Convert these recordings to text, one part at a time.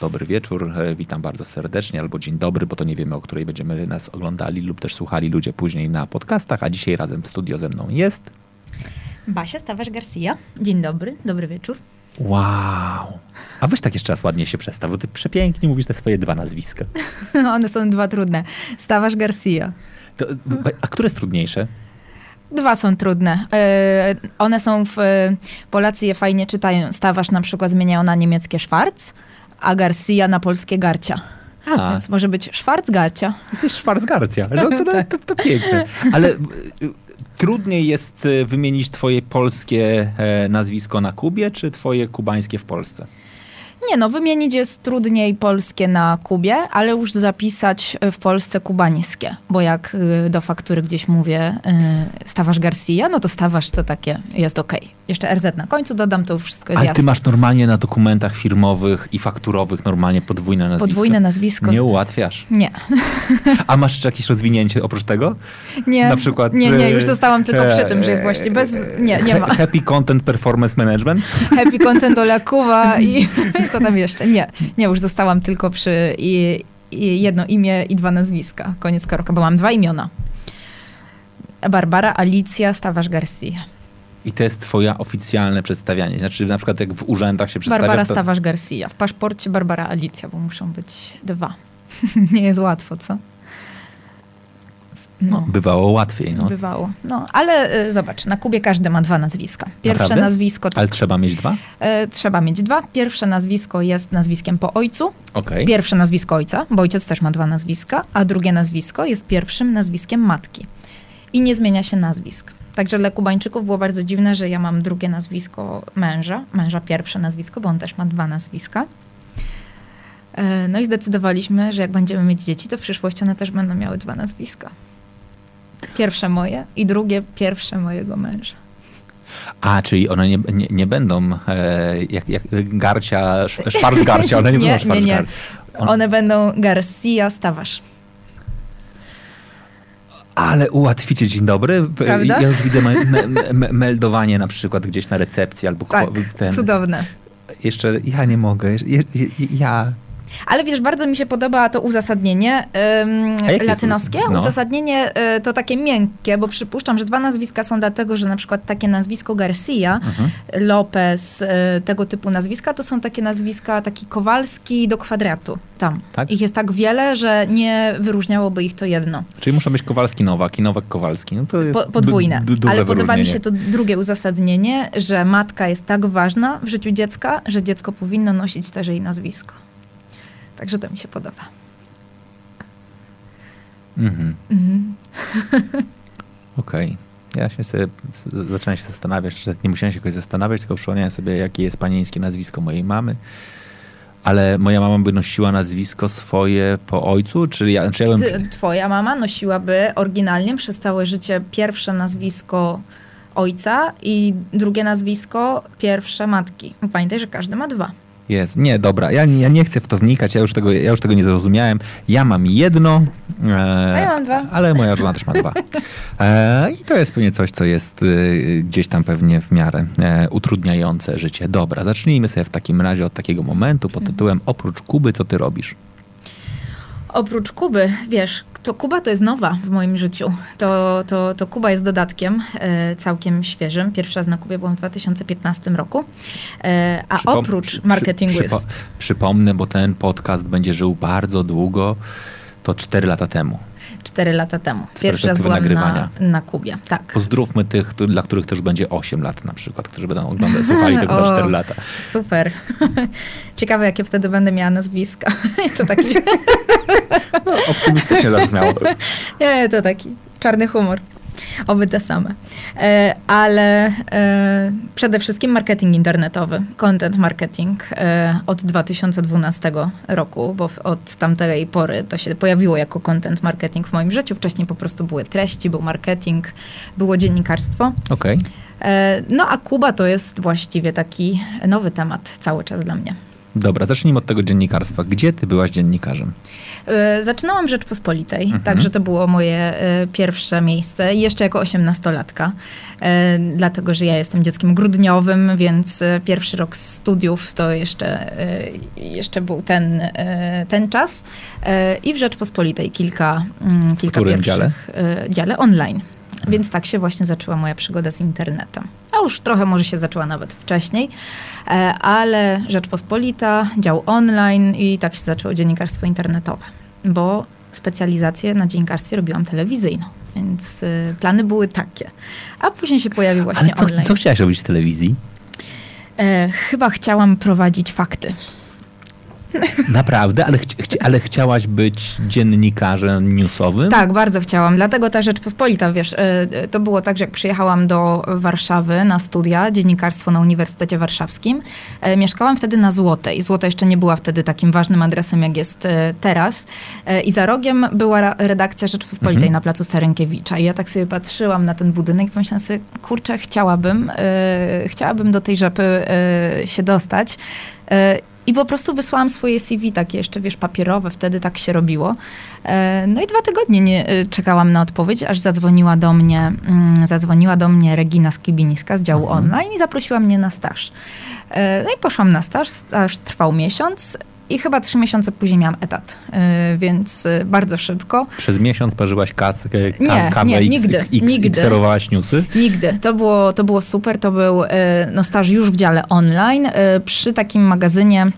Dobry wieczór, e, witam bardzo serdecznie, albo dzień dobry, bo to nie wiemy, o której będziemy nas oglądali lub też słuchali ludzie później na podcastach, a dzisiaj razem w studio ze mną jest... Basia Stawarz-Garcia. Dzień dobry, dobry wieczór. Wow! A weź tak jeszcze raz ładnie się przestaw, bo ty przepięknie mówisz te swoje dwa nazwiska. One są dwa trudne. Stawarz-Garcia. To, a które jest trudniejsze? Dwa są trudne. E, one są w... Polacy je fajnie czytają. Stawarz na przykład zmieniają na niemieckie Schwarz, a Garcia na polskie Garcia. A. Więc może być Schwarz-Garcia. Jesteś Schwarz-Garcia. No, to, to, to, to piękne. Ale y, trudniej jest y, wymienić twoje polskie e, nazwisko na Kubie, czy twoje kubańskie w Polsce? Nie no, wymienić jest trudniej polskie na Kubie, ale już zapisać w Polsce kubańskie, bo jak y, do faktury gdzieś mówię y, Stawasz Garcia, no to Stawasz to takie jest ok. Jeszcze RZ na końcu dodam, to już wszystko jest Ale jasne. ty masz normalnie na dokumentach firmowych i fakturowych normalnie podwójne nazwisko? Podwójne nazwisko. Nie ułatwiasz? Nie. A masz jeszcze jakieś rozwinięcie oprócz tego? Nie. Na przykład... Nie, nie, już zostałam tylko przy tym, że jest właściwie bez... Nie, nie ma. Happy Content Performance Management? Happy Content Ola Kuba i co tam jeszcze? Nie, nie, już zostałam tylko przy i, i jedno imię i dwa nazwiska. Koniec kropka, bo mam dwa imiona. Barbara Alicja Stawarz-Garcia. I to jest twoja oficjalne przedstawianie. Znaczy na przykład jak w urzędach się przedstawiasz... Barbara to... Stawarz-Garcia. W paszporcie Barbara Alicja, bo muszą być dwa. Nie jest łatwo, co? No. Bywało łatwiej. No. Bywało. No, ale y, zobacz, na Kubie każdy ma dwa nazwiska. Pierwsze Naprawdę? nazwisko... Tak, ale trzeba mieć dwa? Y, trzeba mieć dwa. Pierwsze nazwisko jest nazwiskiem po ojcu. Okay. Pierwsze nazwisko ojca, bo ojciec też ma dwa nazwiska, a drugie nazwisko jest pierwszym nazwiskiem matki. I nie zmienia się nazwisk. Także dla Kubańczyków było bardzo dziwne, że ja mam drugie nazwisko męża, męża pierwsze nazwisko, bo on też ma dwa nazwiska. No i zdecydowaliśmy, że jak będziemy mieć dzieci, to w przyszłości one też będą miały dwa nazwiska. Pierwsze moje i drugie pierwsze mojego męża. A, czyli one nie, nie, nie będą e, jak, jak Garcia, Szwarc Garcia, one nie, nie będą Szwarc Nie, nie. One... one będą Garcia Stawarz. Ale ułatwicie dzień dobry. Prawda? Ja już widzę me, me, me, meldowanie na przykład gdzieś na recepcji albo tak, ten. cudowne. Jeszcze ja nie mogę. Ja, ja, ale wiesz, bardzo mi się podoba to uzasadnienie ym, latynoskie. No. Uzasadnienie y, to takie miękkie, bo przypuszczam, że dwa nazwiska są dlatego, że na przykład takie nazwisko Garcia, mhm. Lopez, y, tego typu nazwiska, to są takie nazwiska, taki Kowalski do kwadratu tam. Tak? Ich jest tak wiele, że nie wyróżniałoby ich to jedno. Czyli muszą być Kowalski Nowak i Nowak Kowalski. No to jest po, podwójne. Ale podoba mi się to drugie uzasadnienie, że matka jest tak ważna w życiu dziecka, że dziecko powinno nosić też jej nazwisko. Także to mi się podoba. Mhm. mhm. Okej. Okay. Ja się sobie, zacząłem się zastanawiać, że nie musiałem się jakoś zastanawiać, tylko przypomniałem sobie, jakie jest panieńskie nazwisko mojej mamy. Ale moja mama by nosiła nazwisko swoje po ojcu, czyli ja, czy ja bym... Twoja mama nosiłaby oryginalnie przez całe życie pierwsze nazwisko ojca i drugie nazwisko pierwsze matki. Pamiętaj, że każdy ma dwa. Jest. Nie, dobra, ja, ja nie chcę w to wnikać, ja już tego, ja już tego nie zrozumiałem. Ja mam jedno, e, A ja mam dwa. ale moja żona też ma dwa. E, I to jest pewnie coś, co jest e, gdzieś tam pewnie w miarę e, utrudniające życie. Dobra, zacznijmy sobie w takim razie od takiego momentu pod tytułem Oprócz Kuby, co ty robisz? Oprócz Kuby, wiesz, to Kuba to jest nowa w moim życiu. To, to, to Kuba jest dodatkiem e, całkiem świeżym. Pierwszy raz na Kubie byłam w 2015 roku. E, a Przypom oprócz marketingu przy, jest... Przypomnę, bo ten podcast będzie żył bardzo długo. To 4 lata temu. 4 lata temu. Pierwszy raz byłam nagrywania. Na, na Kubie, tak. Pozdrówmy tych, dla których też będzie 8 lat na przykład, którzy będą oglądać, słuchali tego za 4 lata. Super. Ciekawe, jakie wtedy będę miała nazwiska. to taki... no, optymistycznie zabrzmiało. Nie, to taki czarny humor. Oby te same. E, ale e, przede wszystkim marketing internetowy, content marketing e, od 2012 roku, bo od tamtej pory to się pojawiło jako content marketing w moim życiu. Wcześniej po prostu były treści, był marketing, było dziennikarstwo. Okej. Okay. No a Kuba to jest właściwie taki nowy temat cały czas dla mnie. Dobra, zacznijmy od tego dziennikarstwa. Gdzie ty byłaś dziennikarzem? E, zaczynałam w Rzeczpospolitej, mhm. także to było moje e, pierwsze miejsce. Jeszcze jako osiemnastolatka, e, dlatego że ja jestem dzieckiem grudniowym, więc pierwszy rok studiów to jeszcze, jeszcze był ten, ten czas. I w Rzeczpospolitej kilka, mm, kilka w pierwszych dziale? dziale online. Więc tak się właśnie zaczęła moja przygoda z internetem. A już trochę może się zaczęła nawet wcześniej, e, ale Rzeczpospolita, dział online i tak się zaczęło dziennikarstwo internetowe, bo specjalizację na dziennikarstwie robiłam telewizyjną. Więc y, plany były takie. A później się pojawił właśnie Ale co, online. co chciałaś robić w telewizji? E, chyba chciałam prowadzić fakty. Naprawdę? Ale, chci ale chciałaś być dziennikarzem newsowym? Tak, bardzo chciałam. Dlatego ta Rzeczpospolita, wiesz, e, to było tak, że jak przyjechałam do Warszawy na studia, dziennikarstwo na Uniwersytecie Warszawskim, e, mieszkałam wtedy na Złotej. Złota jeszcze nie była wtedy takim ważnym adresem, jak jest e, teraz. I za rogiem była redakcja Rzeczpospolitej mhm. na placu Starynkiewicza. I ja tak sobie patrzyłam na ten budynek i pomyślałam sobie, kurczę, chciałabym, chciałabym do tej rzepy się dostać. I po prostu wysłałam swoje CV, takie jeszcze, wiesz, papierowe, wtedy tak się robiło. E, no i dwa tygodnie nie, e, czekałam na odpowiedź, aż zadzwoniła do mnie, mm, zadzwoniła do mnie Regina Skibiniska z działu mhm. online i zaprosiła mnie na staż. E, no i poszłam na staż, staż trwał miesiąc. I chyba trzy miesiące później miałam etat, więc bardzo szybko. Przez miesiąc parzyłaś kac, ka, kawę nie, nigdy, x, x, nigdy. Newsy? Nigdy. To było, to było super. To był no, staż już w dziale online przy takim magazynie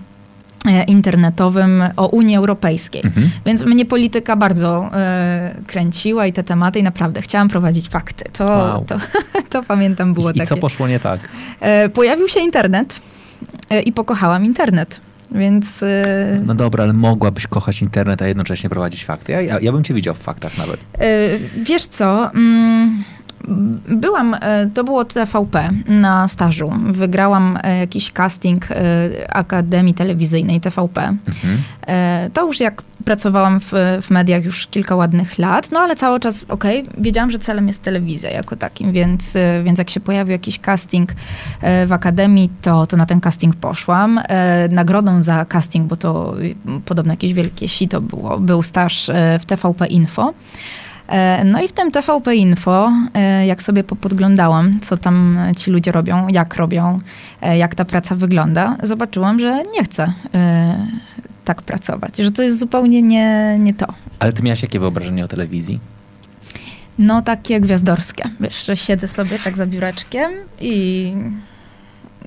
internetowym o Unii Europejskiej. Mhm. Więc mnie polityka bardzo e, kręciła i te tematy i naprawdę chciałam prowadzić fakty. To, wow. to, to, pamiętam było I, takie. I co poszło nie tak? E, pojawił się internet e, i pokochałam internet. Więc. E, no dobra, ale mogłabyś kochać internet, a jednocześnie prowadzić fakty. Ja, ja, ja bym cię widział w faktach nawet. E, wiesz co? Byłam, e, to było TVP na stażu. Wygrałam e, jakiś casting e, Akademii Telewizyjnej TVP. Mhm. To już jak pracowałam w, w, mediach już kilka ładnych lat, no ale cały czas, okej, okay, wiedziałam, że celem jest telewizja jako takim, więc, więc jak się pojawił jakiś casting w Akademii, to, to na ten casting poszłam. Nagrodą za casting, bo to podobno jakieś wielkie sito było, był staż w TVP Info. E, no i w tym TVP Info, e, jak sobie podglądałam, co tam ci ludzie robią, jak robią, e, jak ta praca wygląda, zobaczyłam, że nie chcę tak pracować, że to jest zupełnie nie, nie to. Ale ty miałaś jakie wyobrażenie o telewizji? No takie gwiazdorskie, wiesz, że siedzę sobie tak za biureczkiem i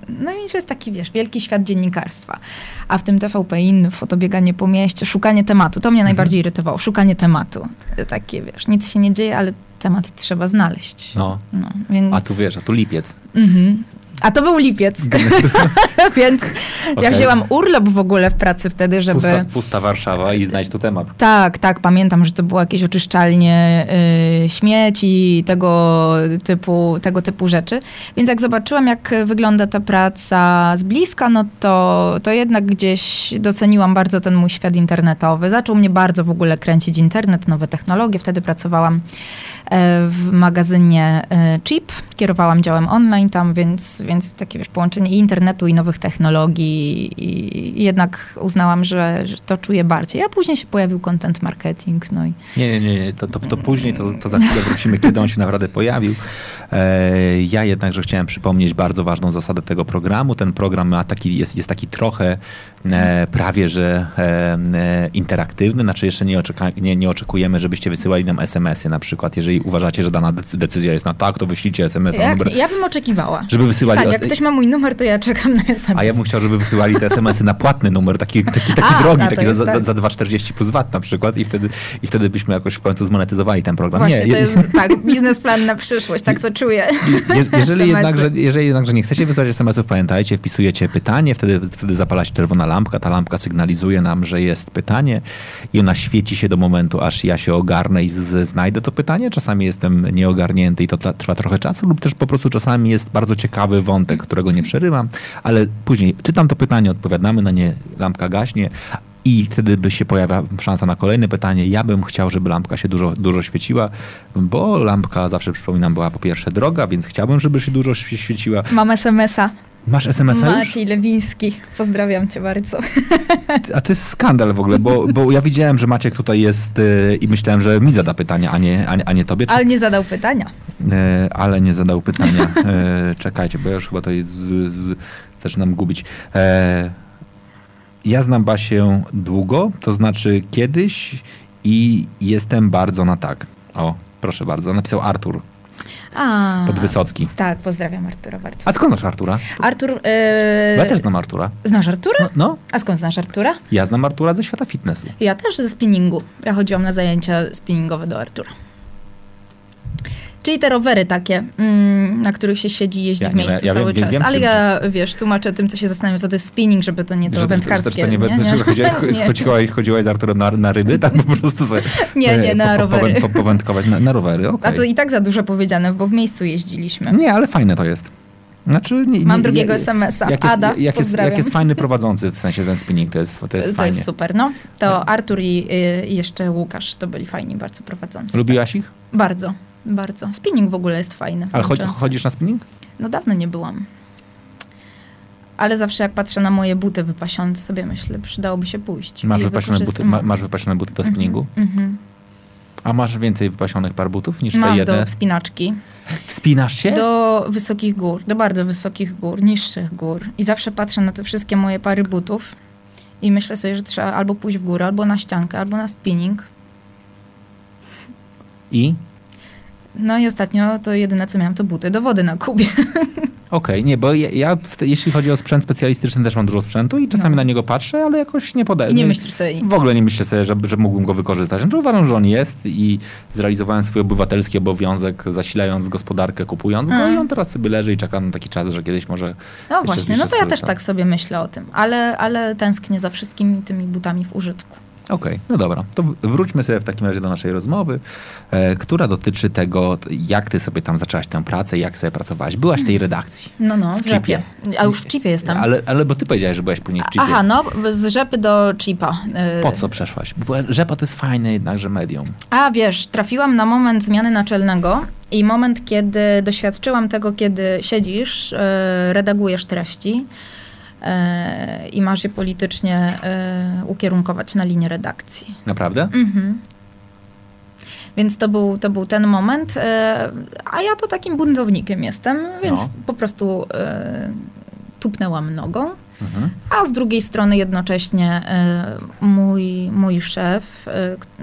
no i że jest taki, wiesz, wielki świat dziennikarstwa. A w tym TVP Info to bieganie po mieście, szukanie tematu. To mnie mhm. najbardziej irytowało. Szukanie tematu. Takie, wiesz, nic się nie dzieje, ale temat trzeba znaleźć. No. no więc... A tu wiesz, a tu lipiec. Mhm. A to był lipiec. Więc okay. ja wzięłam urlop w ogóle w pracy wtedy, żeby... Pusta, pusta Warszawa i znać tu temat. Tak, tak. Pamiętam, że to było jakieś oczyszczalnie y, śmieci, tego typu, tego typu rzeczy. Więc jak zobaczyłam, jak wygląda ta praca z bliska, no to, to jednak gdzieś doceniłam bardzo ten mój świat internetowy. Zaczął mnie bardzo w ogóle kręcić internet, nowe technologie. Wtedy pracowałam e, w magazynie e, Chip. Kierowałam działem online tam, więc więc takie wiesz, połączenie i internetu, i nowych technologii i, jednak uznałam, że, że, to czuję bardziej. A później się pojawił content marketing. No i... Nie, nie, nie, to, to, to później, to, to za chwilę wrócimy, kiedy on się naprawdę pojawił. E, ja jednakże chciałem przypomnieć bardzo ważną zasadę tego programu. Ten program ma taki, jest, jest taki trochę e, prawie, że e, interaktywny, znaczy jeszcze nie, oczeka, nie, nie oczekujemy, żebyście wysyłali nam SMS-y na przykład. Jeżeli uważacie, że dana decyzja jest na tak, to wyślijcie SMS SMS Jak, numer. Ja bym oczekiwała. Żeby wysyłali... Tak, jak ktoś ma mój numer, to ja czekam na SMS. A ja bym chciał, żeby wysyłali te SMS-y na płatny numer, taki, taki, taki a, drogi, taki za, tak. za, za 2,40 plus VAT na przykład i wtedy, i wtedy byśmy jakoś w końcu zmonetyzowali ten program. Właśnie, nie, to jest tak, biznesplan na przyszłość, tak co czuję. Je, jeżeli, jednakże, jeżeli jednakże nie chcecie wysłać SMS-ów, pamiętajcie, wpisujecie pytanie, wtedy, wtedy zapala się czerwona lampka, ta lampka sygnalizuje nam, że jest pytanie i ona świeci się do momentu, aż ja się ogarnę i z, znajdę to pytanie. Czasami jestem nieogarnięty i to trwa trochę czasu, lub też po prostu czasami jest bardzo ciekawy wątek, którego nie przerywam, ale później czytam to pytanie, odpowiadamy na nie, lampka gaśnie, i wtedy by się pojawia szansa na kolejne pytanie. Ja bym chciał, żeby lampka się dużo, dużo świeciła, bo lampka zawsze, przypominam, była po pierwsze droga, więc chciałbym, żeby się dużo świeciła. Mam SMS-a. Masz SMS-a Maciej już? Lewiński. Pozdrawiam cię bardzo. A to jest skandal w ogóle, bo, bo ja widziałem, że Maciek tutaj jest yy, i myślałem, że mi zada pytania, a nie, a, a nie tobie. Czy... Ale nie zadał pytania. Yy, ale nie zadał pytania. Yy, czekajcie, bo ja już chyba to z, z, zaczynam gubić. ja znam Basię długo, to znaczy kiedyś i jestem bardzo na tak. O, proszę bardzo, napisał Artur. A, Podwysocki. Tak, pozdrawiam Artura bardzo. A skąd znasz Artura? Artur... Yy... Ja też znam Artura. Znasz Artura? No, no. A skąd znasz Artura? Ja znam Artura ze świata fitnessu. Ja też ze spinningu. Ja chodziłam na zajęcia spinningowe do Artura. Czyli te rowery takie, mm, na których się siedzi i jeździ ja w miejscu ja cały wiem, czas. Wiem, Ale ja, wiesz, tłumaczę tym, co się zastanawiam, co to jest spinning, żeby to nie to że, wędkarskie. Że to nie, nie, nie? Chodziłaś, chodziłaś z Arturem na, na ryby, tak po prostu sobie Nie, nie, na po, rowery. Po, powędkować na, na rowery, okay. A to i tak za dużo powiedziane, bo w miejscu jeździliśmy. Nie, ale fajne to jest. Znaczy, nie, Mam drugiego SMS-a. Jak jest, Ada, jak jest, jak jest fajny prowadzący, w sensie ten spinning, to jest, to jest to fajnie. To jest super, no. To tak. Artur i, i, jeszcze Łukasz to byli fajni bardzo prowadzący. Lubiłaś tak. ich? Bardzo. Bardzo. Spinning w ogóle jest fajny. Ale chodzi, chodzisz na spinning? No dawno nie byłam. Ale zawsze jak patrzę na moje buty wypasione, sobie myślę, przydałoby się pójść. Masz, wypasione buty, ma, masz wypasione buty do mhm, spinningu? Mm-hmm. A masz więcej wypasionych par butów niż Mam te jedne? do wspinaczki. Wspinasz się? Do wysokich gór, do bardzo wysokich gór, niższych gór. I zawsze patrzę na te wszystkie moje pary butów i myślę sobie, że trzeba albo pójść w górę, albo na ściankę, albo na spinning. I? No i ostatnio to jedyne, co miałam, to buty do wody na kubie. Okej, okay, nie, bo ja, ja, jeśli chodzi o sprzęt specjalistyczny, też mam dużo sprzętu i czasami no. na niego patrzę, ale jakoś nie podaję. I nie myślisz sobie nic. W ogóle nie myślę sobie, że, że mógłbym go wykorzystać. Znaczy uważam, że on jest i zrealizowałem swój obywatelski obowiązek, zasilając gospodarkę, kupując go i on teraz sobie leży i czeka na taki czas, że kiedyś może No właśnie, no to ja też tak sobie myślę o tym, ale, ale tęsknię za wszystkimi tymi butami w użytku. Okej, okay, no dobra. To wróćmy sobie w takim razie do naszej rozmowy, e, która dotyczy tego, jak ty sobie tam zaczęłaś tę pracę, jak sobie pracowałaś. Byłaś w tej redakcji. No, no, w, w chipie. A już w chipie jestem. Ale, ale bo ty powiedziałeś, że byłaś później w chipie. Aha, no, z rzepy do chipa. E, po co przeszłaś? Bo rzepa to jest fajne jednakże medium. A wiesz, trafiłam na moment zmiany naczelnego i moment, kiedy doświadczyłam tego, kiedy siedzisz, e, redagujesz treści, i masz je politycznie e, ukierunkować na linię redakcji. Naprawdę? Mhm. Więc to był, to był ten moment, e, a ja to takim buntownikiem jestem, więc no. po prostu tupnęłam nogą. Mhm. A z drugiej strony jednocześnie mój, mój szef,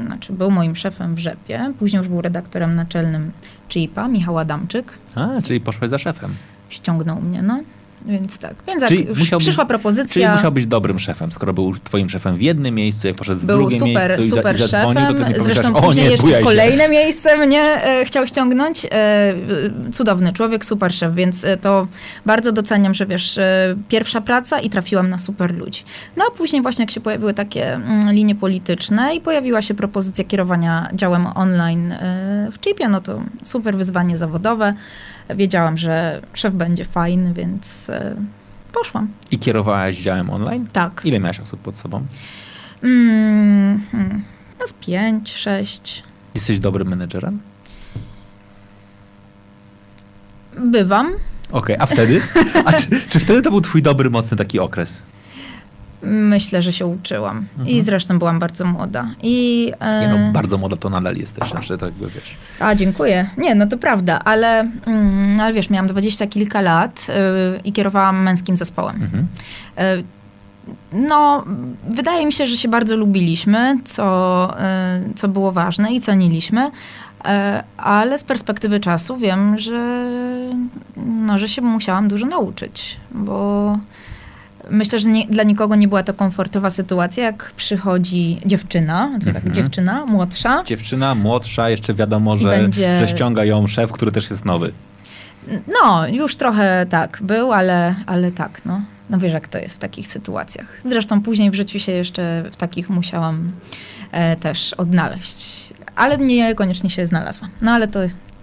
znaczy był moim szefem w Rzepie, później już był redaktorem naczelnym CIPA, Michał Adamczyk. A, czyli poszłeś za szefem. Ściągnął mnie, no. Więc tak. Więc czyli jak musiał przyszła propozycja. Czyli musiał być dobrym szefem, skoro był twoim szefem w jednym miejscu, jak poszedł w był drugie super, miejsce super i, za, i zadzwonił, szefem. to ty nie Zresztą o nie, jeszcze w kolejne miejsce mnie e, chciał ściągnąć. E, cudowny człowiek, super szef, więc e, to bardzo doceniam, że wiesz, e, pierwsza praca i trafiłam na super ludzi. No a później właśnie jak się pojawiły takie mm, linie polityczne i pojawiła się propozycja kierowania działem online e, w Chipie, no to super wyzwanie zawodowe. Wiedziałam, że szef będzie fajny, więc e, poszłam. I kierowałaś działem online? Tak. Ile miałaś osób pod sobą? Mm, hmm, no z pięć, sześć. Jesteś dobrym menedżerem? Bywam. Okej, okay, a wtedy? A czy, czy wtedy to był twój dobry, mocny taki okres? Myślę, że się uczyłam. Mhm. I zresztą byłam bardzo młoda. I, e... Nie no, bardzo młoda to nadal jesteś, znaczy tak jakby wiesz. A, dziękuję. Nie, no to prawda, ale, mm, ale wiesz, miałam dwadzieścia kilka lat y, i kierowałam męskim zespołem. Mhm. Y, no, wydaje mi się, że się bardzo lubiliśmy, co, y, co było ważne i ceniliśmy, ale z perspektywy czasu wiem, że no, że się musiałam dużo nauczyć, bo myślę, że nie, dla nikogo nie była to komfortowa sytuacja, jak przychodzi dziewczyna, mhm. tak, dziewczyna młodsza. Dziewczyna młodsza, jeszcze wiadomo, że, Będzie... że ściąga ją szef, który też jest nowy. No, już trochę tak był, ale, ale tak, no. No wiesz, jak to jest w takich sytuacjach. Zresztą później w życiu się jeszcze w takich musiałam e, też odnaleźć. Ale niekoniecznie się znalazłam. No ale to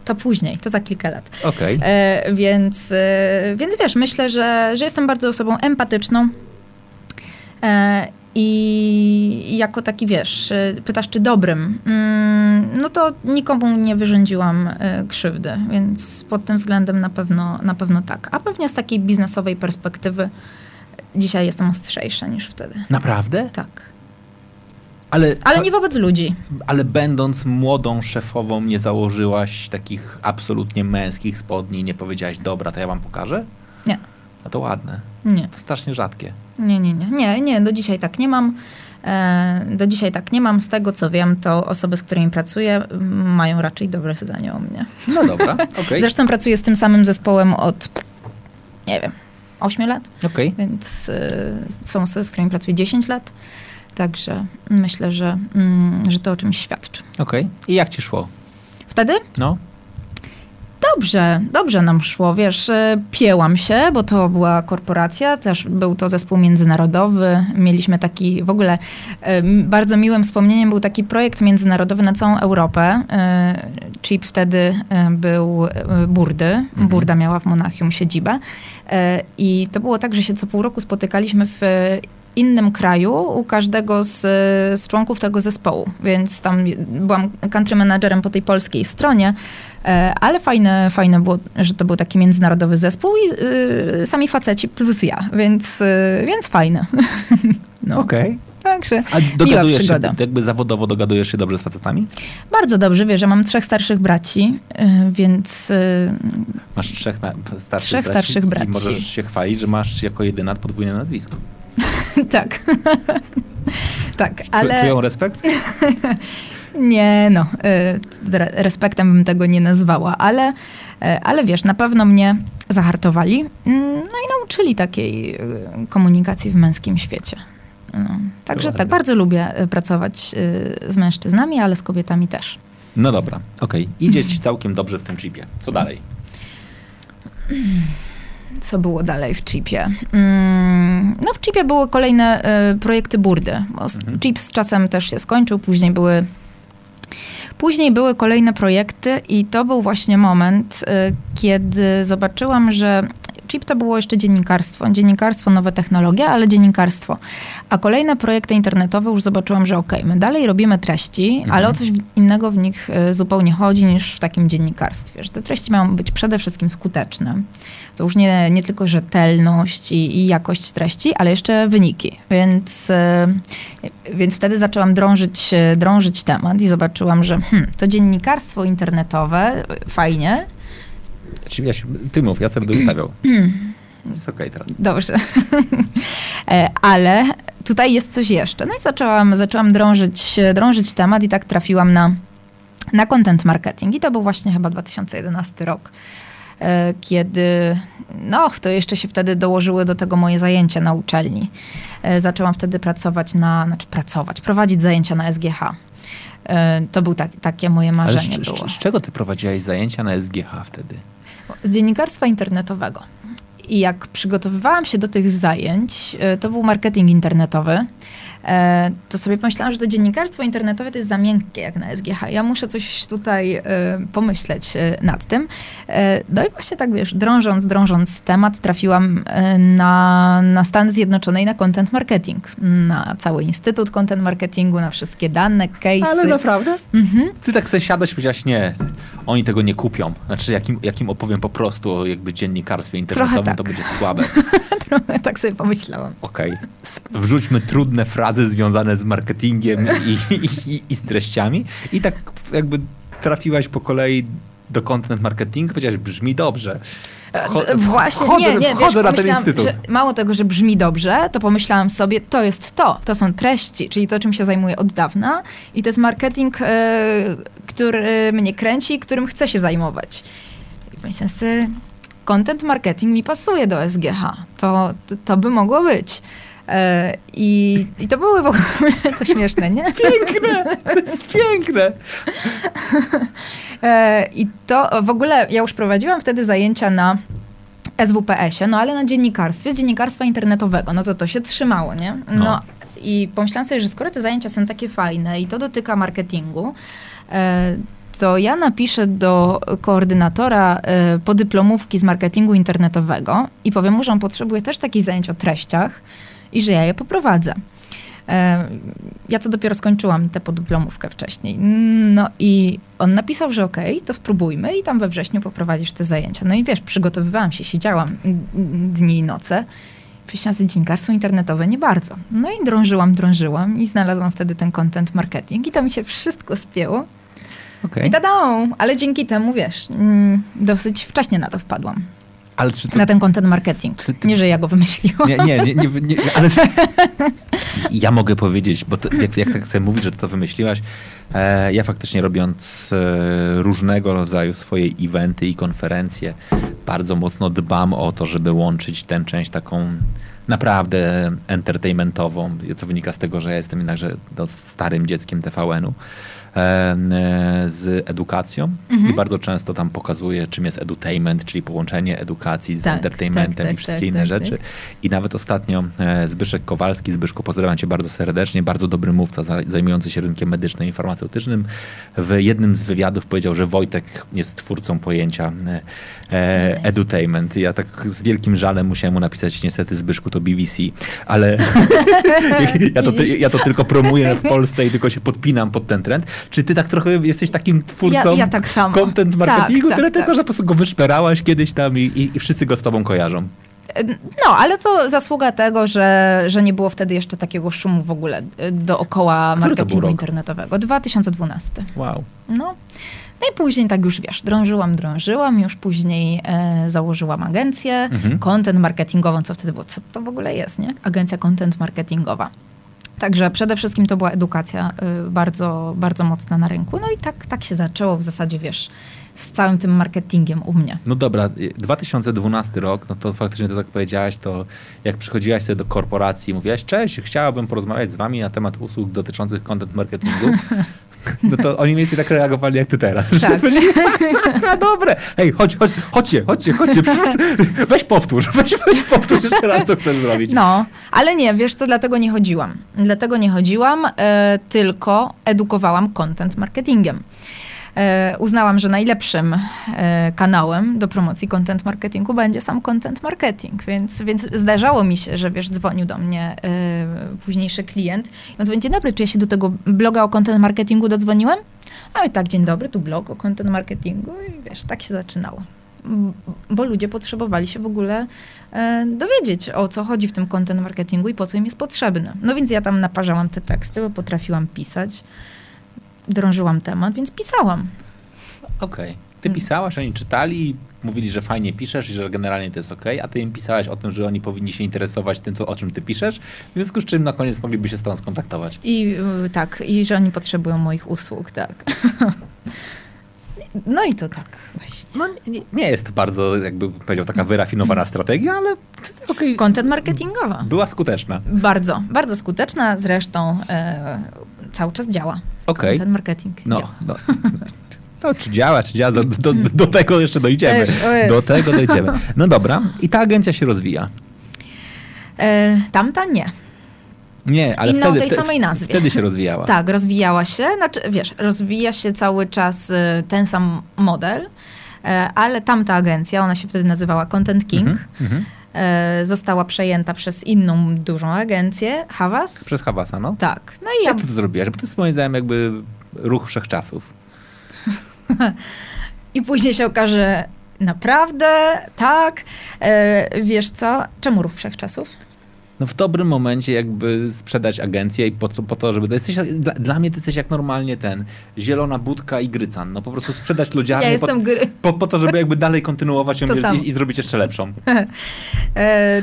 to później, to za kilka lat. Okay. E, więc, e, więc wiesz, myślę, że, że jestem bardzo osobą empatyczną. E, i jako taki, wiesz, e, pytasz, czy dobrym, mm, no to nikomu nie wyrządziłam e, krzywdy, więc pod tym względem na pewno, na pewno tak. A pewnie z takiej biznesowej perspektywy dzisiaj jestem ostrzejsza niż wtedy. Naprawdę? Tak. Ale, ale nie wobec ludzi. Ale będąc młodą szefową, nie założyłaś takich absolutnie męskich spodni, nie powiedziałaś, dobra, to ja wam pokażę? Nie. A to ładne. Nie. To strasznie rzadkie. Nie, nie, nie. Nie, nie, do dzisiaj tak nie mam. E, do dzisiaj tak nie mam. Z tego co wiem, to osoby, z którymi pracuję, mają raczej dobre zdanie o mnie. No dobra. Okay. Zresztą pracuję z tym samym zespołem od, nie wiem, 8 lat. Okay. Więc y, są osoby, z którymi pracuję 10 lat. Także myślę, że, mm, że to o czymś świadczy. Okej. Okay. I jak ci szło? Wtedy? No. Dobrze, dobrze nam szło, wiesz, e, piełam się, bo to była korporacja, też był to zespół międzynarodowy, mieliśmy taki, w ogóle e, bardzo miłym wspomnieniem był taki projekt międzynarodowy na całą Europę. E, Chip wtedy był Burdy, mhm. Burda miała w Monachium siedzibę i to było tak, że się co pół roku spotykaliśmy w innym kraju u każdego z, z członków tego zespołu, więc tam byłam country managerem po tej polskiej stronie, e, ale fajne, fajne było, że to był taki międzynarodowy zespół i y, sami faceci plus ja, więc, y, więc fajne. no. Okej. Okay. Także A dogadujesz się, jakby zawodowo dogadujesz się dobrze z facetami? Bardzo dobrze, wiesz, że mam trzech starszych braci, więc... Masz trzech na, starszych Trzech braci starszych braci. I możesz się chwalić, że masz jako jedyna podwójne nazwisko. tak. tak, ale... Czują respekt? nie, no. Y, respektem bym tego nie nazwała, ale, y, ale wiesz, na pewno mnie zahartowali mm, no i nauczyli takiej y, komunikacji w męskim świecie. No. Także tak, bardzo lubię pracować z mężczyznami, ale z kobietami też. No dobra, okej. Okay. Idzie ci całkiem dobrze w tym chipie. Co dalej? Co było dalej w chipie? Mm, no w chipie były kolejne y, projekty burdy. Mhm. Chip z czasem też się skończył, później były Później były kolejne projekty i to był właśnie moment, y, kiedy zobaczyłam, że chip to było jeszcze dziennikarstwo. Dziennikarstwo, nowe technologie, ale dziennikarstwo. A kolejne projekty internetowe już zobaczyłam, że okej, okay, my dalej robimy treści, mhm. ale o coś innego w nich y, zupełnie chodzi niż w takim dziennikarstwie. Że te treści mają być przede wszystkim skuteczne. To już nie, nie tylko rzetelność i, i jakość treści, ale jeszcze wyniki. Więc, y, więc wtedy zaczęłam drążyć, drążyć temat i zobaczyłam, że hmm, to dziennikarstwo internetowe fajnie, ja się, ty mów, ja sobie będę ustawiał. Jest okej okay teraz. Dobrze. E, ale tutaj jest coś jeszcze. No i zaczęłam, zaczęłam drążyć, drążyć temat i tak trafiłam na, na content marketing. I to był właśnie chyba 2011 rok e, kiedy, no, to jeszcze się wtedy dołożyły do tego moje zajęcia na uczelni. E, zaczęłam wtedy pracować na, znaczy pracować, prowadzić zajęcia na SGH. To był tak, takie moje marzenie Ale z, było. Z, z czego ty prowadziłaś zajęcia na SGH wtedy? Z dziennikarstwa internetowego. I jak przygotowywałam się do tych zajęć, e, to był marketing internetowy. E, to sobie pomyślałam, że to dziennikarstwo internetowe to jest za miękkie jak na SGH. Ja muszę coś tutaj e, pomyśleć e, nad tym. No i właśnie tak, wiesz, drążąc, drążąc temat, trafiłam na, na Stany Zjednoczone i na content marketing. Na cały Instytut Content Marketingu, na wszystkie dane, case'y. Ale naprawdę? Mhm. Ty tak sobie siadasz i powiedziałaś, nie, oni tego nie kupią. Znaczy, jakim, jakim opowiem po prostu o jakby dziennikarstwie internetowym, tak. to będzie słabe. Trochę tak sobie pomyślałam. Okej. Okay. Wrzućmy trudne frazy związane z marketingiem i, i, i, z treściami. I tak jakby trafiłaś po kolei do content marketingu, powiedziałaś, brzmi dobrze. Wcho Właśnie, wchodzę, nie, nie, wiesz, na ten instytut. Mało tego, że brzmi dobrze, to pomyślałam sobie, to jest to, to są treści, czyli to, czym się zajmuję od dawna i to jest marketing, e, który mnie kręci i którym chcę się zajmować. I pomyślałam sobie, content marketing mi pasuje do SGH. To, to, to by mogło być. E, I, I to były w ogóle to śmieszne, nie? Piękne! To jest piękne! E, I to w ogóle ja już prowadziłam wtedy zajęcia na SWPS-ie, no ale na dziennikarstwie, z dziennikarstwa internetowego, no to to się trzymało, nie? No, no. i pomyślałam sobie, że skoro te zajęcia są takie fajne i to dotyka marketingu, e, to ja napiszę do koordynatora podyplomówki z marketingu internetowego i powiem mu, że on potrzebuje też takich zajęć o treściach, i że ja je poprowadzę. E, ja co dopiero skończyłam tę podyplomówkę wcześniej. No i on napisał, że okej, okay, to spróbujmy i tam we wrześniu poprowadzisz te zajęcia. No i wiesz, przygotowywałam się, siedziałam dni i noce. Że dziennikarstwo internetowe nie bardzo. No i drążyłam, drążyłam i znalazłam wtedy ten content marketing i to mi się wszystko spięło. Okay. I tadą! Ale dzięki temu, wiesz, dosyć wcześnie na to wpadłam. Ale to... Na ten content marketing. Ty, ty... Nie, że ja go wymyśliłam. Nie, nie, nie, nie, nie ale ja mogę powiedzieć, bo to, jak, jak tak chcę mówić, że to wymyśliłaś, e, ja faktycznie robiąc e, różnego rodzaju swoje eventy i konferencje, bardzo mocno dbam o to, żeby łączyć tę część taką naprawdę entertainmentową, co wynika z tego, że ja jestem jednakże no, starym dzieckiem TVN-u. E, z edukacją mhm. i bardzo często tam pokazuje, czym jest edutainment, czyli połączenie edukacji z tak, entertainmentem tak, tak, i wszystkie tak, inne tak, rzeczy. Tak. I nawet ostatnio e, Zbyszek Kowalski, Zbyszko, pozdrawiam cię bardzo serdecznie, bardzo dobry mówca zajmujący się rynkiem medycznym i farmaceutycznym, w jednym z wywiadów powiedział, że Wojtek jest twórcą pojęcia e, edutainment. Ja tak z wielkim żalem musiałem mu napisać, niestety Zbyszku to BBC, ale ja, to, ja to tylko promuję w Polsce i tylko się podpinam pod ten trend. Czy ty tak trochę jesteś takim twórcą ja, ja tak samo. content marketingu, tak, tak, tylko, tak. że po prostu go wyszperałaś kiedyś tam i, i, i wszyscy go z tobą kojarzą? No, ale to zasługa tego, że, że nie było wtedy jeszcze takiego szumu w ogóle dookoła Który marketingu internetowego. 2012. Wow. No. No i później tak już wiesz, drążyłam, drążyłam, już później e, założyłam agencję mhm. content marketingową, co wtedy było, co to w ogóle jest, nie? Agencja content marketingowa. Także przede wszystkim to była edukacja y, bardzo, bardzo mocna na rynku. No i tak, tak się zaczęło w zasadzie, wiesz, z całym tym marketingiem u mnie. No dobra, 2012 rok, no to faktycznie to tak powiedziałaś, to jak przychodziłaś sobie do korporacji i mówiłaś, cześć, chciałabym porozmawiać z wami na temat usług dotyczących content marketingu, no to oni mniej więcej tak reagowali jak ty teraz. Tak. Dobre, hej, chodź, chodź, chodźcie, chodźcie, chodźcie, weź powtórz, weź, weź powtórz jeszcze raz, co chcesz zrobić. No, ale nie, wiesz co, dlatego nie chodziłam. Dlatego nie chodziłam, e, tylko edukowałam content marketingiem. E, uznałam, że najlepszym e, kanałem do promocji content marketingu będzie sam content marketing, więc, więc zdarzało mi się, że wiesz, dzwonił do mnie e, późniejszy klient i on mówi, dzień dobry, czy ja się do tego bloga o content marketingu dodzwoniłem? A i tak, dzień dobry, tu blog o content marketingu i wiesz, tak się zaczynało bo ludzie potrzebowali się w ogóle e, dowiedzieć, o co chodzi w tym content marketingu i po co im jest potrzebny. No więc ja tam naparzałam te teksty, bo potrafiłam pisać drążyłam temat, więc pisałam. Okej. Okay. Ty pisałaś, oni czytali, mówili, że fajnie piszesz i że generalnie to jest ok, a ty im pisałaś o tym, że oni powinni się interesować tym, co, o czym ty piszesz, w związku z czym na koniec mogliby się z tobą skontaktować. I yy, tak, i że oni potrzebują moich usług, tak. no i to tak właśnie. No nie, nie, jest to bardzo, jakby powiedział, taka wyrafinowana strategia, ale okay. Content marketingowa. Była skuteczna. Bardzo, bardzo skuteczna, zresztą yy, cały czas działa. Okay. Ten marketing no, działa. No. No, czy działa, czy działa, do, do, do tego jeszcze dojdziemy. do tego dojdziemy. No dobra, i ta agencja się rozwija. E, tamta nie. Nie, ale Inna wtedy, tej samej nazwie. wtedy się rozwijała. Tak, rozwijała się. Znaczy, wiesz, rozwija się cały czas y, ten sam model, e, ale tamta agencja, ona się wtedy nazywała Content King, mm -hmm. Została przejęta przez inną dużą agencję, Havas. Przez Havasa, no. Tak. No i Jak ja... ty to zrobiłaś? Bo to jest moim zdaniem jakby ruch wszechczasów. I później się okaże, naprawdę, tak. E, wiesz co? Czemu ruch wszechczasów? No w dobrym momencie jakby sprzedać agencję i po, co, po to, żeby... To jesteś, dla, dla, mnie to jesteś jak normalnie ten, zielona budka i grycan. No po prostu sprzedać lodziarnię ja jestem po, po, po, to, żeby jakby dalej kontynuować ją i, i, zrobić jeszcze lepszą. e,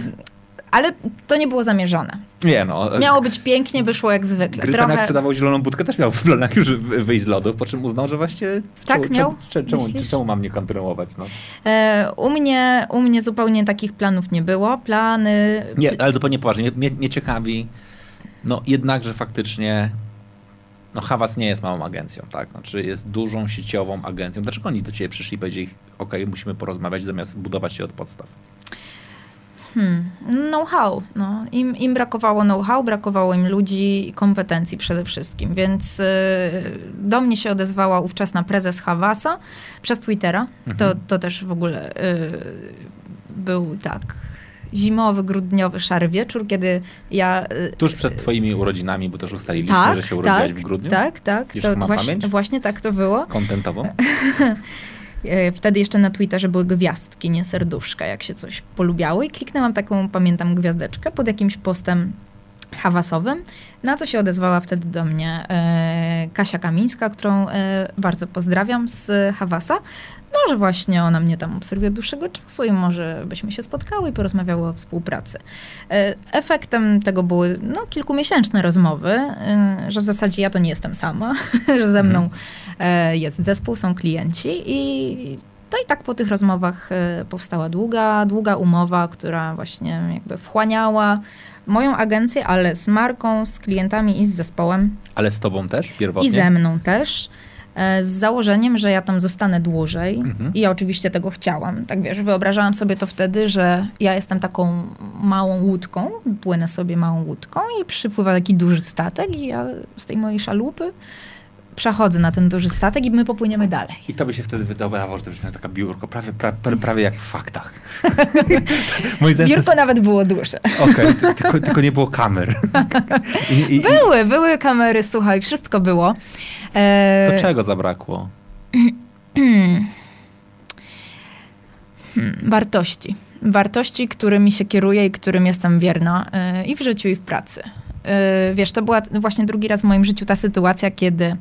ale to nie było zamierzone. Nie no. Miało być pięknie, wyszło jak zwykle. Grytan Trochę... jak sprzedawał zieloną budkę, też miał w planach już wyjść z lodów, po czym uznał, że właśnie... Tak czemu, miał? Czemu, czemu, czemu mam nie kontynuować? No? E, u, mnie, u mnie zupełnie takich planów nie było. Plany... Nie, ale zupełnie poważnie. Mnie, mnie ciekawi, no jednakże faktycznie no Havas nie jest małą agencją, tak? Znaczy jest dużą sieciową agencją. Dlaczego oni do ciebie przyszli i powiedzieli, ok, musimy porozmawiać zamiast budować się od podstaw? Hmm, know-how. No. Im, Im brakowało know-how, brakowało im ludzi i kompetencji przede wszystkim. Więc y, do mnie się odezwała ówczesna prezes Havasa przez Twittera. Mhm. To, to też w ogóle y, był tak zimowy, grudniowy, szary wieczór, kiedy ja... Y, Tuż przed twoimi urodzinami, bo też ustaliliśmy, tak, że się urodziłaś tak, w grudniu. Tak, tak. Jeszcze to właśnie, właśnie tak to było. Kontentową? E, wtedy jeszcze na Twitterze były gwiazdki, nie serduszka, jak się coś polubiało i kliknęłam taką, pamiętam, gwiazdeczkę pod jakimś postem hawasowym, na co się odezwała wtedy do mnie e, Kasia Kamińska, którą e, bardzo pozdrawiam z Hawasa. No, że właśnie ona mnie tam obserwuje od dłuższego czasu i może byśmy się spotkały i porozmawiały o współpracy. Efektem tego były no, kilkumiesięczne rozmowy, że w zasadzie ja to nie jestem sama, że ze mną e, jest zespół, są klienci i to i tak po tych rozmowach powstała długa, długa umowa, która właśnie jakby wchłaniała moją agencję, ale z marką, z klientami i z zespołem. Ale z tobą też pierwotnie? I ze mną też. E, z założeniem, że ja tam zostanę dłużej mhm. i ja oczywiście tego chciałam. Tak wiesz, wyobrażałam sobie to wtedy, że ja jestem taką małą łódką, płynę sobie małą łódką i przypływa taki duży statek i ja z tej mojej szalupy przechodzę na ten duży statek i my popłyniemy dalej. I to by się wtedy wydawało, że to brzmi taka biurko, prawie, prawie, prawie jak w faktach. biurko nawet było duże. Okej, okay, tylko, tylko, nie było kamer. I, i, były, były kamery, słuchaj, wszystko było. E... To czego zabrakło? Hmm, wartości. Wartości, którymi się kieruję i którym jestem wierna yy, i w życiu, i w pracy. Yy, wiesz, to była właśnie drugi raz w moim życiu ta sytuacja, kiedy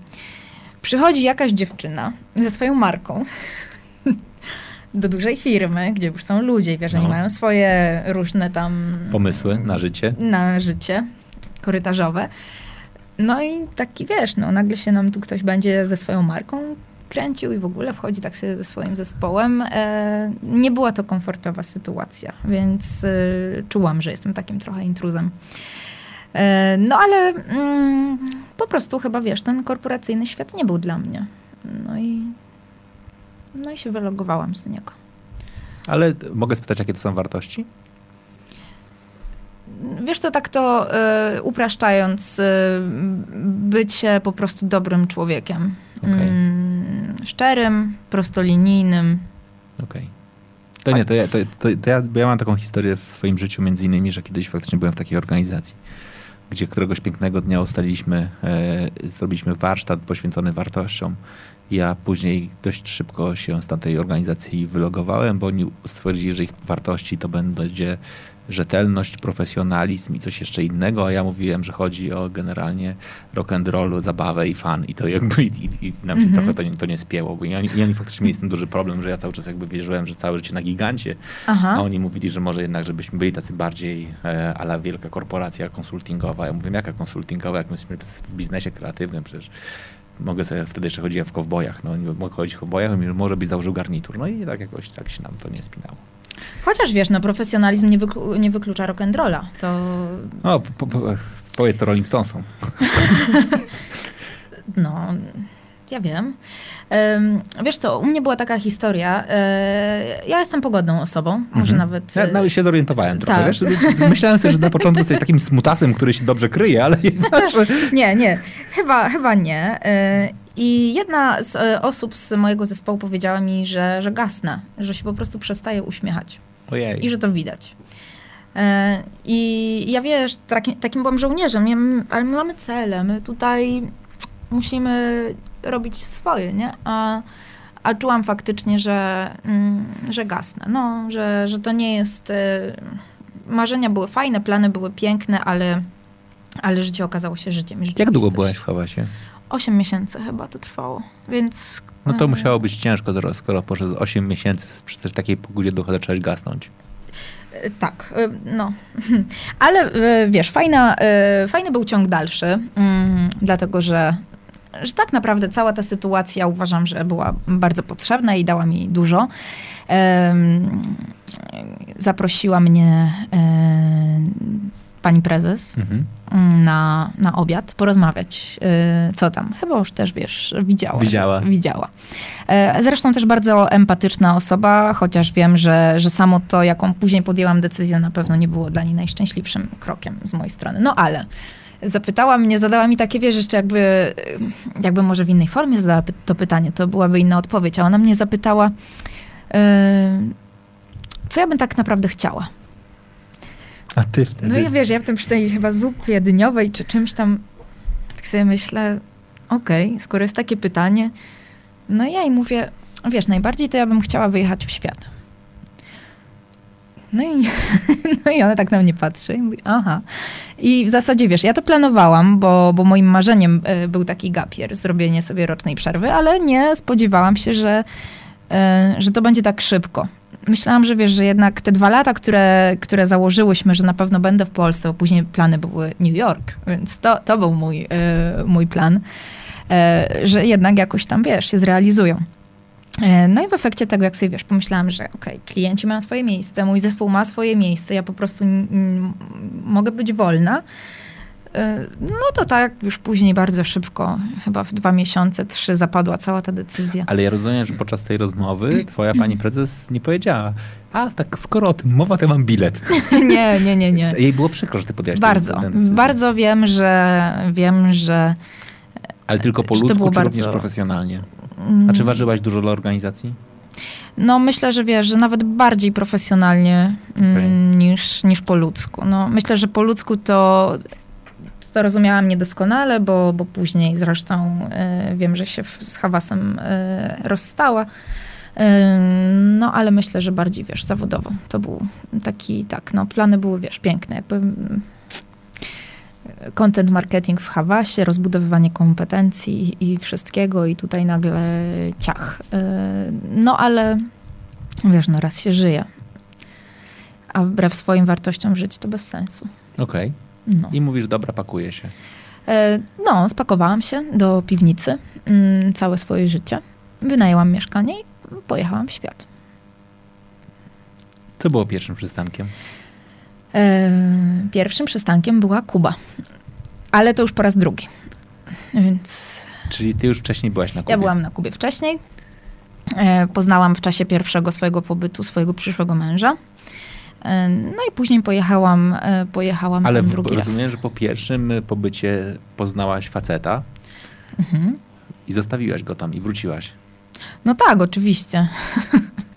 przychodzi jakaś dziewczyna ze swoją marką do dużej firmy, gdzie już są ludzie, wiesz, no. oni mają swoje różne tam... Pomysły na życie. Na życie korytarzowe. No i taki, wiesz, no nagle się nam tu ktoś będzie ze swoją marką kręcił i w ogóle wchodzi tak sobie ze swoim zespołem. E, nie była to komfortowa sytuacja, więc e, czułam, że jestem takim trochę intruzem. E, no ale mm, po prostu chyba, wiesz, ten korporacyjny świat nie był dla mnie. No i, no i się wylogowałam z niego. Ale mogę spytać, jakie to są wartości? Wiesz to tak to y, upraszczając, y, bycie po prostu dobrym człowiekiem. Okay. Y, szczerym, prostolinijnym. Okej. Okay. To nie, to ja, to, to, to ja, ja mam taką historię w swoim życiu między innymi, że kiedyś faktycznie byłem w takiej organizacji, gdzie któregoś pięknego dnia ustaliliśmy, e, zrobiliśmy warsztat poświęcony wartościom. Ja później dość szybko się z tamtej organizacji wylogowałem, bo oni stwierdzili, że ich wartości to będzie rzetelność, profesjonalizm i coś jeszcze innego, a ja mówiłem, że chodzi o generalnie rock and roll, zabawę i fan i to jakby i, i nam się mm -hmm. trochę to nie, to nie spięło, bo i oni, i oni faktycznie mieli z tym duży problem, że ja cały czas jakby wierzyłem, że całe życie na gigancie, Aha. a oni mówili, że może jednak, żebyśmy byli tacy bardziej e, ala wielka korporacja konsultingowa. Ja mówię, jaka konsultingowa, jak my jesteśmy w biznesie kreatywnym przecież mogę sobie, wtedy jeszcze chodziłem w kowbojach, no mogę chodzić w kowbojach, może byś założył garnitur. No i tak jakoś tak się nam to nie spinało. Chociaż wiesz, no profesjonalizm nie, wyklu nie wyklucza rock'n'rolla. To... No, po, po, powiedz to Rolling Stonesom. no, ja wiem. Wiesz co, u mnie była taka historia. E, ja jestem pogodną osobą, mhm. może nawet... Ja nawet się zorientowałem trochę, tak. wiesz? Myślałem sobie, że na początku jesteś takim smutasem, który się dobrze kryje, ale jednak... nie, nie. Chyba, chyba nie. E, i jedna z e, osób z mojego zespołu powiedziała mi, że, że gasnę, że się po prostu przestaje uśmiechać. Ojej. I że to widać. E, I ja wiesz, taki, takim byłam żołnierzem, ale my mamy cele, my tutaj musimy robić swoje, nie? A, a czułam faktycznie, że, mm, że gasnę. No, że, że to nie jest. E, marzenia były fajne, plany były piękne, ale, ale życie okazało się życiem. Jak długo byłaś w Hawasie? 8 miesięcy chyba to trwało, więc... No to e, musiało być ciężko, skoro przez 8 miesięcy przy takiej pogodzie zaczęłaś gasnąć. Tak, no. Ale wiesz, fajna, fajny był ciąg dalszy, mm, dlatego że, że tak naprawdę cała ta sytuacja uważam, że była bardzo potrzebna i dała mi dużo. Zaprosiła mnie pani prezes mhm. na, na obiad, porozmawiać, y, co tam. Chyba już też, wiesz, widziała. Widziała. Widziała. E, zresztą też bardzo empatyczna osoba, chociaż wiem, że, że samo to, jaką później podjęłam decyzję, na pewno nie było dla niej najszczęśliwszym krokiem z mojej strony. No ale zapytała mnie, zadała mi takie, wiesz, jeszcze jakby, jakby może w innej formie zadała to pytanie, to byłaby inna odpowiedź, a ona mnie zapytała, yy, co ja bym tak naprawdę chciała. A ty wtedy? No ja wiesz, ja w tym przy tej chyba zupie dniowej czy czymś tam tak sobie myślę, okej, okay, skoro jest takie pytanie, no ja i mówię, wiesz, najbardziej to ja bym chciała wyjechać w świat. No i, no i ona tak na mnie patrzy i mówi, aha. I w zasadzie, wiesz, ja to planowałam, bo, bo moim marzeniem e, był taki gapier, zrobienie sobie rocznej przerwy, ale nie spodziewałam się, że, e, że to będzie tak szybko myślałam, że wiesz, że jednak te dwa lata, które, które założyłyśmy, że na pewno będę w Polsce, bo później plany były New York, więc to, to był mój, y, mój plan, że jednak jakoś tam, wiesz, się zrealizują. E, no i w efekcie tego, jak sobie wiesz, pomyślałam, że okej, okay, klienci mają swoje miejsce, mój zespół ma swoje miejsce, ja po prostu mogę być wolna. E, no to tak, już później bardzo szybko, chyba w dwa miesiące, trzy zapadła cała ta decyzja. Ale ja rozumiem, że podczas tej rozmowy twoja pani prezes nie powiedziała, a tak skoro o tym mowa, to ja mam bilet. nie, nie, nie, nie. Jej było przykro, że ty podjęłaś Bardzo, bardzo wiem, że wiem, że Ale tylko po ludzku, czy bardzo... również profesjonalnie? A czy ważyłaś dużo dla organizacji? No myślę, że wiesz, że nawet bardziej profesjonalnie okay. Mm, niż, niż po ludzku. No, myślę, że po ludzku to to rozumiałam niedoskonale, bo, bo później zresztą y, wiem, że się z Hawasem y, rozstała. Y, no, ale myślę, że bardziej, wiesz, zawodowo. To był taki, tak, no, plany były, wiesz, piękne. Jakby mm, content marketing w Hawasie, rozbudowywanie kompetencji i wszystkiego i tutaj nagle ciach. No, ale wiesz, no raz się żyje. A wbrew swoim wartościom żyć to bez sensu. Okej. Okay. No. I mówisz, dobra, pakuję się. E, no, spakowałam się do piwnicy mm, całe swoje życie. Wynajęłam mieszkanie i pojechałam w świat. Co było pierwszym przystankiem? E, pierwszym przystankiem była Kuba. Ale to już po raz drugi. Więc... Czyli ty już wcześniej byłaś na Kubie? Ja byłam na Kubie wcześniej. E, poznałam w czasie pierwszego swojego pobytu swojego przyszłego męża. No i później pojechałam, e, pojechałam Ale drugi Ale rozumiem, że po pierwszym pobycie poznałaś faceta mhm. i zostawiłaś go tam i wróciłaś. No tak, oczywiście.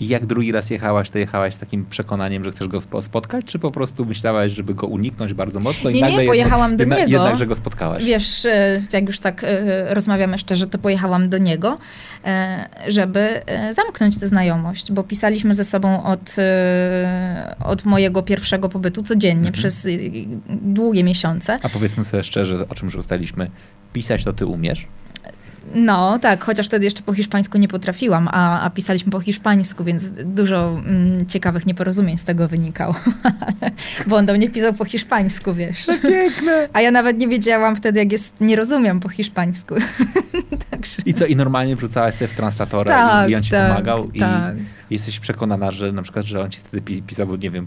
I jak drugi raz jechałaś, to jechałaś z takim przekonaniem, że chcesz go spotkać, czy po prostu myślałaś, żeby go uniknąć bardzo mocno? Nie, i nagle nie, pojechałam jednak, do niego. Jednak, że go spotkałaś. Wiesz, e, jak już tak e, rozmawiamy szczerze, to pojechałam do niego, e, żeby zamknąć tę znajomość, bo pisaliśmy ze sobą od, od mojego pierwszego pobytu codziennie mhm. przez długie miesiące. A powiedzmy sobie szczerze, o czym już ustaliliśmy, pisać to ty umiesz? No, tak, chociaż wtedy jeszcze po hiszpańsku nie potrafiłam, a, a pisaliśmy po hiszpańsku, więc dużo mm, ciekawych nieporozumień z tego wynikało. Bo on do mnie pisał po hiszpańsku, wiesz. Piękne. A ja nawet nie wiedziałam wtedy, jak jest, nie rozumiem po hiszpańsku. Także... I co, i normalnie wrzucałaś sobie w translatora tak, i on ci tak, pomagał? Tak. I jesteś przekonana, że na przykład, że on ci wtedy pisał, nie wiem,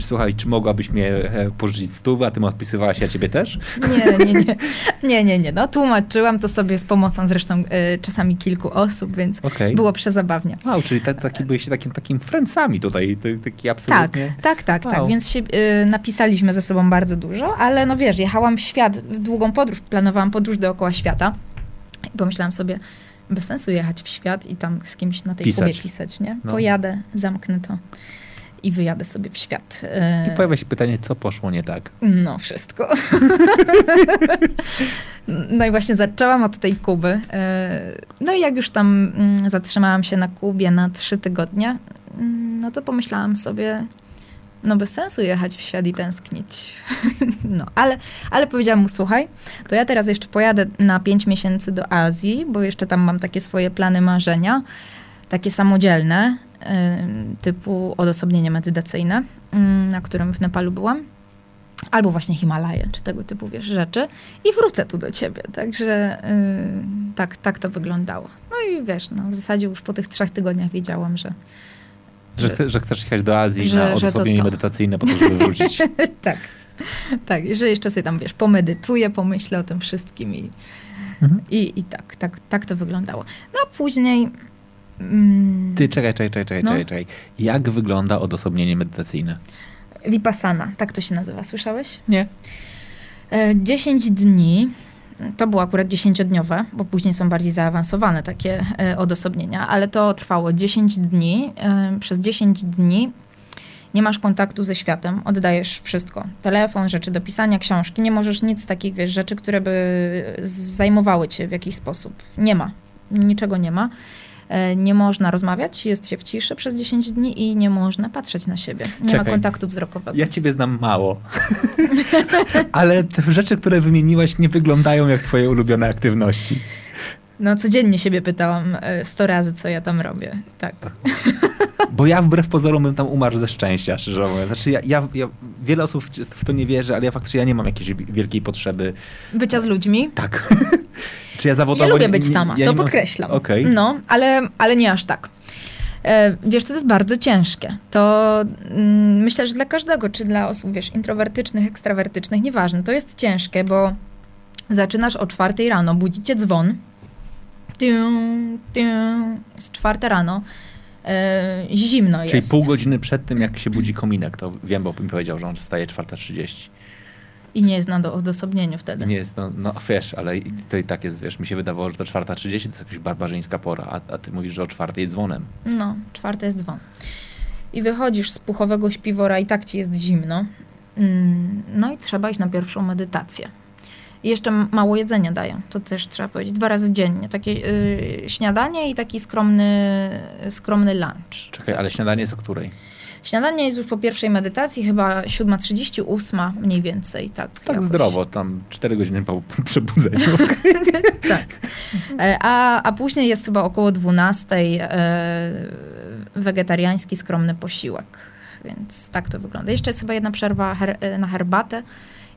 słuchaj, czy mogłabyś mnie e, pożyczyć stówę, a ty mu odpisywałaś, ja ciebie też? Nie, nie, nie. Nie, nie, nie. No tłumaczyłam to sobie z pomocą zresztą y, czasami kilku osób, więc okay. było przezabawnie. Wow, czyli tak, taki, byliście takim, takim friendsami tutaj, taki absolutnie... Tak, tak, tak, wow. tak. Więc się, y, napisaliśmy ze sobą bardzo dużo, ale no wiesz, jechałam w świat, w długą podróż, planowałam podróż dookoła świata i pomyślałam sobie, bez sensu jechać w świat i tam z kimś na tej pisać. Kubie pisać, nie? No. Pojadę, zamknę to i wyjadę sobie w świat. I pojawia się pytanie, co poszło nie tak? No, wszystko. no i właśnie zaczęłam od tej Kuby. E, no i jak już tam mm, zatrzymałam się na Kubie na trzy tygodnie, mm, no to pomyślałam sobie, no bez sensu jechać w świat i tęsknić. No, ale, ale powiedziałam mu, słuchaj, to ja teraz jeszcze pojadę na pięć miesięcy do Azji, bo jeszcze tam mam takie swoje plany, marzenia, takie samodzielne. typu odosobnienie medytacyjne, mm, na którym w Nepalu byłam. Albo właśnie Himalaje, czy tego typu wiesz, rzeczy. I wrócę tu do ciebie. Także yy, tak, tak to wyglądało. No i wiesz, no, w zasadzie już po tych trzech tygodniach wiedziałam, że, że, że, że chcesz jechać do Azji że, na odosobnienie medytacyjne po to, żeby wrócić. tak. Tak, że jeszcze sobie tam, wiesz, pomedytuję, pomyślę o tym wszystkim i, mhm. i, i tak, tak, tak to wyglądało. No a później... Mm, Ty, czekaj, czekaj, czekaj, no? czekaj, czekaj. Jak wygląda odosobnienie medytacyjne? Vipassana, tak to się nazywa, słyszałeś? Nie. 10 e, dni to było akurat dziesięciodniowe, bo później są bardziej zaawansowane takie e, odosobnienia, ale to trwało 10 dni. E, przez 10 dni nie masz kontaktu ze światem, oddajesz wszystko. Telefon, rzeczy do pisania, książki. Nie możesz nic takich, wiesz, rzeczy, które by zajmowały cię w jakiś sposób. Nie ma. Niczego nie ma. E, nie można rozmawiać, jest się w ciszy przez 10 dni i nie można patrzeć na siebie. Nie Czekaj, ma kontaktu wzrokowego. Ja ciebie znam mało. Ale te rzeczy, które wymieniłaś, nie wyglądają jak twoje ulubione aktywności. No, codziennie siebie pytałam 100 e, razy, co ja tam robię. Tak. Bo ja wbrew pozorom bym tam umarł ze szczęścia, szczerze mówiąc. Znaczy ja, ja, ja, wiele osób w to nie wierzy, ale ja faktycznie ja nie mam jakiejś wielkiej potrzeby. Bycia z ludźmi? Tak. Czy ja zawodowo... Ja lubię być sama, ja to podkreślam. Okay. No, ale, ale nie aż tak. E, wiesz, to jest bardzo ciężkie. To mm, myślę, że dla każdego, czy dla osób, wiesz, introwertycznych, ekstrawertycznych, nieważne, to jest ciężkie, bo zaczynasz o czwartej rano, budzicie dzwon, jest czwarte rano, e, zimno Czyli jest. pół godziny przed tym, jak się budzi kominek, to wiem, bo mi powiedział, że on wstaje 4.30. I nie jest na do, odosobnieniu wtedy. Nie jest, no, no wiesz, ale to i tak jest, wiesz, mi się wydawało, że to 4.30 to jest jakaś barbarzyńska pora, a, a ty mówisz, że o czwartej dzwonem. No, czwarta jest dzwon. I wychodzisz z puchowego śpiwora i tak ci jest zimno. Mm, no i trzeba iść na pierwszą medytację. I jeszcze mało jedzenia daję, to też trzeba powiedzieć, dwa razy dziennie. Takie yy, śniadanie i taki skromny, skromny lunch. Czekaj, ale śniadanie jest o której? Śniadanie jest już po pierwszej medytacji, chyba 7.38 mniej więcej. Tak, tak jakoś. zdrowo, tam 4 godziny po przebudzeniu. tak. E, a, a później jest chyba około 12 e, wegetariański skromny posiłek. Więc tak to wygląda. Jeszcze jest chyba jedna przerwa her e, na herbatę.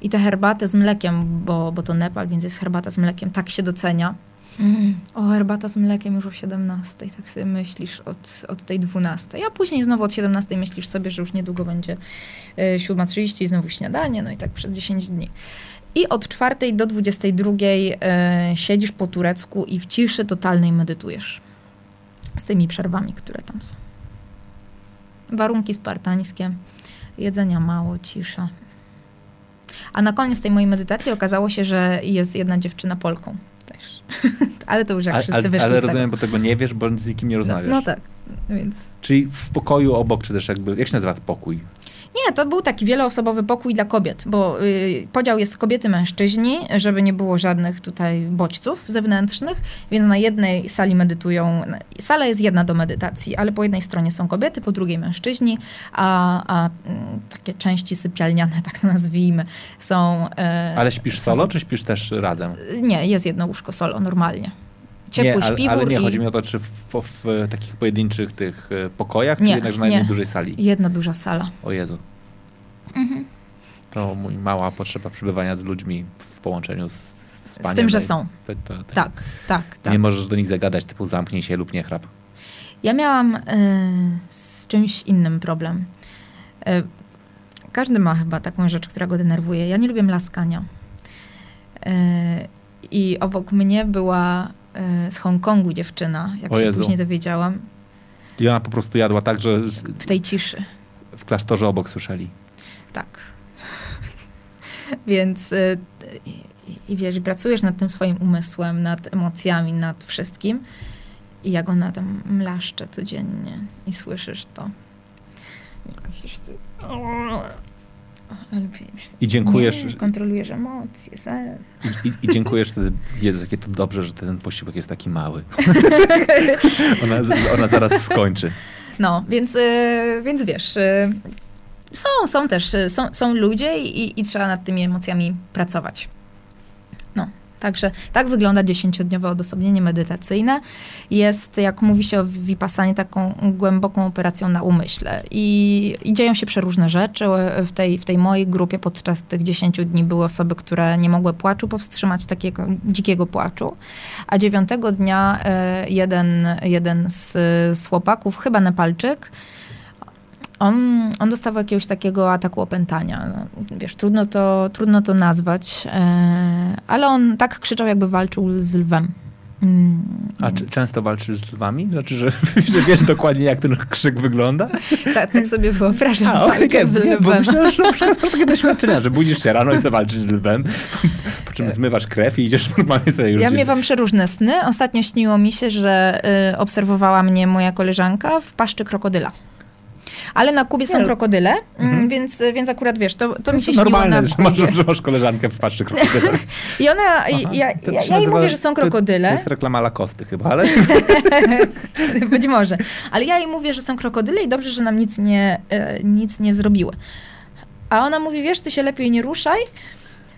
I tę herbatę z mlekiem, bo, bo to Nepal, więc jest herbata z mlekiem, tak się docenia. Mm. O, herbata z mlekiem już o 17, tak sobie myślisz od, od tej 12. A później znowu od 17 myślisz sobie, że już niedługo będzie 7.30 y, i znowu śniadanie, no i tak przez 10 dni. I od 4 do 22 y, siedzisz po turecku i w ciszy totalnej medytujesz. Z tymi przerwami, które tam są. Warunki spartańskie, jedzenia mało, cisza. A na koniec tej mojej medytacji okazało się, że jest jedna dziewczyna Polką też. ale to już jak ale, wszyscy wyszli Ale rozumiem, bo tego nie wiesz, bo z nikim nie rozmawiasz. No, no tak, więc... Czyli w pokoju obok, czy też jakby, jak się nazywa pokój? Nie, to był taki wieloosobowy pokój dla kobiet, bo y, podział jest kobiety-mężczyźni, żeby nie było żadnych tutaj bodźców zewnętrznych, więc na jednej sali medytują, sala jest jedna do medytacji, ale po jednej stronie są kobiety, po drugiej mężczyźni, a, a y, takie części sypialniane, tak nazwijmy, są... Y, ale śpisz są, solo, czy śpisz też razem? Nie, jest jedno łóżko solo, normalnie ciepły nie, ale, śpiwór. Ale nie, i... chodzi mi o to, czy w, w, w takich pojedynczych tych e, pokojach, nie, czy jednak na jednej dużej sali? jedna duża sala. O Jezu. Mhm. To mój mała potrzeba przebywania z ludźmi w połączeniu z, z, z tym, że są. To, to, to, tak, tak, tak. Nie możesz do nich zagadać, typu zamknij się lub nie chrap. Ja miałam y, z czymś innym problem. Y, każdy ma chyba taką rzecz, która go denerwuje. Ja nie lubię laskania. Y, I obok mnie była z Hongkongu dziewczyna, jak o się Jezu. później dowiedziałam. I ona po prostu jadła tak, że... W tej ciszy. W klasztorze obok słyszeli. Tak. Więc y, i wiesz, pracujesz nad tym swoim umysłem, nad emocjami, nad wszystkim i jak ona tam mlaszcze codziennie i słyszysz to. I myślisz i dziękujesz. Nie, kontrolujesz emocje. I, i, I, dziękujesz wtedy, Jezu, jakie to dobrze, że ten posiłek jest taki mały. ona, ona zaraz skończy. No, więc, y, więc wiesz, y, są, są też, są, są ludzie i, i trzeba nad tymi emocjami pracować. Także tak wygląda dziesięciodniowe odosobnienie medytacyjne. Jest, jak mówi się o Vipassanie, taką głęboką operacją na umyśle. I, I, dzieją się przeróżne rzeczy. W tej, w tej mojej grupie podczas tych dziesięciu dni były osoby, które nie mogły płaczu powstrzymać, takiego dzikiego płaczu. A dziewiątego dnia e, jeden, jeden z, z chłopaków, chyba Nepalczyk, on, on dostawał jakiegoś takiego ataku opętania. No, wiesz, trudno to, trudno to nazwać, e, ale on tak krzyczał, jakby walczył z lwem. Mm, A czy często walczysz z lwami? Znaczy, że, że wiesz dokładnie, jak ten krzyk wygląda? Tak, tak sobie wyobrażam A, okay, z lwem. Bo myślę, że na takie doświadczenia, że budzisz się rano i zawalczysz z lwem, po czym zmywasz krew i idziesz normalnie sobie już. Ja miewam przeróżne sny. Ostatnio śniło mi się, że y, obserwowała mnie moja koleżanka w paszczy krokodyla. Ale na Kubie są nie. krokodyle, mm, mhm. więc, więc akurat wiesz, to, to, to mi się normalne, że masz, że masz koleżankę w paszczy krokodyla. I ona, Aha, ja, ja, ja jej mówię, że są krokodyle. To, to jest reklama Lakosty chyba, ale... Być może. Ale ja jej mówię, że są krokodyle i dobrze, że nam nic nie, e, nic nie zrobiły. A ona mówi, wiesz, ty się lepiej nie ruszaj,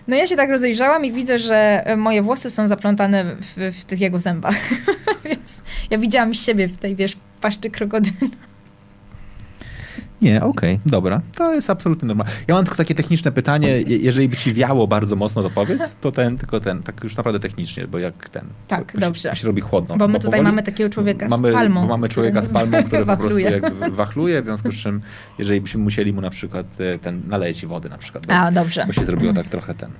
no ja się tak rozejrzałam i widzę, że moje włosy są zaplątane w, w tych jego zębach. Więc ja widziałam siebie w tej, wiesz, paszczy krokodyla. Nie, okej, okay, dobra. To jest absolutnie normalne. Ja mam tylko takie techniczne pytanie. jeżeli by ci wiało bardzo mocno, to powiedz, to ten, tylko ten, tak już naprawdę technicznie, bo jak ten. Tak, dobrze. To się robi chłodno. Bo my tutaj mamy takiego człowieka mamy, z palmą. mamy człowieka z palmą, który po prostu jak wachluje, w związku z czym, jeżeli byśmy musieli mu na przykład e, ten, naleje wody na przykład. Bez, A, dobrze. Bo się zrobiło tak trochę ten.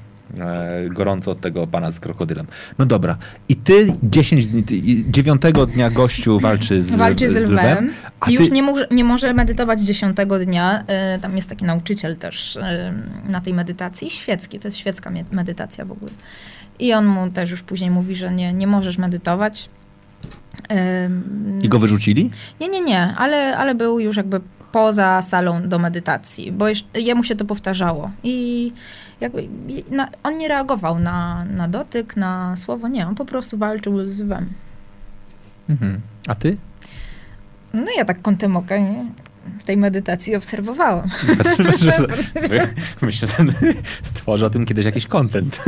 E, gorąco od tego pana z krokodylem. No dobra. I ty 10 dni, 9 dnia gościu walczy z, walczy z, z lwem. I już nie, może, nie może medytować 10 dnia. E, tam jest taki nauczyciel też e, na tej medytacji, świecki. To jest świecka medytacja w ogóle. I on mu też już później mówi, że nie, nie możesz medytować. I go wyrzucili? Nie, nie, nie, ale, ale był już jakby poza salą do medytacji, bo jeszcze, jemu się to powtarzało. I jakby na, on nie reagował na, na dotyk, na słowo, nie, on po prostu walczył z wem. Mhm. A ty? No ja tak kątem oka nie? Tej medytacji obserwowałam. Myślę, że stworzę o tym kiedyś jakiś kontent.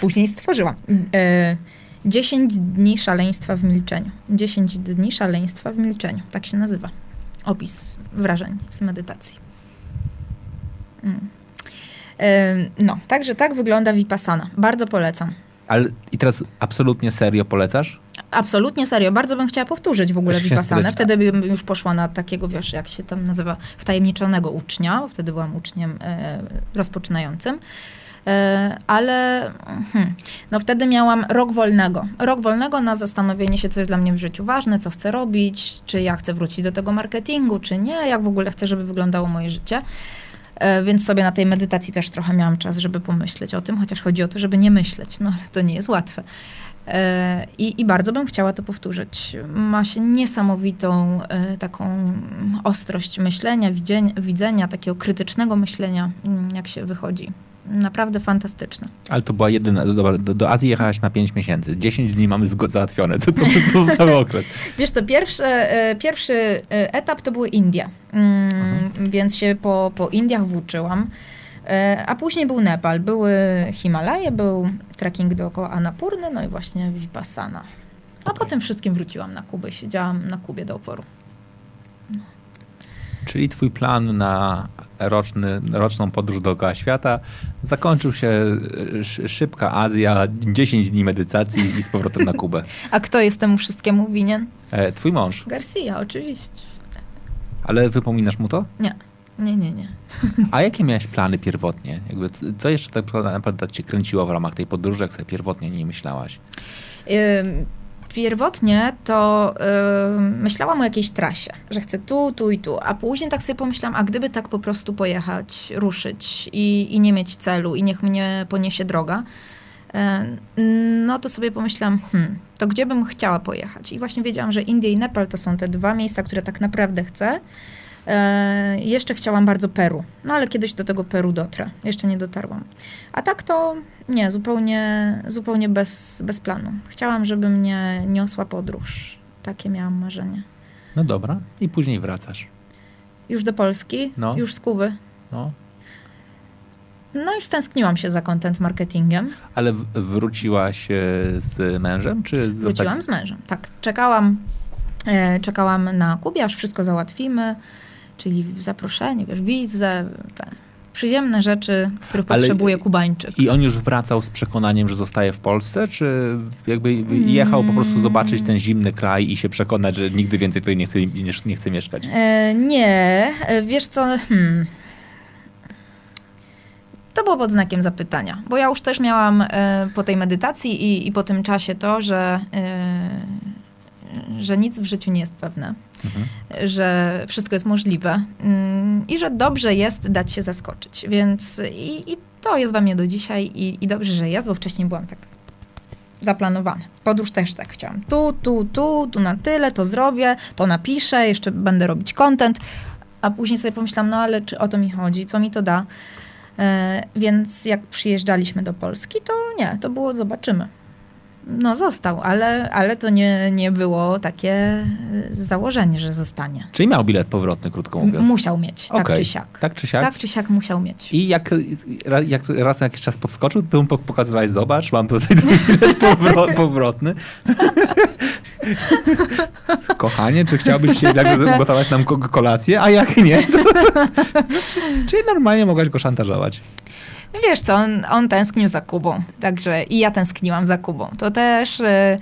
Później stworzyłam. E, 10 dni szaleństwa w milczeniu. 10 dni szaleństwa w milczeniu. Tak się nazywa. Opis wrażeń z medytacji. Mm. No, także tak wygląda Vipassana. Bardzo polecam. Ale i teraz absolutnie serio polecasz? Absolutnie serio. Bardzo bym chciała powtórzyć w ogóle Vipassanę. Wtedy bym już poszła na takiego, wiesz, jak się tam nazywa, wtajemniczonego ucznia. Wtedy byłam uczniem e, rozpoczynającym. E, ale hmm, no wtedy miałam rok wolnego. Rok wolnego na zastanowienie się, co jest dla mnie w życiu ważne, co chcę robić, czy ja chcę wrócić do tego marketingu, czy nie, jak w ogóle chcę, żeby wyglądało moje życie. E, więc sobie na tej medytacji też trochę miałam czas, żeby pomyśleć o tym, chociaż chodzi o to, żeby nie myśleć. No, to nie jest łatwe. E, I, I, bardzo bym chciała to powtórzyć. Ma się niesamowitą e, taką ostrość myślenia, widzenia, widzenia, takiego krytycznego myślenia, mm, jak się wychodzi naprawdę fantastyczne. Ale to była jedyna, dobra, do, do Azji jechałaś na 5 miesięcy. 10 dni mamy załatwione. Co to jest pozostały okres? Wiesz to pierwszy, e, pierwszy e, etap to były Indie. Mm, więc się po, po Indiach włóczyłam. E, a później był Nepal, były Himalaje, był trekking dookoła Annapurny, no i właśnie Vipassana. A okay. potem wszystkim wróciłam na Kubę. Siedziałam na Kubie do oporu. No. Czyli twój plan na roczny, roczną podróż dookoła świata zakończył się szybka Azja, 10 dni medytacji i z powrotem na Kubę. A kto jest temu wszystkiemu winien? E, twój mąż. Garcia, oczywiście. Ale wypominasz mu to? Nie. Nie, nie, nie. A jakie miałeś plany pierwotnie? Jakby, co jeszcze tak naprawdę cię kręciło w ramach tej podróży, jak sobie pierwotnie nie myślałaś? Pierwotnie to yy, myślałam o jakiejś trasie, że chcę tu, tu i tu, a później tak sobie pomyślałam, a gdyby tak po prostu pojechać, ruszyć i, i nie mieć celu i niech mnie poniesie droga, yy, no to sobie pomyślałam, hmm, to gdzie bym chciała pojechać? I właśnie wiedziałam, że Indie i Nepal to są te dwa miejsca, które tak naprawdę chcę. E, jeszcze chciałam bardzo Peru, no ale kiedyś do tego Peru dotrę. Jeszcze nie dotarłam. A tak to nie, zupełnie, zupełnie bez, bez planu. Chciałam, żeby mnie niosła podróż. Takie miałam marzenie. No dobra. I później wracasz. Już do Polski? No. Już z Kuby? No. No i stęskniłam się za content marketingiem. Ale wróciłaś z mężem, czy Wróciłam z mężem, tak. Czekałam, e, czekałam na Kubie, aż wszystko załatwimy, czyli zaproszenie, wiesz, wizę, te przyziemne rzeczy, których Ale potrzebuje Kubańczyk. I on już wracał z przekonaniem, że zostaje w Polsce, czy jakby jechał po prostu zobaczyć ten zimny kraj i się przekonać, że nigdy więcej tutaj nie chce, nie, nie chce mieszkać? E, nie, e, wiesz co... Hmm. To było pod znakiem zapytania, bo ja już też miałam e, po tej medytacji i, i po tym czasie to, że, e, że nic w życiu nie jest pewne, mhm. że wszystko jest możliwe mm, i że dobrze jest dać się zaskoczyć. Więc i, i to jest we mnie do dzisiaj i, i dobrze, że jest, bo wcześniej byłam tak zaplanowane. Podróż też tak chciałam. Tu, tu, tu, tu na tyle, to zrobię, to napiszę, jeszcze będę robić content. A później sobie pomyślałam, no ale czy o to mi chodzi, co mi to da? E, więc jak przyjeżdżaliśmy do Polski, to nie, to było zobaczymy. No został, ale, ale to nie, nie było takie e, założenie, że zostanie. Czyli miał bilet powrotny, krótko mówiąc. Musiał mieć, tak okay. czy siak. Tak czy siak? Tak czy siak musiał mieć. I jak, jak raz na jakiś czas podskoczył, to mu pokazywałeś, zobacz, mam tutaj bilet powrot, powrotny. Kochanie, czy chciałbyś się gotować nam kolację? A jak nie? To, czyli normalnie mogłaś go szantażować. Wiesz co, on, on tęsknił za Kubą, także i ja tęskniłam za Kubą. To też e,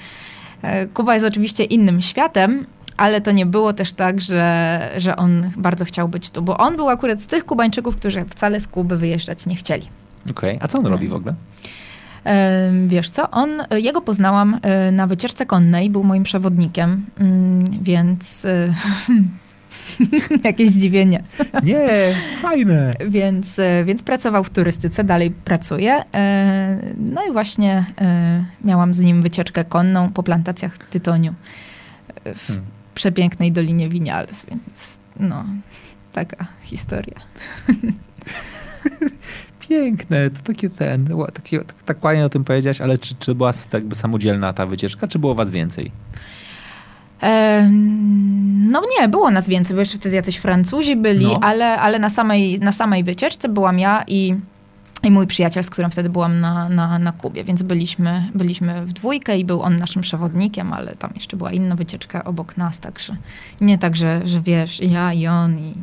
e, Kuba jest oczywiście innym światem, ale to nie było też tak, że, że on bardzo chciał być tu, bo on był akurat z tych Kubańczyków, którzy wcale z Kuby wyjeżdżać nie chcieli. Okej, okay. a co on robi w ogóle? Wiesz co, on, jego poznałam e, na wycieczce konnej, był moim przewodnikiem, mm, więc Jakieś zdziwienie. Nie, fajne. Więc, e, więc pracował w turystyce, dalej pracuje. E, no i właśnie e, miałam z nim wycieczkę konną po plantacjach tytoniu w hmm. przepięknej Dolinie Winiales, więc no, taka historia. Piękne, to takie ten, takie, tak, tak ładnie o tym powiedziałeś, ale czy, czy była jakby samodzielna ta wycieczka, czy było was więcej? No nie, było nas więcej, bo jeszcze wtedy jacyś Francuzi byli, no. ale, ale na, samej, na samej wycieczce byłam ja i, i mój przyjaciel, z którym wtedy byłam na, na, na Kubie, więc byliśmy, byliśmy w dwójkę i był on naszym przewodnikiem, ale tam jeszcze była inna wycieczka obok nas, także nie tak, że, że wiesz, ja i on i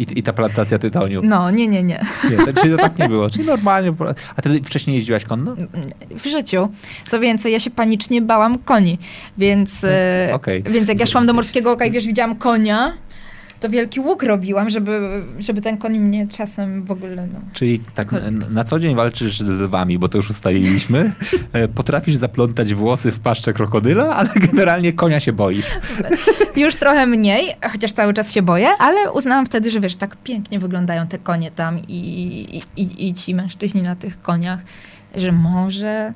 i, I ta plantacja tytoniu. No, nie, nie, nie. nie to, czyli to tak nie było. Czyli normalnie. A ty wcześniej jeździłaś konno? W życiu. Co więcej, ja się panicznie bałam koni. Więc, e, okay. więc jak ja szłam do Morskiego Oka i wiesz, widziałam konia, to wielki łuk robiłam, żeby, żeby ten koń mnie czasem w ogóle... No, Czyli tak na, na co dzień walczysz z lwami, bo to już ustaliliśmy. E, potrafisz zaplątać włosy w paszczę krokodyla, ale generalnie konia się boisz. Już trochę mniej, chociaż cały czas się boję, ale uznałam wtedy, że wiesz, tak pięknie wyglądają te konie tam i, i, i ci mężczyźni na tych koniach, że może...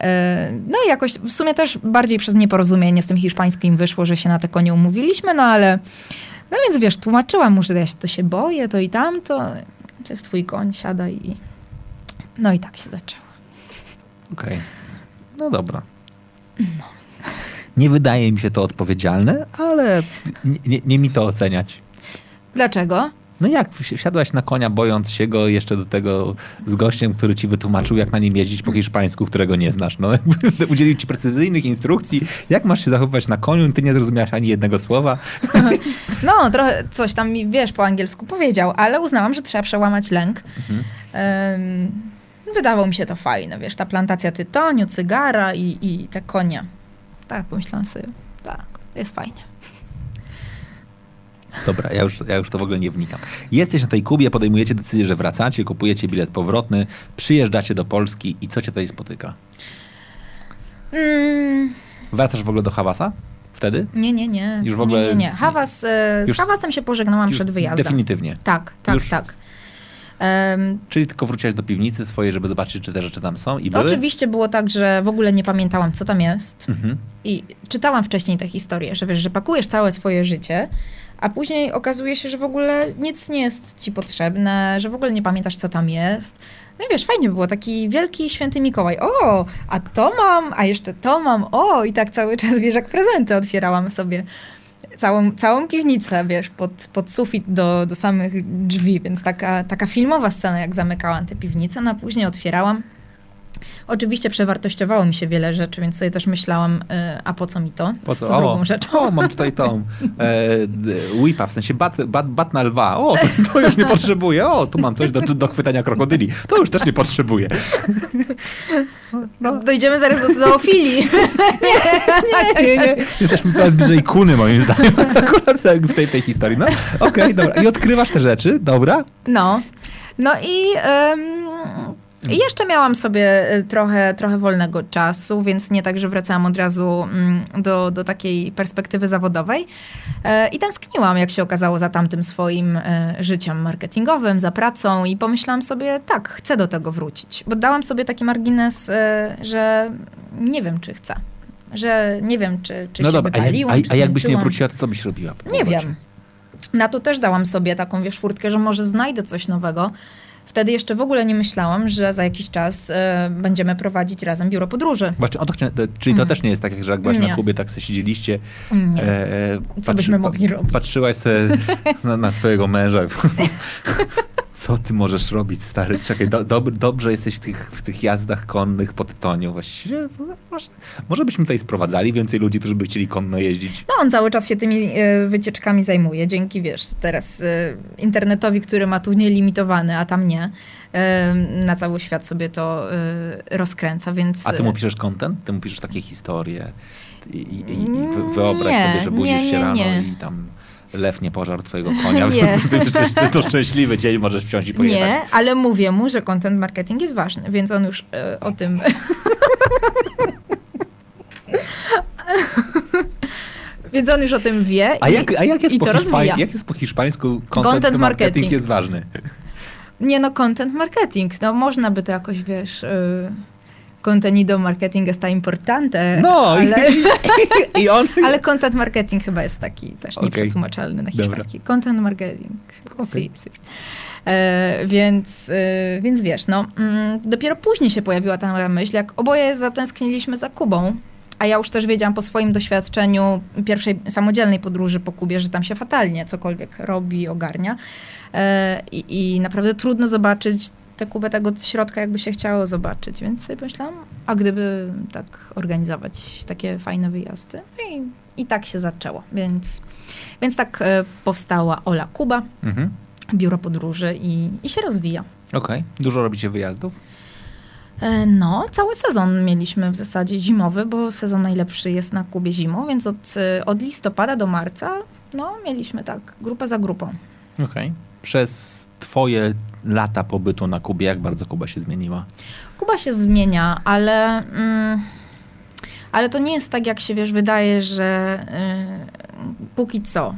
E, no i jakoś w sumie też bardziej przez nieporozumienie z tym hiszpańskim wyszło, że się na te konie umówiliśmy, no ale no więc wiesz, tłumaczyłam mu, że ja się, to się boję, to i tamto. To jest twój koń, siadaj i... No i tak się zaczęło. Okej. Okay. No dobra. No. Nie wydaje mi się to odpowiedzialne, ale nie, nie, nie mi to oceniać. Dlaczego? No jak wsiadłaś na konia, bojąc się go jeszcze do tego z gościem, który ci wytłumaczył, jak na nim jeździć po hiszpańsku, którego nie znasz. No, udzielił ci precyzyjnych instrukcji, jak masz się zachowywać na koniu, ty nie zrozumiałaś ani jednego słowa. No, trochę coś tam mi, wiesz, po angielsku powiedział, ale uznałam, że trzeba przełamać lęk. Mhm. Um, wydawało mi się to fajne, wiesz, ta plantacja tytoniu, cygara i, i te konie. Tak, pomyślałam sobie, tak, jest fajnie. Dobra, ja już, ja już to w ogóle nie wnikam. Jesteś na tej Kubie, podejmujecie decyzję, że wracacie, kupujecie bilet powrotny, przyjeżdżacie do Polski i co cię tutaj spotyka? Mm. Wracasz w ogóle do Hawasa? Wtedy? Nie, nie, nie. Już w ogóle... Nie, nie, nie. Hawas, e, z Hawasem się pożegnałam przed wyjazdem. Definitywnie. Tak, tak, już... tak. Um, Czyli tylko wróciłaś do piwnicy swojej, żeby zobaczyć, czy te rzeczy tam są i były? Oczywiście było tak, że w ogóle nie pamiętałam, co tam jest. Mhm. I czytałam wcześniej tę historię, że wiesz, że pakujesz całe swoje życie, a później okazuje się, że w ogóle nic nie jest ci potrzebne, że w ogóle nie pamiętasz, co tam jest. No i wiesz, fajnie było, taki wielki święty Mikołaj. O, a to mam, a jeszcze to mam, o, i tak cały czas, wiesz, jak prezenty otwierałam sobie. całą, całą piwnicę, wiesz, pod, pod sufit do, do samych drzwi, więc taka, taka filmowa scena, jak zamykałam tę piwnicę, no a później otwierałam. Oczywiście przewartościowało mi się wiele rzeczy, więc sobie też myślałam, y, a po co mi to? Po co? Co drugą rzeczą. O, mam tutaj tą e, whipa, w sensie bat, bat, bat na lwa. O, to, to, już nie potrzebuję. O, tu mam coś do, do chwytania krokodyli. To już też nie potrzebuję. No. Dojdziemy zaraz do zoofilii. nie, nie, nie. Jesteśmy coraz bliżej kuny, moim zdaniem. Akurat w tej, tej historii. No, okej, okay, dobra. I odkrywasz te rzeczy, dobra? No. No i... Um, i jeszcze miałam sobie y, trochę, trochę wolnego czasu, więc nie tak, że wracałam od razu mm, do, do takiej perspektywy zawodowej. E, I tęskniłam, jak się okazało, za tamtym swoim e, życiem marketingowym, za pracą i pomyślałam sobie, tak, chcę do tego wrócić. Bo dałam sobie taki margines, e, że nie wiem, czy chcę. Że nie wiem, czy, czy no się dobra, wypaliłam, a, jak, a, a jakbyś nie wróciła, to co byś robiła? Nie wiem. Na to też dałam sobie taką, wiesz, furtkę, że może znajdę coś nowego. Wtedy jeszcze w ogóle nie myślałam, że za jakiś czas y, będziemy prowadzić razem biuro podróży. Właśnie, o to chciałem, czyli to mm. też nie jest tak, że jak byłaś nie. na klubie, tak sobie siedzieliście. Nie. E, e Co patrzy, byśmy mogli robić? Patrzyłaś sobie na, na swojego męża. Co ty możesz robić, stary? Czekaj, do, do, dobrze jesteś w tych, w tych jazdach konnych pod Tonią. Właściwie no, może, może byśmy tutaj sprowadzali więcej ludzi, którzy by chcieli konno jeździć. No on cały czas się tymi y, wycieczkami zajmuje. Dzięki, wiesz, teraz y, internetowi, który ma tu nielimitowany, a tam nie. Y, na cały świat sobie to rozkręca, więc... A ty mu piszesz content? Ty mu piszesz takie historie? I, i, i wyobraź nie, sobie, że budzisz nie, nie, się rano i tam lew nie pożarł twojego konia, w związku z tym, że to szczęśliwy dzień, możesz wsiąść i pojechać. Nie, ale mówię mu, że content marketing jest ważny, więc on już e, o tym... Więc on już o tym wie a jak, a jak, jest, po hiszpań, jak jest po hiszpańsku content, content marketing. marketing jest ważny? Nie no, content marketing. No można by to jakoś, wiesz... Yy contenido marketing está importante. No, ale, i on... ale content marketing chyba jest taki też okay. nieprzetłumaczalny na hiszpański. Dobra. Content marketing. Okay. Si, si. E, więc, e, więc wiesz, no, mm, dopiero później się pojawiła ta moja myśl, jak oboje zatęskniliśmy za Kubą, a ja już też wiedziałam po swoim doświadczeniu pierwszej samodzielnej podróży po Kubie, że tam się fatalnie cokolwiek robi, ogarnia. E, I, I naprawdę trudno zobaczyć tę Kubę tego środka jakby się chciało zobaczyć, więc sobie myślałam, a gdyby tak organizować takie fajne wyjazdy. No i, i tak się zaczęło, więc, więc tak e, powstała Ola Kuba, mhm. biuro podróży i, i się rozwija. Okej. Okay. Dużo robicie wyjazdów? E, no, cały sezon mieliśmy w zasadzie zimowy, bo sezon najlepszy jest na Kubie zimą, więc od, e, od listopada do marca, no, mieliśmy tak, grupę za grupą. Okej. Okay. Przez twoje lata pobytu na Kubie, jak bardzo Kuba się zmieniła? Kuba się zmienia, ale, mm, ale to nie jest tak, jak się wiesz, wydaje, że y, póki co,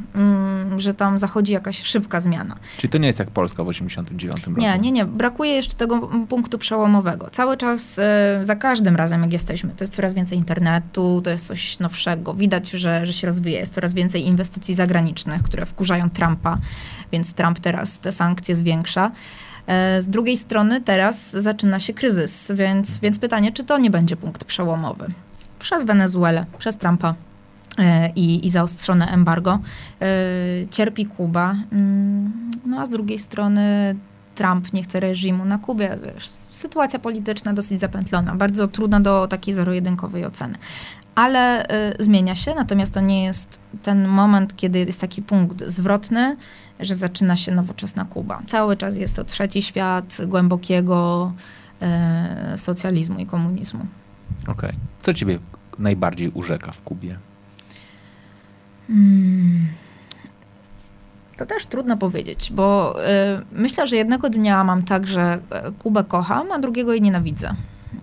y, że tam zachodzi jakaś szybka zmiana. Czyli to nie jest jak Polska w 89 roku? Nie, nie, nie. Brakuje jeszcze tego punktu przełomowego. Cały czas, y, za każdym razem, jak jesteśmy, to jest coraz więcej internetu, to jest coś nowszego. Widać, że, że się rozwija. Jest coraz więcej inwestycji zagranicznych, które wkurzają Trumpa więc Trump teraz te sankcje zwiększa. E, z drugiej strony teraz zaczyna się kryzys, więc, więc pytanie, czy to nie będzie punkt przełomowy? Przez Wenezuelę, przez Trumpa e, i, i zaostrzone embargo e, cierpi Kuba, mm, no a z drugiej strony Trump nie chce reżimu na Kubie. Wiesz, sytuacja polityczna dosyć zapętlona, bardzo trudna do takiej zero-jedynkowej oceny ale y, zmienia się, natomiast to nie jest ten moment, kiedy jest taki punkt zwrotny, że zaczyna się nowoczesna Kuba. Cały czas jest to trzeci świat głębokiego y, socjalizmu i komunizmu. Okej. Okay. Co ciebie najbardziej urzeka w Kubie? Hmm. To też trudno powiedzieć, bo y, myślę, że jednego dnia mam tak, że e, Kubę kocham, a drugiego jej nienawidzę.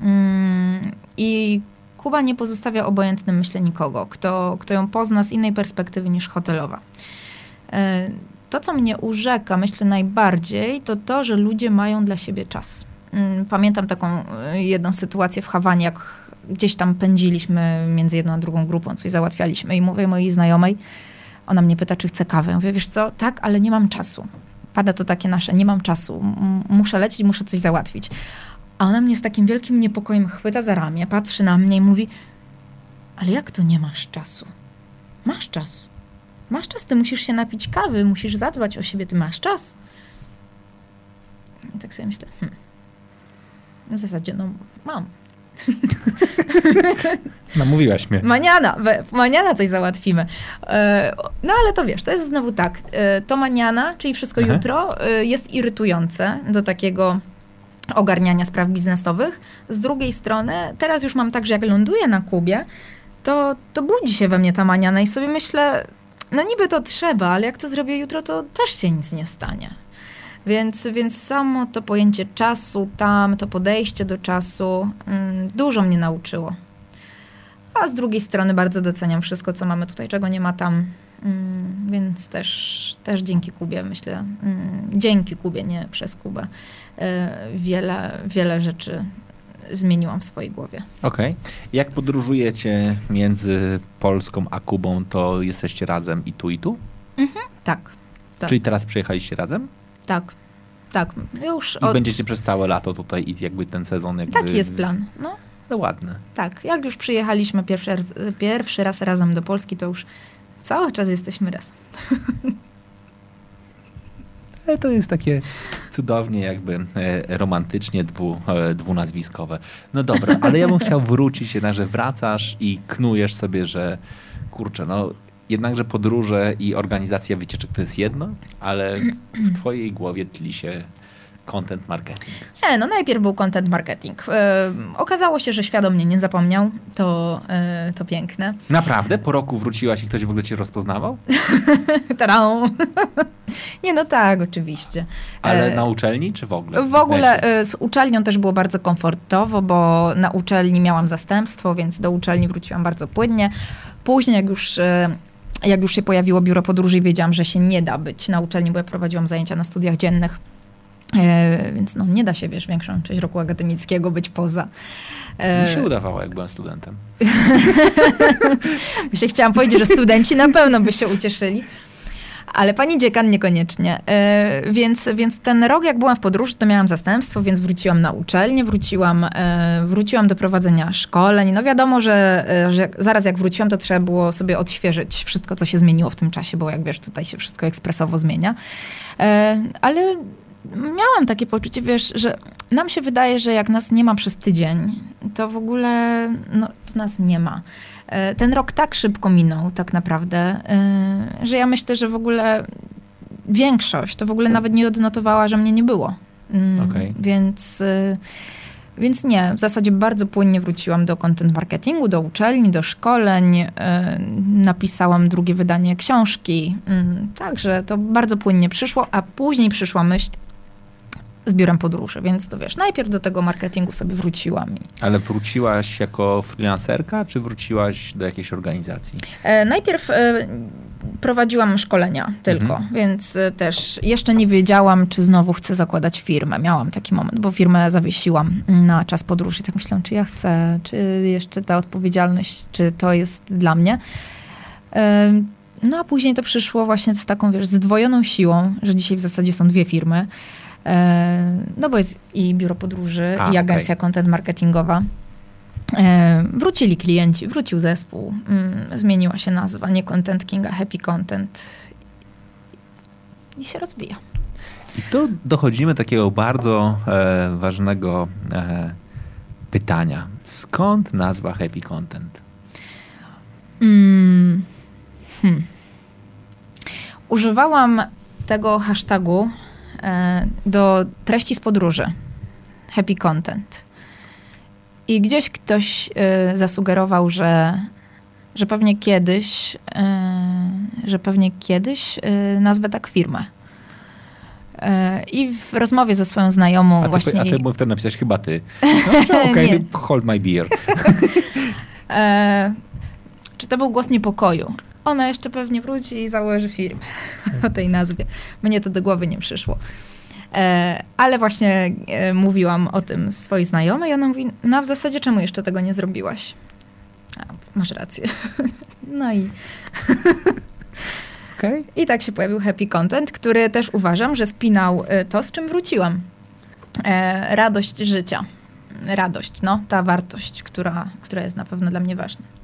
Mm, I Kuba nie pozostawia obojętnym, myślę, nikogo, kto, kto ją pozna z innej perspektywy niż hotelowa. E, to, co mnie urzeka, myślę najbardziej, to to, że ludzie mają dla siebie czas. Mm, pamiętam taką e, jedną sytuację w Hawanie, jak gdzieś tam pędziliśmy między jedną a drugą grupą, coś załatwialiśmy i mówię mojej znajomej, ona mnie pyta, czy chce kawę. Ja mówię, wiesz co, tak, ale nie mam czasu. Pada to takie nasze, nie mam czasu, muszę lecieć, muszę coś załatwić. A ona mnie z takim wielkim niepokojem chwyta za ramię, patrzy na mnie i mówi: Ale jak to nie masz czasu? Masz czas. Masz czas, ty musisz się napić kawy, musisz zadbać o siebie, ty masz czas. I tak sobie myślę, hmm. w zasadzie, no mam. Namówiłaś mnie. Maniana, maniana coś załatwimy. E, no ale to wiesz, to jest znowu tak. E, to maniana, czyli wszystko Aha. jutro, e, jest irytujące do takiego ogarniania spraw biznesowych. Z drugiej strony, teraz już mam tak, że jak ląduję na Kubie, to, to budzi się we mnie ta maniana i sobie myślę, no niby to trzeba, ale jak to zrobię jutro, to też się nic nie stanie. Więc, więc samo to pojęcie czasu tam, to podejście do czasu mm, dużo mnie nauczyło. A z drugiej strony bardzo doceniam wszystko, co mamy tutaj, czego nie ma tam. Mm, więc też, też dzięki Kubie, myślę, mm, dzięki Kubie, nie przez Kubę, wiele, wiele rzeczy zmieniłam w swojej głowie. Okej. Okay. Jak podróżujecie między Polską a Kubą, to jesteście razem i tu, i tu? Mhm, tak, tak. Czyli teraz przyjechaliście razem? Tak, tak. Już I od... będziecie przez całe lato tutaj i jakby ten sezon jakby... Taki jest plan, no. No ładne. Tak, jak już przyjechaliśmy pierwszy raz, pierwszy raz razem do Polski, to już cały czas jesteśmy razem. Ale to jest takie cudownie jakby e, romantycznie dwu, e, dwunazwiskowe. No dobra, ale ja bym chciał wrócić jednak, że wracasz i knujesz sobie, że kurczę, no jednakże podróże i organizacja wycieczek to jest jedno, ale w twojej głowie tli się content marketing? Nie, no najpierw był content marketing. E, okazało się, że świadom mnie nie zapomniał. To, e, to piękne. Naprawdę? Po roku wróciłaś i ktoś w ogóle cię rozpoznawał? Tarą. nie, no tak, oczywiście. Ale e, na uczelni czy w ogóle? W, w ogóle e, z uczelnią też było bardzo komfortowo, bo na uczelni miałam zastępstwo, więc do uczelni wróciłam bardzo płynnie. Później, jak już jak już się pojawiło biuro podróży i wiedziałam, że się nie da być na uczelni, bo ja prowadziłam zajęcia na studiach dziennych więc no, nie da się, wiesz, większą część roku akademickiego być poza. E, Mi się udawało, jak byłem studentem. Myślę, chciałam powiedzieć, że studenci na pewno by się ucieszyli. Ale pani dziekan niekoniecznie. E, więc, więc ten rok, jak byłam w podróży, to miałam zastępstwo, więc wróciłam na uczelnię, wróciłam, e, wróciłam do prowadzenia szkoleń. No wiadomo, że, e, że zaraz jak wróciłam, to trzeba było sobie odświeżyć wszystko, co się zmieniło w tym czasie, bo jak wiesz, tutaj się wszystko ekspresowo zmienia. E, ale miałam takie poczucie, wiesz, że nam się wydaje, że jak nas nie ma przez tydzień, to w ogóle no, to nas nie ma. E, ten rok tak szybko minął, tak naprawdę, e, że ja myślę, że w ogóle większość to w ogóle nawet nie odnotowała, że mnie nie było. Mm, okay. Więc, e, więc nie, w zasadzie bardzo płynnie wróciłam do content marketingu, do uczelni, do szkoleń. Napisałam drugie wydanie książki. Mm, także to bardzo płynnie przyszło, a później przyszła myśl, z biurem podróży, więc to wiesz, najpierw do tego marketingu sobie wróciłam. Ale wróciłaś jako freelancerka, czy wróciłaś do jakiejś organizacji? E, najpierw e, prowadziłam szkolenia tylko, mhm. więc e, też jeszcze nie wiedziałam, czy znowu chcę zakładać firmę. Miałam taki moment, bo firmę zawiesiłam na czas podróży i tak myślałam, czy ja chcę, czy jeszcze ta odpowiedzialność, czy to jest dla mnie. E, no a później to przyszło właśnie z taką, wiesz, zdwojoną siłą, że dzisiaj w zasadzie są dwie firmy. E, no bo jest i biuro podróży, A, i agencja okay. content marketingowa. E, wrócili klienci, wrócił zespół, mm, zmieniła się nazwa, nie Content King, a Happy Content i się rozwija. I tu dochodzimy do takiego bardzo e, ważnego e, pytania. Skąd nazwa Happy Content? Mm, hmm. Używałam tego hashtagu do treści z podróży. Happy content. I gdzieś ktoś e, zasugerował, że, że pewnie kiedyś, e, że pewnie kiedyś nazwę tak firmę. I w rozmowie ze swoją znajomą a ty, właśnie... A ty wtedy napisałeś chyba ty. No, okej, okay, hold my beer. e, czy to był głos niepokoju? Ona jeszcze pewnie wróci i założy firmę o tej nazwie. Mnie to do głowy nie przyszło. E, ale właśnie e, mówiłam o tym swojej znajomej i ona mówi, no w zasadzie czemu jeszcze tego nie zrobiłaś? A, masz rację. no i... Okay. I tak się pojawił Happy Content, który też uważam, że spinał e, to, z czym wróciłam. E, radość życia. Radość, no, ta wartość, która, która jest na pewno dla mnie ważna.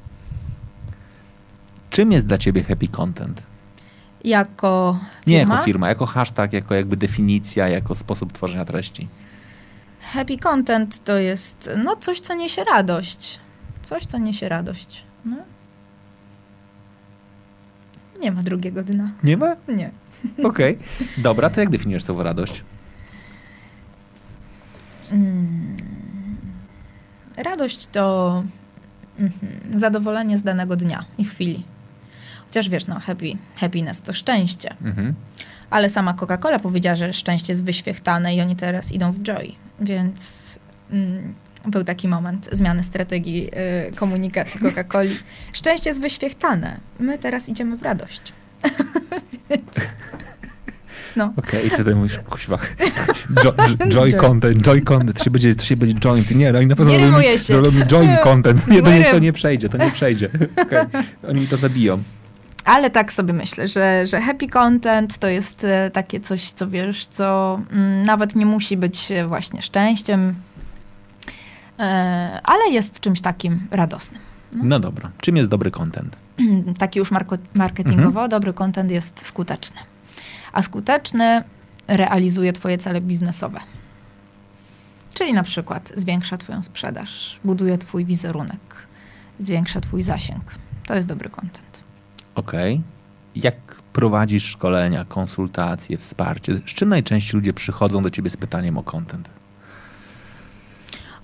Czym jest dla ciebie happy content? Jako firma? Nie jako firma, jako hashtag, jako jakby definicja, jako sposób tworzenia treści. Happy content to jest no, coś, co niesie radość. Coś, co niesie radość. No. Nie ma drugiego dna. Nie ma? Nie. Okej. Okay. Dobra, to jak definiujesz słowo radość? Hmm. Radość to mhm, zadowolenie z danego dnia i chwili. Chociaż wiesz, no, happy, happiness to szczęście. Mhm. Ale sama Coca-Cola powiedziała, że szczęście jest wyświechtane i oni teraz idą w joy. Więc mm, był taki moment zmiany strategii y, komunikacji Coca-Coli. Szczęście jest wyświechtane. My teraz idziemy w radość. No. Okej, okay, i wtedy mówisz, kuźwa, jo, joy content, joy content, to się będzie, to się będzie joint. Nie, oni na pewno robią, robią join content. Nie, to nie, to nie przejdzie, to nie przejdzie. Okay. Oni mi to zabiją. Ale tak sobie myślę, że, że happy content to jest e, takie coś, co wiesz, co mm, nawet nie musi być e, właśnie szczęściem, e, ale jest czymś takim radosnym. No, no dobra. Czym jest dobry content? Taki już marketingowo, mhm. dobry content jest skuteczny. A skuteczny realizuje twoje cele biznesowe. Czyli na przykład zwiększa twoją sprzedaż, buduje twój wizerunek, zwiększa twój zasięg. To jest dobry content. Okej. Okay. Jak prowadzisz szkolenia, konsultacje, wsparcie? Z czym najczęściej ludzie przychodzą do ciebie z pytaniem o content?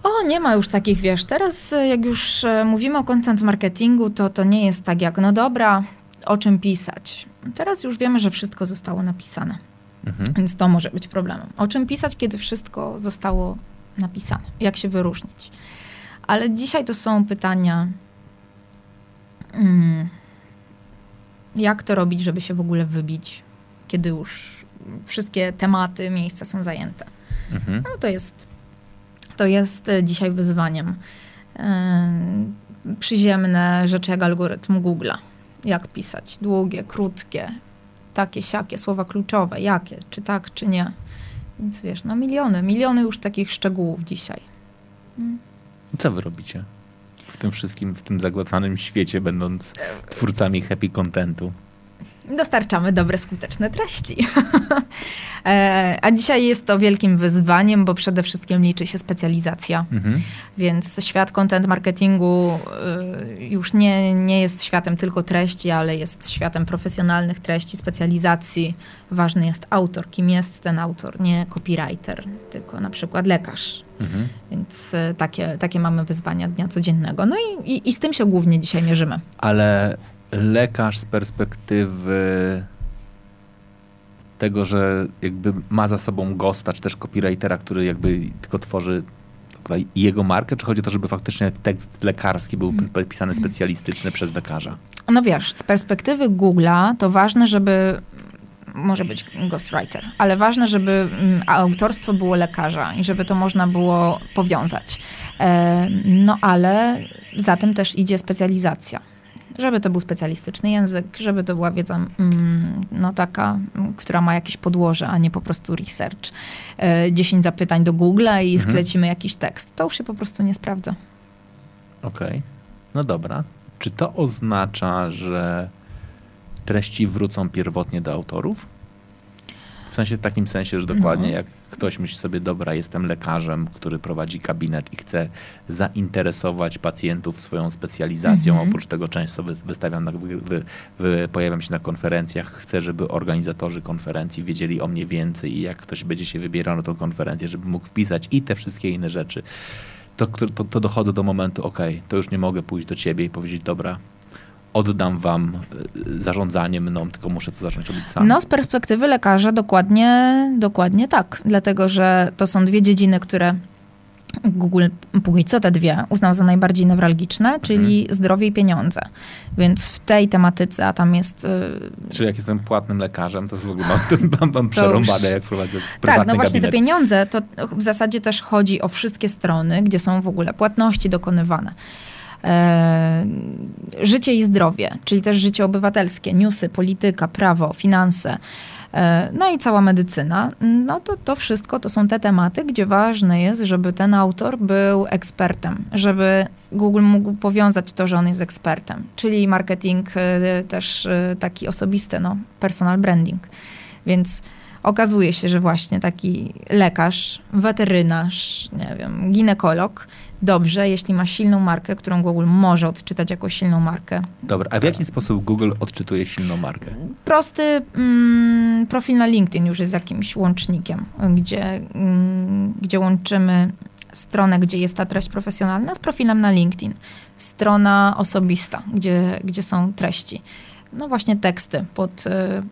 O, nie ma już takich, wiesz, teraz e, jak już e, mówimy o content marketingu, to to nie jest tak jak, no dobra, o czym pisać. Teraz już wiemy, że wszystko zostało napisane. Mhm. Więc to może być problemem. O czym pisać, kiedy wszystko zostało napisane? Jak się wyróżnić? Ale dzisiaj to są pytania... Hmm, jak to robić, żeby się w ogóle wybić, kiedy już wszystkie tematy, miejsca są zajęte. Mhm. No to jest, to jest e, dzisiaj wyzwaniem. Yy, przyziemne rzeczy jak algorytm Google'a. Jak pisać? Długie, krótkie, takie, siakie, słowa kluczowe, jakie, czy tak, czy nie. Więc wiesz, no miliony, miliony już takich szczegółów dzisiaj. Hmm. Co wy robicie? Tym wszystkim, w tym zagłatwanym świecie, będąc twórcami happy contentu? Dostarczamy dobre, skuteczne treści. E, a dzisiaj jest to wielkim wyzwaniem, bo przede wszystkim liczy się specjalizacja. Mhm. Więc świat content marketingu y, już nie, nie jest światem tylko treści, ale jest światem profesjonalnych treści, specjalizacji. Ważny jest autor. Kim jest ten autor? Nie copywriter, tylko na przykład lekarz. Mhm. Więc y, takie, takie mamy wyzwania dnia codziennego. No i, i, i z tym się głównie dzisiaj mierzymy. Ale lekarz z perspektywy tego, że jakby ma za sobą gosta, czy też copywritera, który jakby tylko tworzy jego markę, czy chodzi o to, żeby faktycznie tekst lekarski był mhm. pisany specjalistyczny przez lekarza? No wiesz, z perspektywy Google'a to ważne, żeby może być ghostwriter, ale ważne, żeby mm, autorstwo było lekarza i żeby to można było powiązać. E, no ale za tym też idzie specjalizacja żeby to był specjalistyczny język, żeby to była wiedza mm, no taka, która ma jakieś podłoże, a nie po prostu research. 10 e, zapytań do Google'a i mhm. sklecimy jakiś tekst. To już się po prostu nie sprawdza. Okej. Okay. No dobra. Czy to oznacza, że treści wrócą pierwotnie do autorów? W sensie w takim sensie, że dokładnie no. jak ktoś myśli sobie, dobra, jestem lekarzem, który prowadzi gabinet i chce zainteresować pacjentów swoją specjalizacją, mm -hmm. oprócz tego często wystawiam, na, wy, wy, pojawiam się na konferencjach, chcę, żeby organizatorzy konferencji wiedzieli o mnie więcej i jak ktoś będzie się wybierał na tą konferencję, żeby mógł wpisać i te wszystkie inne rzeczy. To, to, to dochodzę do momentu, ok, to już nie mogę pójść do ciebie i powiedzieć, dobra, oddam wam e, zarządzanie mną, tylko muszę to zacząć robić sam. No, z perspektywy lekarza dokładnie, dokładnie tak. Dlatego, że to są dwie dziedziny, które Google póki co te dwie uznał za najbardziej newralgiczne, czyli mhm. zdrowie i pieniądze. Więc w tej tematyce, a tam jest... Yy... Czyli jak jestem płatnym lekarzem, to już w ogóle mam, mam, mam przerąbane, jak prowadzę Tak, no właśnie gabinet. te pieniądze, to w zasadzie też chodzi o wszystkie strony, gdzie są w ogóle płatności dokonywane. E, życie i zdrowie, czyli też życie obywatelskie, newsy, polityka, prawo, finanse. E, no i cała medycyna. No to to wszystko to są te tematy, gdzie ważne jest, żeby ten autor był ekspertem, żeby Google mógł powiązać to, że on jest ekspertem, czyli marketing e, też taki osobisty, no, personal branding. Więc okazuje się, że właśnie taki lekarz, weterynarz, nie wiem, ginekolog dobrze, jeśli ma silną markę, którą Google może odczytać jako silną markę. Dobra, a w jaki sposób Google odczytuje silną markę? Prosty mm, profil na LinkedIn już jest jakimś łącznikiem, gdzie, mm, gdzie łączymy stronę, gdzie jest ta treść profesjonalna z profilem na LinkedIn. Strona osobista, gdzie, gdzie są treści no właśnie teksty pod, y,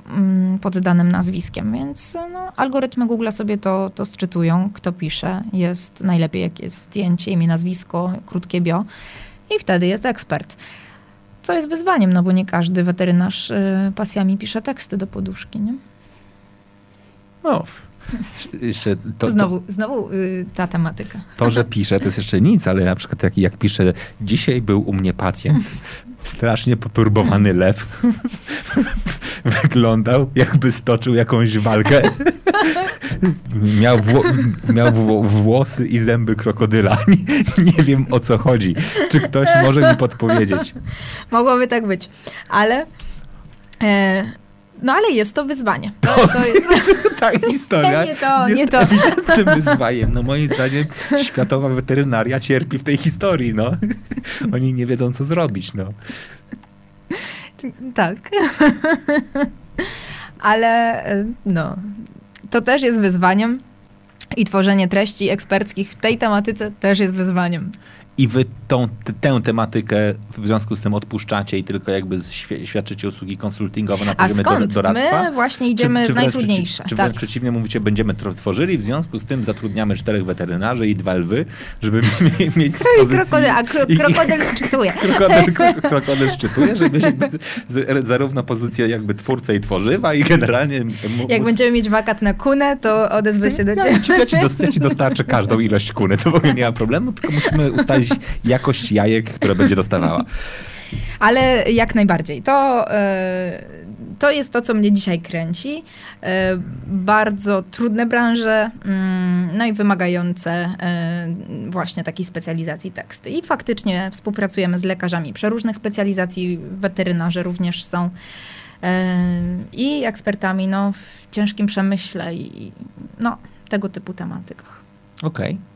mm, pod danym nazwiskiem, więc no, algorytmy Google sobie to, to sczytują, kto pisze, jest najlepiej jak jest zdjęcie, imię, nazwisko, krótkie bio i wtedy jest ekspert. Co jest wyzwaniem, no bo nie każdy weterynarz y, pasjami pisze teksty do poduszki, nie? No, jeszcze to, znowu, to, znowu y, ta tematyka. To, że pisze, to jest jeszcze nic, ale na przykład jak, jak pisze, dzisiaj był u mnie pacjent, strasznie poturbowany lew. Wyglądał, jakby stoczył jakąś walkę. miał, miał włosy i zęby krokodyla. Nie, nie, wiem o co chodzi. Czy ktoś może mi podpowiedzieć? Mogłoby tak być, ale. E, no ale jest to wyzwanie. To, to, jest... Ta historia nie to, jest nie to. ewidentnym wyzwaniem. No moim zdaniem światowa weterynaria cierpi w tej historii. No. Oni nie wiedzą, co zrobić. No. Tak. Ale no, to też jest wyzwaniem. I tworzenie treści eksperckich w tej tematyce też jest wyzwaniem i wy tą, tę tematykę w związku z tym odpuszczacie i tylko jakby świadczycie usługi konsultingowe na poziomie A skąd? doradztwa? My właśnie idziemy czy, czy w najtrudniejsze. Czy, czy tak. przeciwnie mówicie, będziemy tworzyli, w związku z tym zatrudniamy czterech weterynarzy i dwa lwy, żeby mieć z pozycji... Krokodyl, a kro, krokodyl szczytuje. Krokodyl, krokodyl szczytuje, żeby zarówno pozycję jakby twórcę i tworzywa i generalnie... Jak będziemy mieć wakat na kunę, to odezwę się do ciebie. Ja, ja ci dostarczę każdą ilość kuny, to w ogóle nie ma problemu, tylko musimy ustalić jakość jajek, które będzie dostawała. Ale jak najbardziej. To, e, to jest to, co mnie dzisiaj kręci. E, bardzo trudne branże, mm, no i wymagające e, właśnie takiej specjalizacji teksty. I faktycznie współpracujemy z lekarzami przeróżnych specjalizacji, weterynarze również są i ekspertami no, w ciężkim przemyśle i no, tego typu tematykach. Okej. Okay.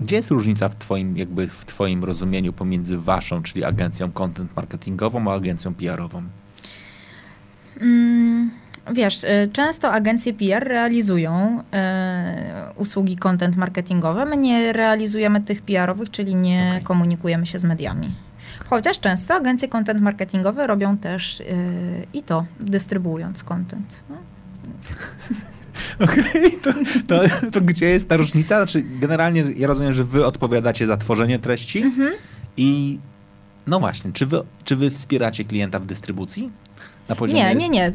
Gdzie jest różnica w twoim, jakby w twoim rozumieniu pomiędzy waszą, czyli agencją content marketingową, a agencją PR-ową? Mm, wiesz, y, często agencje PR realizują y, usługi content marketingowe. My nie realizujemy tych PR-owych, czyli nie okay. komunikujemy się z mediami. Chociaż często agencje content marketingowe robią też y, i to, dystrybuując content. No. Okej, okay, to, to, to, gdzie jest ta różnica? Znaczy, generalnie ja rozumiem, że wy odpowiadacie za tworzenie treści mhm. i no właśnie, czy wy, czy wy wspieracie klienta w dystrybucji? Nie, nie, nie,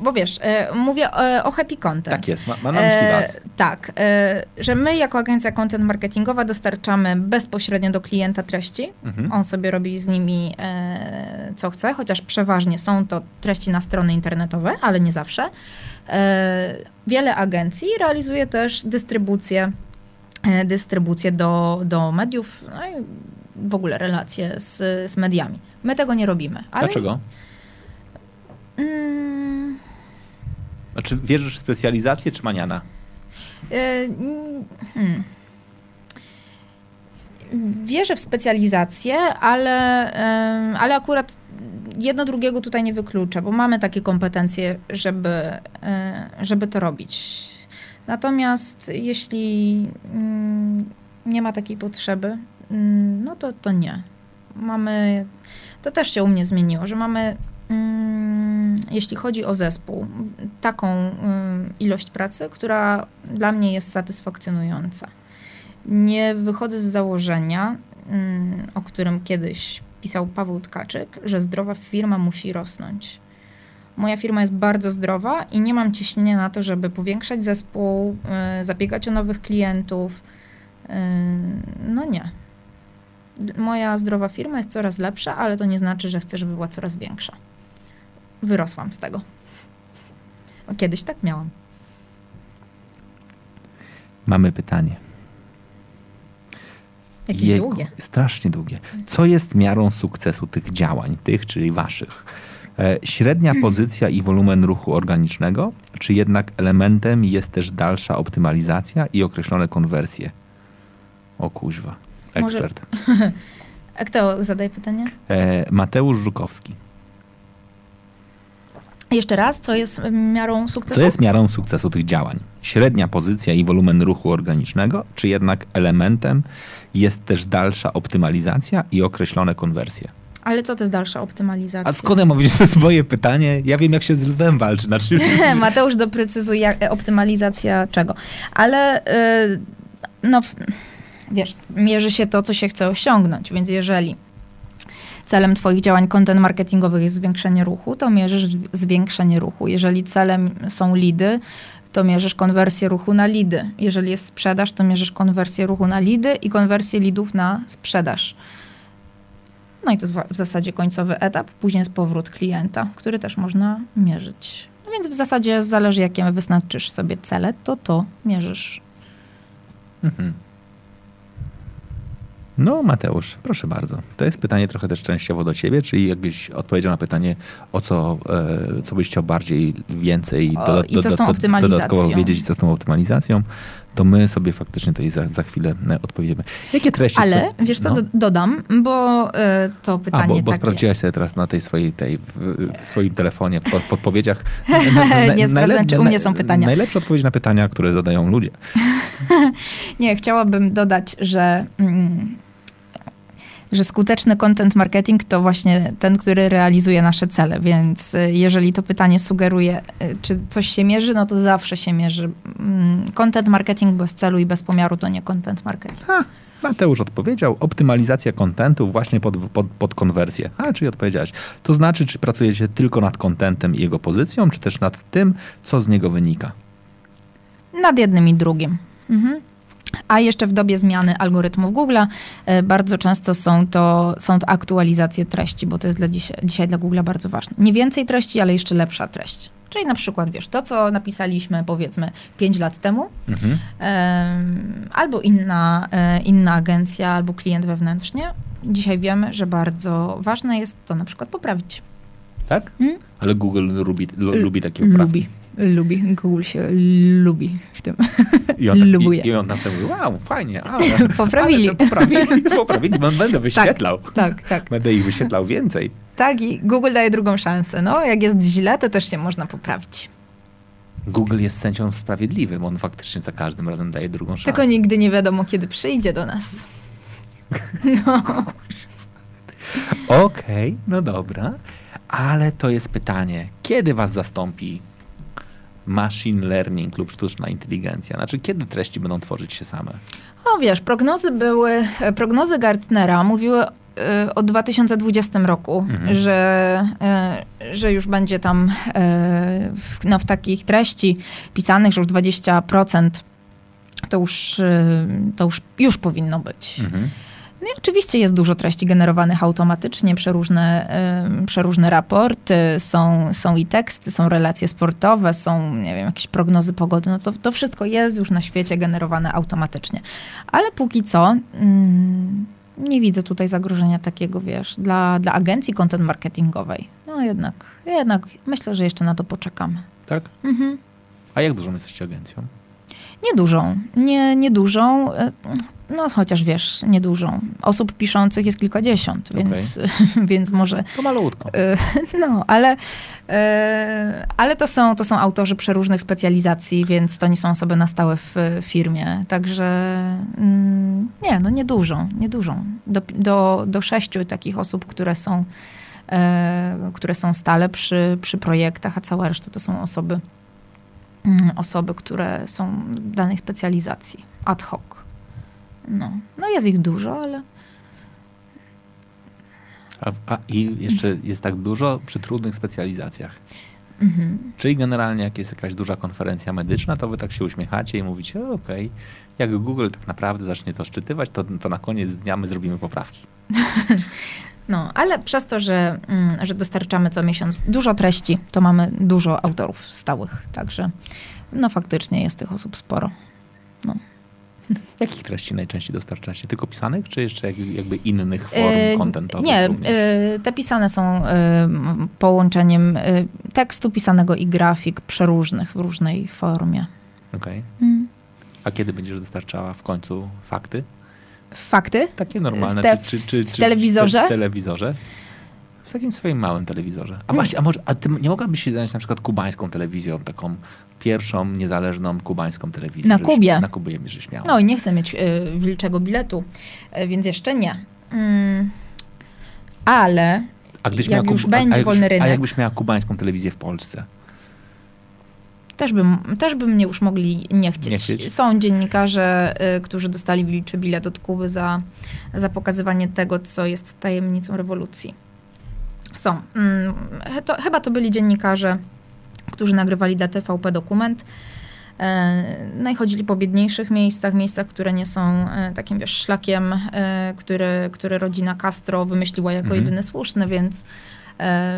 bo wiesz, e, mówię o happy content. Tak jest, ma, ma na myśli was. E, tak, e, że my jako agencja content marketingowa dostarczamy bezpośrednio do klienta treści. Mhm. On sobie robi z nimi e, co chce, chociaż przeważnie są to treści na strony internetowe, ale nie zawsze. E, wiele agencji realizuje też dystrybucję, e, dystrybucję do, do mediów, no i w ogóle relacje z, z mediami. My tego nie robimy. Ale... Hmm. Znaczy wierzysz w specjalizację czy maniana? E, hmm. Wierzę w specjalizację, ale, ale akurat jedno drugiego tutaj nie wyklucza, bo mamy takie kompetencje, żeby, e, żeby to robić. Natomiast jeśli mm, nie ma takiej potrzeby, mm, no to, to nie. Mamy, to też się u mnie zmieniło, że mamy, mm, jeśli chodzi o zespół, taką ilość pracy, która dla mnie jest satysfakcjonująca. Nie wychodzę z założenia, o którym kiedyś pisał Paweł Tkaczyk, że zdrowa firma musi rosnąć. Moja firma jest bardzo zdrowa i nie mam ciśnienia na to, żeby powiększać zespół, yy, zabiegać o nowych klientów. Yy, no nie. Moja zdrowa firma jest coraz lepsza, ale to nie znaczy, że chcę, żeby była coraz większa. Wyrosłam z tego. Kiedyś tak miałam. Mamy pytanie. Jakieś Jejku, długie. Strasznie długie. Co jest miarą sukcesu tych działań, tych, czyli waszych? E, średnia pozycja i wolumen ruchu organicznego, czy jednak elementem jest też dalsza optymalizacja i określone konwersje? O kuźwa. Może- Ekspert. A kto zadaje pytanie? E, Mateusz Żukowski. Jeszcze raz, co jest miarą sukcesu? Co jest miarą sukcesu tych działań? Średnia pozycja i wolumen ruchu organicznego, czy jednak elementem jest też dalsza optymalizacja i określone konwersje? Ale co to jest dalsza optymalizacja? A skąd ja mam wiedzieć, że to jest moje pytanie? Ja wiem, jak się z lwem walczy. Znaczy, Mateusz doprecyzuje, e, optymalizacja czego. Ale y, no, wiesz, mierzy się to, co się chce osiągnąć, więc jeżeli celem twoich działań content marketingowych jest zwiększenie ruchu, to mierzysz zw- zwiększenie ruchu. Jeżeli celem są lidy, to mierzysz konwersję ruchu na lidy. Jeżeli jest sprzedaż, to mierzysz konwersję ruchu na lidy i konwersję lidów na sprzedaż. No i to jest w zasadzie końcowy etap. Później jest powrót klienta, który też można mierzyć. No więc w zasadzie zależy, jakie wyznaczysz sobie cele, to to mierzysz. Mhm. No, Mateusz, proszę bardzo. To jest pytanie trochę też częściowo do ciebie, czyli jakbyś odpowiedział na pytanie, o co, e, co byś chciał bardziej, więcej, O, i co z tą dodatkowo optymalizacją? wiedzieć, co z tą optymalizacją, to my sobie faktycznie tutaj za, za chwilę e, odpowiemy. Jakie treści... Ale chcą- wiesz co, no. do, dodam, bo y, to pytanie A, bo, bo takie... sprawdziłaś sobie teraz na tej swojej, tej, w, w swoim telefonie, w, w podpowiedziach. Nie sprawdzam, czy u mnie są pytania. Najlepsze odpowiedzi na pytania, które zadają ludzie. Nie, chciałabym dodać, że, mm, że skuteczny content marketing to właśnie ten, który realizuje nasze cele. Więc y, jeżeli to pytanie sugeruje, y, czy coś się mierzy, no to zawsze się mierzy. Mm, Content marketing bez celu i bez pomiaru to nie content marketing. Ha, Mateusz odpowiedział, optymalizacja kontentu właśnie pod, pod, pod konwersję. A, czyli odpowiedziałeś. To znaczy, czy pracujecie tylko nad kontentem i jego pozycją, czy też nad tym, co z niego wynika? Nad jednym i drugim. Mhm. A jeszcze w dobie zmiany algorytmów Google'a e, bardzo często są to, są to aktualizacje treści, bo to jest dla dzisiaj, dzisiaj dla Google'a bardzo ważne. Nie więcej treści, ale jeszcze lepsza treść. Czyli na przykład, wiesz, to, co napisaliśmy powiedzmy 5 lat temu, Mhm. albo inna, e, inna agencja, albo klient wewnętrznie, dzisiaj wiemy, że bardzo ważne jest to na przykład poprawić. Tak? Mm. Ale Google lubi, lu, lubi takie poprawki. Lubi, lubi. Google się lubi w tym. I on, tak, Lubuje. i, I on następnie mówi, wow, fajnie, ale, Poprawili. ale poprawili, poprawili, będę wyświetlał. Tak, tak. Będę ich wyświetlał więcej. Tak, i Google daje drugą szansę. No, jak jest źle, to też się można poprawić. Google jest sędzią sprawiedliwym, on faktycznie za każdym razem daje drugą szansę. Tylko nigdy nie wiadomo, kiedy przyjdzie do nas. No. Okej, no dobra, ale to jest pytanie, kiedy was zastąpi machine learning lub sztuczna inteligencja? Znaczy, kiedy treści będą tworzyć się same? O wiesz, prognozy były, e, prognozy Gartnera mówiły e, o 2020 roku, Mhm. że, e, że już będzie tam w, no, w takich treści pisanych, że już 20% to już, to już, już powinno być. Mhm. No i oczywiście jest dużo treści generowanych automatycznie, przeróżne, ym, przeróżne raporty, są, są i teksty, są relacje sportowe, są, nie wiem, jakieś prognozy pogody. No to, to wszystko jest już na świecie generowane automatycznie. Ale póki co mm, nie widzę tutaj zagrożenia takiego, wiesz, dla, dla agencji content marketingowej. No jednak, jednak myślę, że jeszcze na to poczekamy. Tak? Mhm. A jak dużą jesteście agencją? Niedużą, nie, niedużą, e, no chociaż wiesz, niedużą. Osób piszących jest kilkadziesiąt, Okej. więc, więc może, To malutko. e, no, ale, e, ale to, są, to są autorzy przeróżnych specjalizacji, więc to nie są osoby na stałe w e, firmie, także mm, nie, no niedużą, niedużą. Do, do, do sześciu takich osób, które są, które są stale przy, przy projektach, a cała reszta to są osoby, mm, osoby, które są w danej specjalizacji, ad hoc. No, no jest ich dużo, ale A, a I jeszcze jest tak dużo przy trudnych specjalizacjach. mhm. Czyli generalnie jak jest jakaś duża konferencja medyczna, to wy tak się uśmiechacie i mówicie, "O, okej, jak Google tak naprawdę zacznie to szczytywać, to, to na koniec dnia my zrobimy poprawki. No, ale przez to, że, mm, że dostarczamy co miesiąc dużo treści, to mamy dużo autorów stałych. Także no faktycznie jest tych osób sporo. No. Jakich treści najczęściej dostarczacie? Tylko pisanych, czy jeszcze jakby innych form yy, kontentowych? Nie, yy, te pisane są yy, połączeniem tekstu pisanego i grafik przeróżnych w różnej formie. Okej. Okay. Mm. A kiedy będziesz dostarczała w końcu fakty? Fakty? Takie normalne. Te, czy, czy, czy, w telewizorze? w telewizorze. W takim swoim małym telewizorze. A właśnie, a może, a ty nie mogłabyś się zająć na przykład kubańską telewizją, taką pierwszą niezależną kubańską telewizją? Na Kubie. Na Kubie żeś miała. No i nie chcę mieć y, wilczego biletu, y, więc jeszcze nie. Mm, ale a gdyś jak już będzie a, wolny rynek... A jakbyś miała kubańską telewizję w Polsce? Też, bym, też by mnie już mogli nie chcieć. nie chcieć. Są dziennikarze, y, którzy dostali wilczy bilet od Kuby za, za pokazywanie tego, co jest tajemnicą rewolucji. Są. Mm, to, chyba to byli dziennikarze, którzy nagrywali dla TVP dokument. E, no i chodzili po biedniejszych miejscach, miejscach, które nie są e, takim wiesz, szlakiem, e, który, który rodzina Castro wymyśliła jako mhm. jedyny słuszny, więc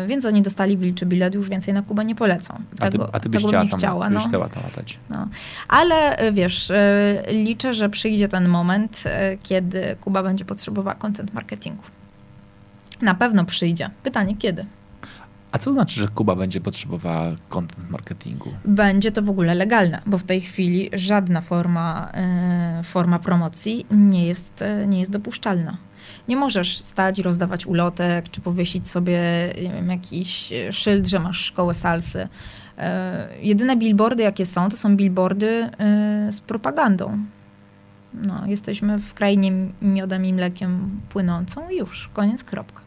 więc oni dostali wilczy bilet, już więcej na Kubę nie polecą. Tego, a ty, a ty byś chciała, nie chciała. Tam, no. chciała tam latać. No. Ale wiesz, liczę, że przyjdzie ten moment, kiedy Kuba będzie potrzebowała content marketingu. Na pewno przyjdzie. Pytanie kiedy? A co znaczy, że Kuba będzie potrzebowała content marketingu? Będzie to w ogóle legalne, bo w tej chwili żadna forma, forma promocji nie jest, nie jest dopuszczalna. Nie możesz stać i rozdawać ulotek, czy powiesić sobie wiem, jakiś szyld, że masz szkołę salsy. E, jedyne billboardy, jakie są, to są billboardy z propagandą. No, jesteśmy w krainie miodem i mlekiem płynącą i już, koniec, kropka.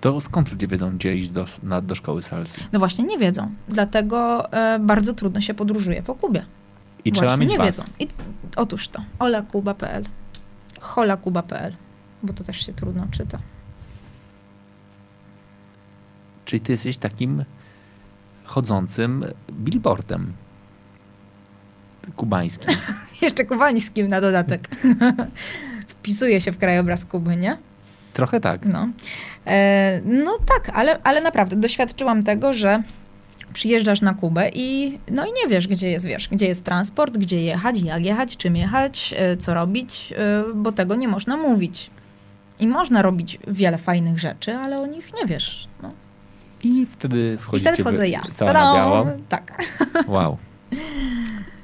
To skąd ludzie wiedzą, gdzie iść do, na, do szkoły salsy? No właśnie nie wiedzą. Dlatego e, bardzo trudno się podróżuje po Kubie. I właśnie, trzeba mieć nie was. wiedzą. I, otóż to. olakuba.pl holakuba.pl bo to też się trudno czyta. Czyli ty jesteś takim chodzącym billboardem kubańskim. Jeszcze kubańskim na dodatek. Wpisuje się w krajobraz Kuby, nie? Trochę tak. No, e, no tak, ale, ale naprawdę doświadczyłam tego, że przyjeżdżasz na Kubę i no i nie wiesz, gdzie jest, wiesz, gdzie jest transport, gdzie jechać, jak jechać, czym jechać, e, co robić, e, bo tego nie można mówić. I można robić wiele fajnych rzeczy, ale o nich nie wiesz. No. I wtedy wchodzi I wtedy wchodzę ja. Cała na biało. Tak. Wow.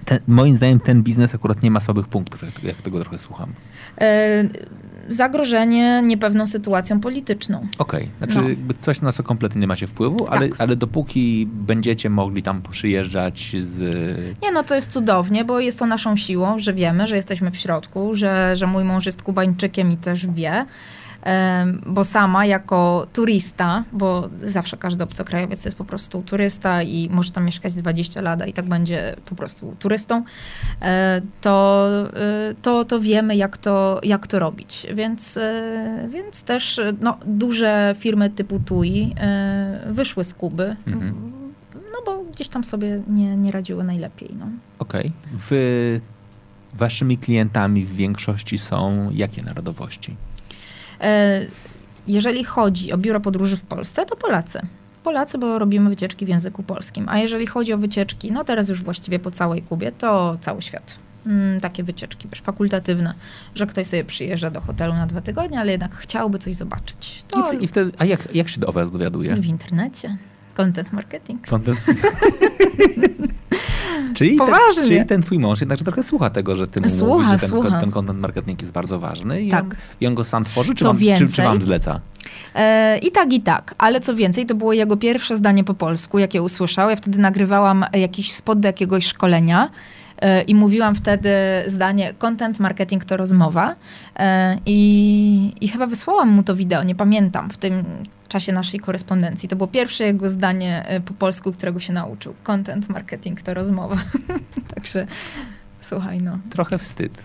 Ten, moim zdaniem ten biznes akurat nie ma słabych punktów, jak, jak tego trochę słucham. Zagrożenie niepewną sytuacją polityczną. Okej, okay. znaczy no. coś na co kompletnie nie macie wpływu, ale, tak. ale dopóki będziecie mogli tam przyjeżdżać z... Nie, no to jest cudownie, bo jest to naszą siłą, że wiemy, że jesteśmy w środku, że, że mój mąż jest Kubańczykiem i też wie, bo sama jako turysta, bo zawsze każdy obcokrajowiec jest po prostu turysta i może tam mieszkać 20 lat i tak będzie po prostu turystą, e, to, e, to, to wiemy, jak to, jak to robić. Więc, e, więc też no, duże firmy typu TUI wyszły z Kuby. Mhm. No bo gdzieś tam sobie nie, nie radziły najlepiej. No. Okej. Okay. Waszymi klientami w większości są jakie narodowości? E, jeżeli chodzi o biuro podróży w Polsce, to Polacy. Polacy, bo robimy wycieczki w języku polskim. A jeżeli chodzi o wycieczki, no teraz już właściwie po całej Kubie, to cały świat. Mm, takie wycieczki, wiesz, fakultatywne, że ktoś sobie przyjeżdża do hotelu na dwa tygodnie, ale jednak chciałby coś zobaczyć. To... I, w, i wtedy, a jak, jak się do was dowiaduje? W internecie. Content marketing. Content... czyli, Poważnie. Ten, czyli ten twój mąż jednak trochę słucha tego, że ty słucha, mówisz, że ten, ten content marketing jest bardzo ważny i, tak. on, i on go sam tworzy, czy, wam, więcej, czy, czy wam zleca? E, I tak, i tak. Ale co więcej, to było jego pierwsze zdanie po polsku, jakie usłyszał. Ja wtedy nagrywałam jakiś spot do jakiegoś szkolenia i mówiłam wtedy zdanie content marketing to rozmowa e, i, i chyba wysłałam mu to wideo, nie pamiętam, w tym czasie naszej korespondencji. To było pierwsze jego zdanie e, po polsku, którego się nauczył. Content marketing to rozmowa. Także słuchaj, no. Trochę wstyd.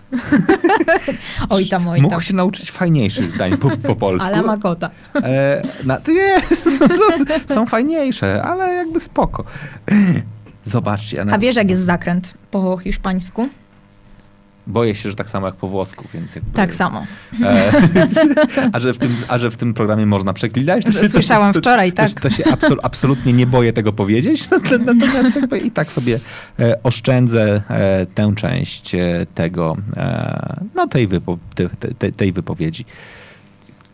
oj tam, oj tam. Mógł się nauczyć fajniejszych zdań po, po polsku. Ale makota. E, na, nie, są, są fajniejsze, ale jakby spoko. Zobaczcie. A wiesz, jak jest zakręt po hiszpańsku? Boję się, że tak samo jak po włosku, więc jakby, Tak samo. E, a, że w tym, a że w tym programie można przeklinać? Słyszałam wczoraj, tak. To, to się absol, absolutnie nie boję tego powiedzieć, natomiast jakby i tak sobie e, oszczędzę e, tę część e, tego, no tej, wypo, te, te, tej wypowiedzi.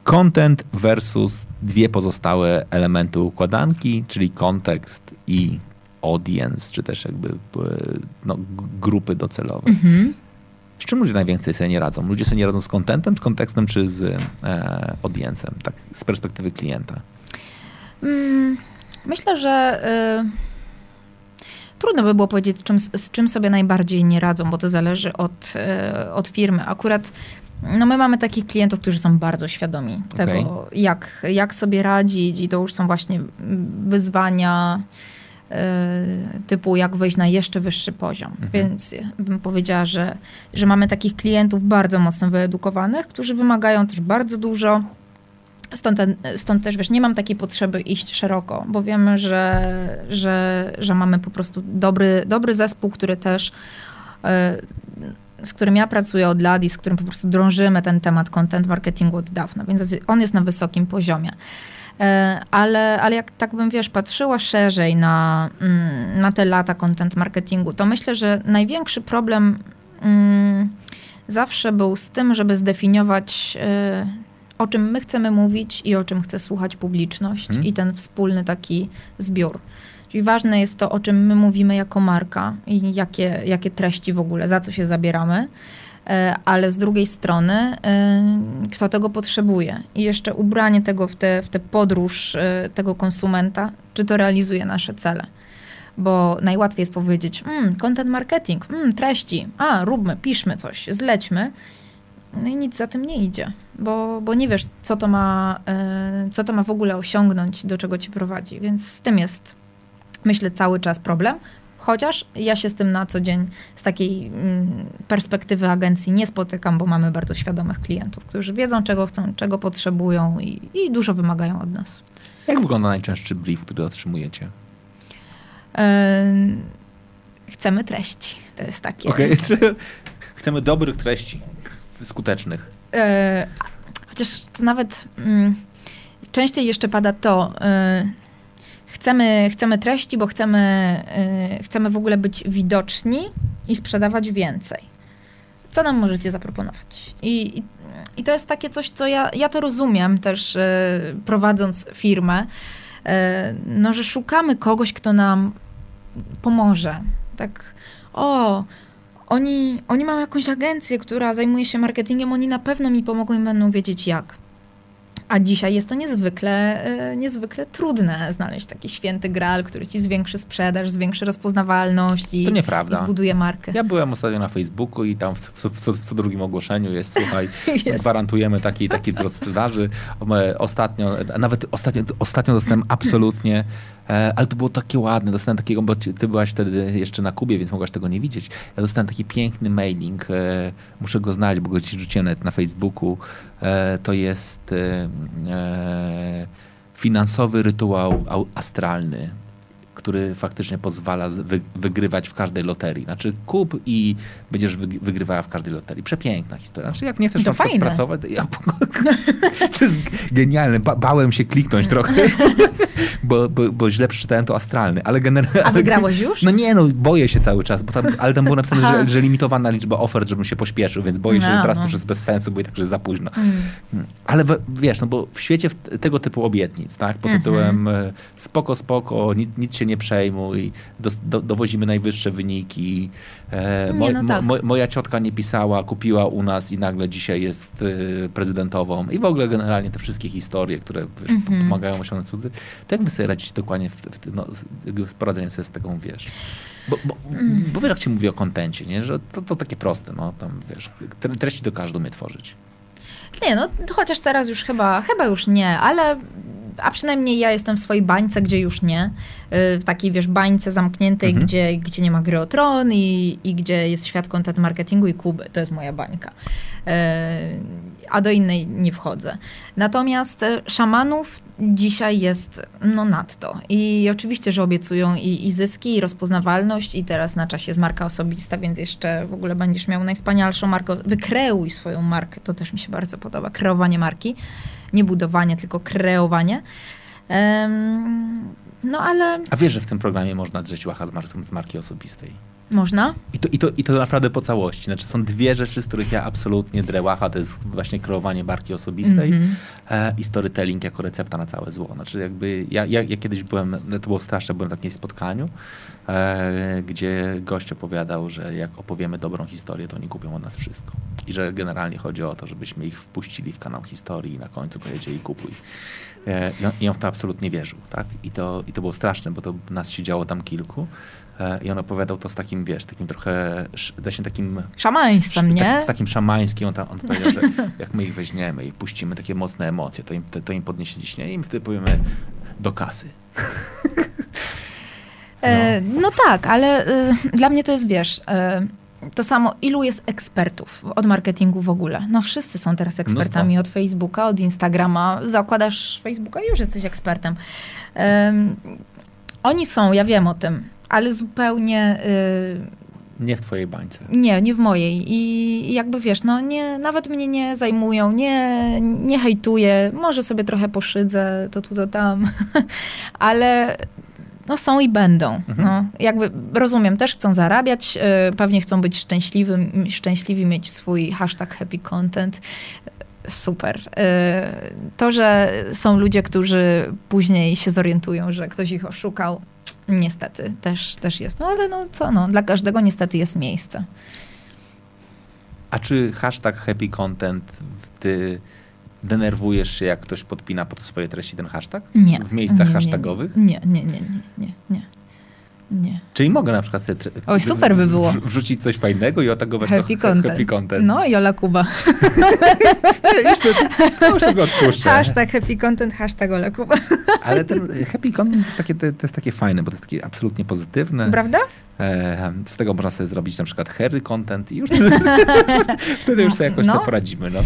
Content versus dwie pozostałe elementy układanki, czyli kontekst i audience, czy też jakby e, no, grupy docelowe. Mhm. Z czym ludzie najwięcej sobie nie radzą? Ludzie sobie nie radzą z contentem, z kontekstem, czy z e, audiencem, tak z perspektywy klienta? Mm, myślę, że y, trudno by było powiedzieć, czym, z czym sobie najbardziej nie radzą, bo to zależy od, y, od firmy. Akurat no my mamy takich klientów, którzy są bardzo świadomi okay. tego, jak, jak sobie radzić i to już są właśnie wyzwania typu jak wejść na jeszcze wyższy poziom. Mhm. Więc bym powiedziała, że, że mamy takich klientów bardzo mocno wyedukowanych, którzy wymagają też bardzo dużo. Stąd, stąd też, wiesz, nie mam takiej potrzeby iść szeroko, bo wiemy, że, że, że mamy po prostu dobry, dobry zespół, który też, y, z którym ja pracuję od lat i z którym po prostu drążymy ten temat content marketingu od dawna, więc on jest na wysokim poziomie. E, ale, ale jak tak bym, wiesz, patrzyła szerzej na, mm, na te lata content marketingu, to myślę, że największy problem mm, zawsze był z tym, żeby zdefiniować e, o czym my chcemy mówić i o czym chce słuchać publiczność hmm. i ten wspólny taki zbiór. Czyli ważne jest to, o czym my mówimy jako marka i jakie, jakie treści w ogóle, za co się zabieramy. E, ale z drugiej strony e, kto tego potrzebuje i jeszcze ubranie tego w tę w te podróż e, tego konsumenta, czy to realizuje nasze cele. Bo najłatwiej jest powiedzieć, mm, content marketing, mm, treści, a róbmy, piszmy coś, zlećmy. No i nic za tym nie idzie, bo, bo nie wiesz, co to, ma, co to ma w ogóle osiągnąć, do czego ci prowadzi. Więc z tym jest, myślę, cały czas problem. Chociaż ja się z tym na co dzień z takiej mm, perspektywy agencji nie spotykam, bo mamy bardzo świadomych klientów, którzy wiedzą, czego chcą, czego potrzebują i, i dużo wymagają od nas. Jak wygląda najczęstszy brief, który otrzymujecie? chcemy treści. To jest takie. Okay. Chcemy dobrych treści, skutecznych. E, chociaż to nawet mm, częściej jeszcze pada to. E, chcemy, chcemy treści, bo chcemy, yy, chcemy w ogóle być widoczni i sprzedawać więcej. Co nam możecie zaproponować? I, i, i to jest takie coś, co ja, ja to rozumiem też yy, prowadząc firmę, yy, no, że szukamy kogoś, kto nam pomoże. Tak, o, oni, oni mają jakąś agencję, która zajmuje się marketingiem, oni na pewno mi pomogą i będą wiedzieć jak. A dzisiaj jest to niezwykle, e, niezwykle trudne znaleźć taki święty graal, który ci zwiększy sprzedaż, zwiększy rozpoznawalność i, to nieprawda. i zbuduje markę. Ja byłem ostatnio na Facebooku i tam w, w, w, w co drugim ogłoszeniu jest, słuchaj, jest. gwarantujemy taki, taki wzrost sprzedaży. Ostatnio, nawet ostatnio, ostatnio dostałem absolutnie ale to było takie ładne. Dostałem takiego, bo ty byłaś wtedy jeszcze na Kubie, więc mogłaś tego nie widzieć. Ja dostałem taki piękny mailing. E, muszę go znaleźć, bo go ci rzuciłem na Facebooku. E, to jest finansowy rytuał astralny który faktycznie pozwala wygrywać w każdej loterii. Znaczy kup i będziesz wygrywała w każdej loterii. Przepiękna historia. Znaczy jak nie chcesz to tam pracować, ja, to jest genialne. Ba bałem się kliknąć trochę, bo, bo, bo, źle przeczytałem to astralny, ale generalnie... A wygrałeś już? No nie, no boję się cały czas, bo tam, ale tam było napisane, że, że, limitowana liczba ofert, żebym się pośpieszył, więc boję się, no, że teraz no. to już jest bez sensu, bo i tak, że za późno. Mm. Hmm. Ale wiesz, no bo w świecie tego typu obietnic, tak, pod tytułem mm -hmm. spoko, spoko, nic, nic się nie przejmuj, do, do, dowozimy najwyższe wyniki. E, mo, no tak. mo, moja ciotka nie pisała, kupiła u nas i nagle dzisiaj jest y, prezydentową. I w ogóle generalnie te wszystkie historie, które wiesz, mm -hmm. pomagają osiągnąć cudzy. To jak wy sobie radzić dokładnie w, w, no, z poradzenie sobie z taką, wiesz... Bo, bo, mm. bo wiesz, jak się mówi o kontencie, nie? że to, to takie proste, no tam wiesz, treści do każdy umie tworzyć. Nie, no chociaż teraz już chyba, chyba już nie, ale a przynajmniej ja jestem w swojej bańce, gdzie już nie. Y, w takiej, wiesz, bańce zamkniętej, mhm. gdzie, gdzie nie ma gry o tron i, i gdzie jest świat content marketingu i Kuby. To jest moja bańka. Y, a do innej nie wchodzę. Natomiast e, szamanów dzisiaj jest no nadto. I oczywiście, że obiecują i, i zyski, i rozpoznawalność, i teraz na czasie jest marka osobista, więc jeszcze w ogóle będziesz miał najwspanialszą markę. Wykreuj swoją markę, to też mi się bardzo podoba. Kreowanie marki. Nie budowanie, tylko kreowanie. Um, no ale... A wiesz, że w tym programie można drzeć łacha z, mar z marki osobistej? Można? I to, i, to, I to naprawdę po całości. Znaczy są dwie rzeczy, z których ja absolutnie drełacha, to jest właśnie kreowanie marki osobistej mm -hmm. i storytelling jako recepta na całe zło. Znaczy jakby ja, ja, ja kiedyś byłem, to było straszne, byłem na takim spotkaniu, e, gdzie gość opowiadał, że jak opowiemy dobrą historię, to oni kupią od nas wszystko. I że generalnie chodzi o to, żebyśmy ich wpuścili w kanał historii i na końcu powiedzieli kupuj. E, I on, I on w to absolutnie wierzył, tak? I to, I to było straszne, bo to nas siedziało tam kilku. E, I on opowiadał to z takim, wiesz, takim trochę, właśnie takim... Szamaństwem, nie? Z takim szamańskim. On, ta, on powiedział, że jak my ich weźmiemy i puścimy takie mocne emocje, to im, to, to im podniesie ciśnienie i my wtedy powiemy do kasy. No. no. tak, ale y, dla mnie to jest, wiesz, y, to samo, ilu jest ekspertów od marketingu w ogóle? No wszyscy są teraz ekspertami Mnóstwo. od Facebooka, od Instagrama. Zakładasz Facebooka i już jesteś ekspertem. Oni są, ja wiem o tym ale zupełnie... Y, nie w twojej bańce. Nie, nie w mojej. I jakby wiesz, no nie, nawet mnie nie zajmują, nie, nie hejtuję, może sobie trochę poszydzę, to tu, to tam, ale no są i będą. Mhm. No, jakby rozumiem, też chcą zarabiać, y, pewnie chcą być szczęśliwym, szczęśliwi mieć swój hashtag happy content. Super. Y, to, że są ludzie, którzy później się zorientują, że ktoś ich oszukał, Niestety, też, też jest. No ale no co, no, dla każdego niestety jest miejsce. A czy hashtag happy content ty denerwujesz się, jak ktoś podpina pod swoje treści ten hashtag? Nie. W miejscach nie, hashtagowych? Nie, nie, nie, nie, nie, nie. Nie. Czyli mogę na przykład sobie Oj, super by było. wrzucić coś fajnego i otagować happy to content. happy content. No i Ola Kuba. już, to, już tego odpuszczę. Hashtag happy content, hashtag Ola Kuba. Ale ten happy content to jest, takie, to, to jest takie fajne, bo to jest takie absolutnie pozytywne. Prawda? z tego można sobie zrobić na przykład Harry content i już wtedy, już sobie jakoś no. sobie poradzimy. No.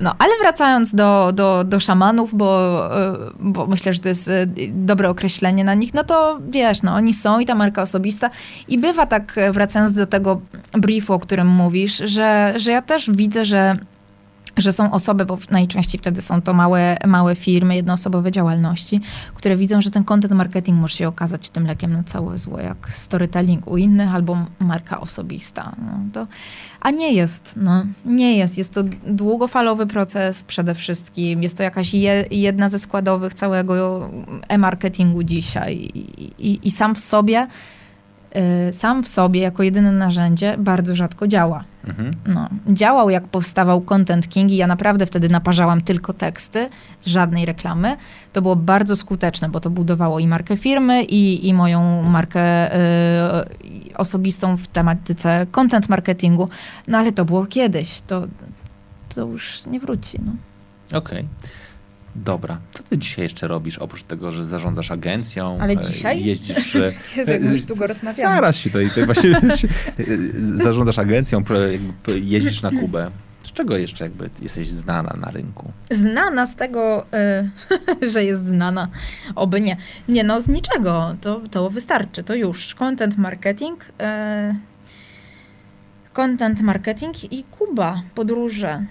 no, ale wracając do, do, do szamanów, bo, e, bo myślę, że to jest e, dobre określenie na nich, no to wiesz, no oni są i ta marka osobista. I bywa tak, e, wracając do tego briefu, o którym mówisz, że, że ja też widzę, że że są osoby, bo najczęściej wtedy są to małe, małe firmy, jednoosobowe działalności, które widzą, że ten content marketing może się okazać tym lekiem na całe zło, jak storytelling u innych albo marka osobista. No to, a nie jest, no, nie jest. Jest to długofalowy proces przede wszystkim. Jest to jakaś je, jedna ze składowych całego e-marketingu dzisiaj i, i, i sam w sobie sam w sobie, jako jedyne narzędzie, bardzo rzadko działa. Mhm. No, działał jak powstawał Content King i ja naprawdę wtedy naparzałam tylko teksty, żadnej reklamy. To było bardzo skuteczne, bo to budowało i markę firmy, i, i moją markę y, osobistą w tematyce content marketingu. No ale to było kiedyś. To, to już nie wróci. No. Okej. Okay. Dobra. Co ty dzisiaj jeszcze robisz, oprócz tego, że zarządzasz agencją? Ale e, dzisiaj? Jeździsz... Jezu, jak już długo rozmawiamy. Zaraz się to, to właśnie zarządzasz agencją, jeździsz na Kubę. Z czego jeszcze jakby jesteś znana na rynku? Znana z tego, y, że jest znana. Oby nie. Nie, no z niczego. To, to wystarczy. To już. Content marketing. Y, content marketing i Kuba. Podróże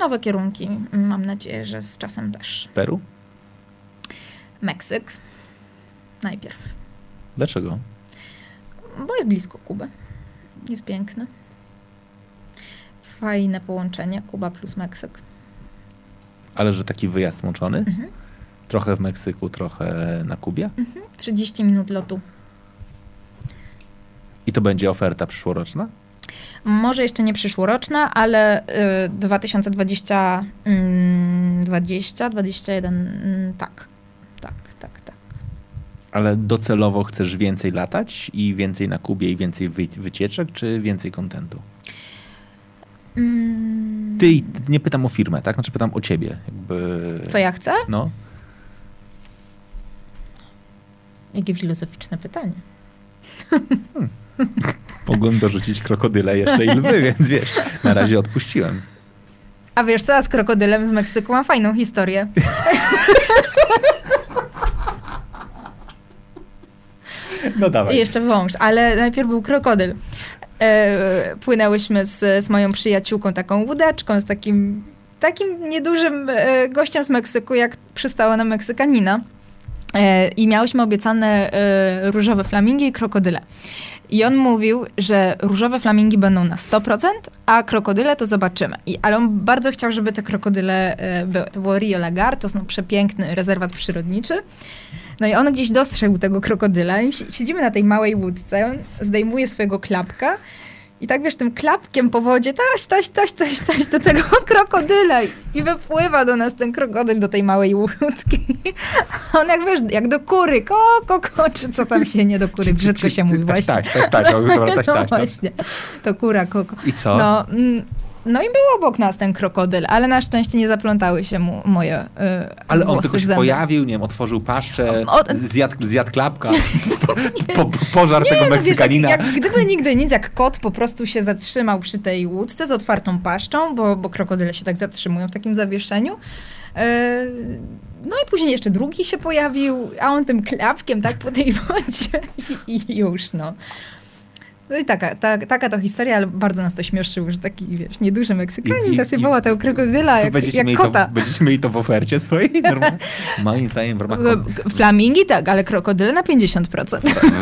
nowe kierunki. Mam nadzieję, że z czasem też. Peru? Meksyk. Najpierw. Dlaczego? Bo jest blisko Kuby. Jest piękny. Fajne połączenie Kuba plus Meksyk. Ale że taki wyjazd łączony? Mhm. Trochę w Meksyku, trochę na Kubie? Mhm. 30 minut lotu. I to będzie oferta przyszłoroczna? Może jeszcze nie przyszłoroczna, ale y, 2020, y, 20, 21, y, tak. Tak, tak, tak. Ale docelowo chcesz więcej latać i więcej na Kubie i więcej wy, wycieczek, czy więcej kontentu? Mm. Ty, nie pytam o firmę, tak? Znaczy pytam o ciebie. Jakby... Co ja chcę? No. Jakie filozoficzne pytanie. Hmm. Mogłem dorzucić krokodyle jeszcze i lwy, więc wiesz, na razie odpuściłem. A wiesz co, z krokodylem z Meksyku mam fajną historię. No dawaj. I jeszcze wąż, ale najpierw był krokodyl. E, płynęłyśmy z, z moją przyjaciółką, taką łódeczką, z takim, takim niedużym e, gościem z Meksyku, jak przystało na Meksykanina. E, I miałyśmy obiecane e, różowe flamingi i krokodyle. I on mówił, że różowe flamingi będą na 100%, a krokodyle to zobaczymy. I, ale on bardzo chciał, żeby te krokodyle e, były. To było Rio Lagartos, no przepiękny rezerwat przyrodniczy. No i on gdzieś dostrzegł tego krokodyla i siedzimy na tej małej łódce, on zdejmuje swojego klapka i tak wiesz, tym klapkiem po wodzie taś, taś, taś, taś, taś do tego krokodyla i wypływa do nas ten krokodyl do tej małej łódki. On jak wiesz, jak do kury, ko, ko, ko, czy co tam się nie do kury, brzydko się mówi właśnie. Taś, taś, taś, taś, No właśnie, to kura, koko. I co? No, mm, no i był obok nas ten krokodyl, ale na szczęście nie zaplątały się mu moje y, Ale on tylko się zęby. pojawił, nie wiem, otworzył paszczę, O- zjadł, zjadł klapka, po, po, pożar tego Nie, no wiesz, Meksykanina. jak, jak gdyby nigdy nic, jak kot po prostu się zatrzymał przy tej łódce z otwartą paszczą, bo, bo krokodyle się tak zatrzymują w takim zawieszeniu. E, No i później jeszcze drugi się pojawił, a on tym klapkiem tak po tej wodzie i, i już, no. No i taka, ta, taka to historia, ale bardzo nas to śmieszyło, że taki, wiesz, nieduży Meksykanin I- i- nasypała tego krokodyla jak, będziecie, jak mieli kota. to, będziecie mieli to w ofercie swojej? Normalnie? Moim zdaniem w ramach, kon- Flamingi tak, ale krokodyle na 50%.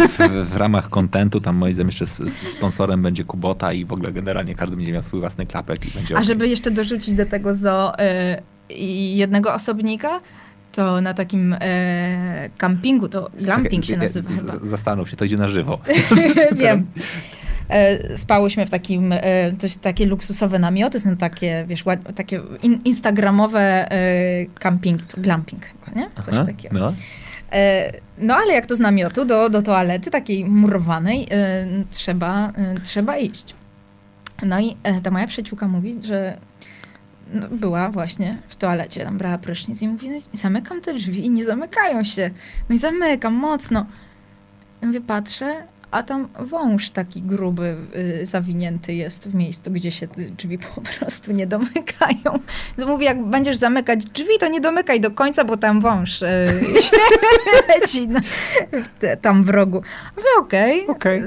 w, w ramach kontentu, tam moim zdaniem jeszcze sponsorem będzie Kubota i w ogóle generalnie każdy będzie miał swój własny klapek i będzie A żeby jeszcze dorzucić do tego zo y, jednego osobnika, to na takim e, campingu, to glamping się nazywa z- chyba. Zastanów się, to idzie na żywo. Wiem. E, spałyśmy w takim, e, coś, takie luksusowe namioty, są takie, wiesz, ład, takie in, instagramowe e, camping, to glamping chyba, nie? Coś Aha, takiego. No. E, no ale jak to z namiotu do, do toalety takiej murowanej e, trzeba, e, trzeba iść. No i ta moja przyjaciółka mówi, że no, była właśnie w toalecie, tam brała prysznic i mówi, no, zamykam te drzwi i nie zamykają się. No i zamykam mocno. I mówię, patrzę, a tam wąż taki gruby, y, zawinięty jest w miejscu, gdzie się drzwi po prostu nie domykają. To mówię, jak będziesz zamykać drzwi, to nie domykaj do końca, bo tam wąż y, leci na, tam w rogu. A Mówię, okej. Okej.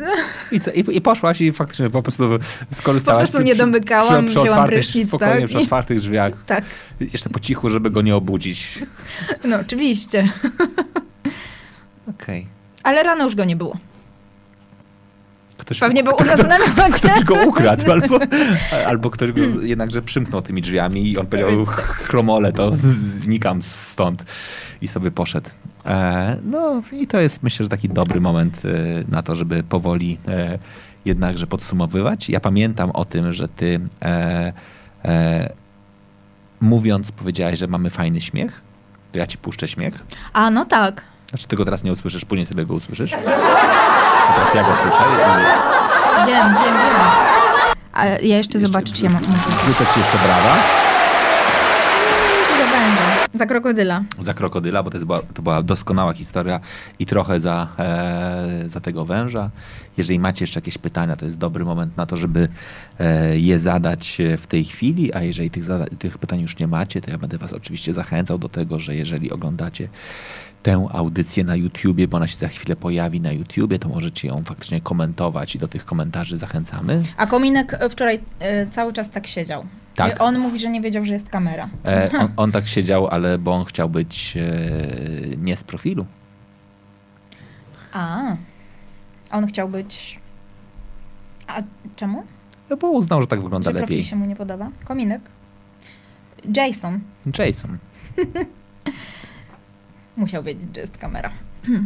I, co? I, I poszłaś i faktycznie po prostu skorzystałaś. Po prostu nie domykałam, przy, przy wzięłam otwartych, prysznic, Spokojnie, tak? przy otwartych drzwiach. Tak, Jeszcze po cichu, żeby go nie obudzić. no oczywiście. Okej. Ale rano już go nie było. Ktoś, Pewnie był u nas na namiocie. ktoś go ukradł, albo, albo ktoś go jednakże przymknął tymi drzwiami i on powiedział, Więc- chromole, to znikam stąd i sobie poszedł. E, no i to jest myślę, że taki dobry moment e, na to, żeby powoli e, jednakże podsumowywać. Ja pamiętam o tym, że ty mówiąc powiedziałaś, że mamy fajny śmiech. To ja ci puszczę śmiech. A, no tak. Znaczy ty go teraz nie usłyszysz, później sobie go usłyszysz. Teraz ja go słyszę. i- Wiem, wiem, wiem. A ja jeszcze zobaczę, czy ja mam. Rzucę ci jeszcze brawa będzie? Za krokodyla. za krokodyla, bo to, jest, była- to była doskonała historia i trochę za, e, za tego węża. Jeżeli macie jeszcze jakieś pytania, to jest dobry moment na to, żeby e, je zadać e, w tej chwili, a jeżeli tych, tych pytań już nie macie, to ja będę was oczywiście zachęcał do tego, że jeżeli oglądacie tę audycję na YouTubie, bo ona się za chwilę pojawi na YouTubie, to możecie ją faktycznie komentować i do tych komentarzy zachęcamy. A kominek e, wczoraj e, cały czas tak siedział. Tak. On mówi, że nie wiedział, że jest kamera. E, on, on tak siedział, ale bo on chciał być e, nie z profilu. A. On chciał być. A czemu? No bo uznał, że tak wygląda profil lepiej. się mu nie podoba? Kominek? Jason Jason. musiał wiedzieć, że jest kamera.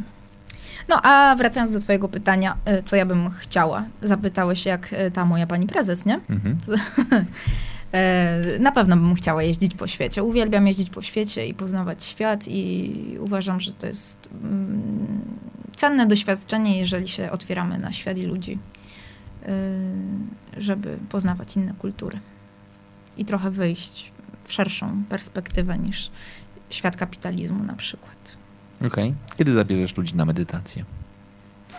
No a wracając do twojego pytania, y, co ja bym chciała? Zapytałeś jak y, ta moja pani prezes, nie? Mhm. E, Na pewno bym chciała jeździć po świecie. Uwielbiam jeździć po świecie i poznawać świat i uważam, że to jest mm, cenne doświadczenie, jeżeli się otwieramy na świat i ludzi, y, żeby poznawać inne kultury i trochę wyjść w szerszą perspektywę niż świat kapitalizmu na przykład. Okej. Kiedy zabierzesz ludzi na medytację?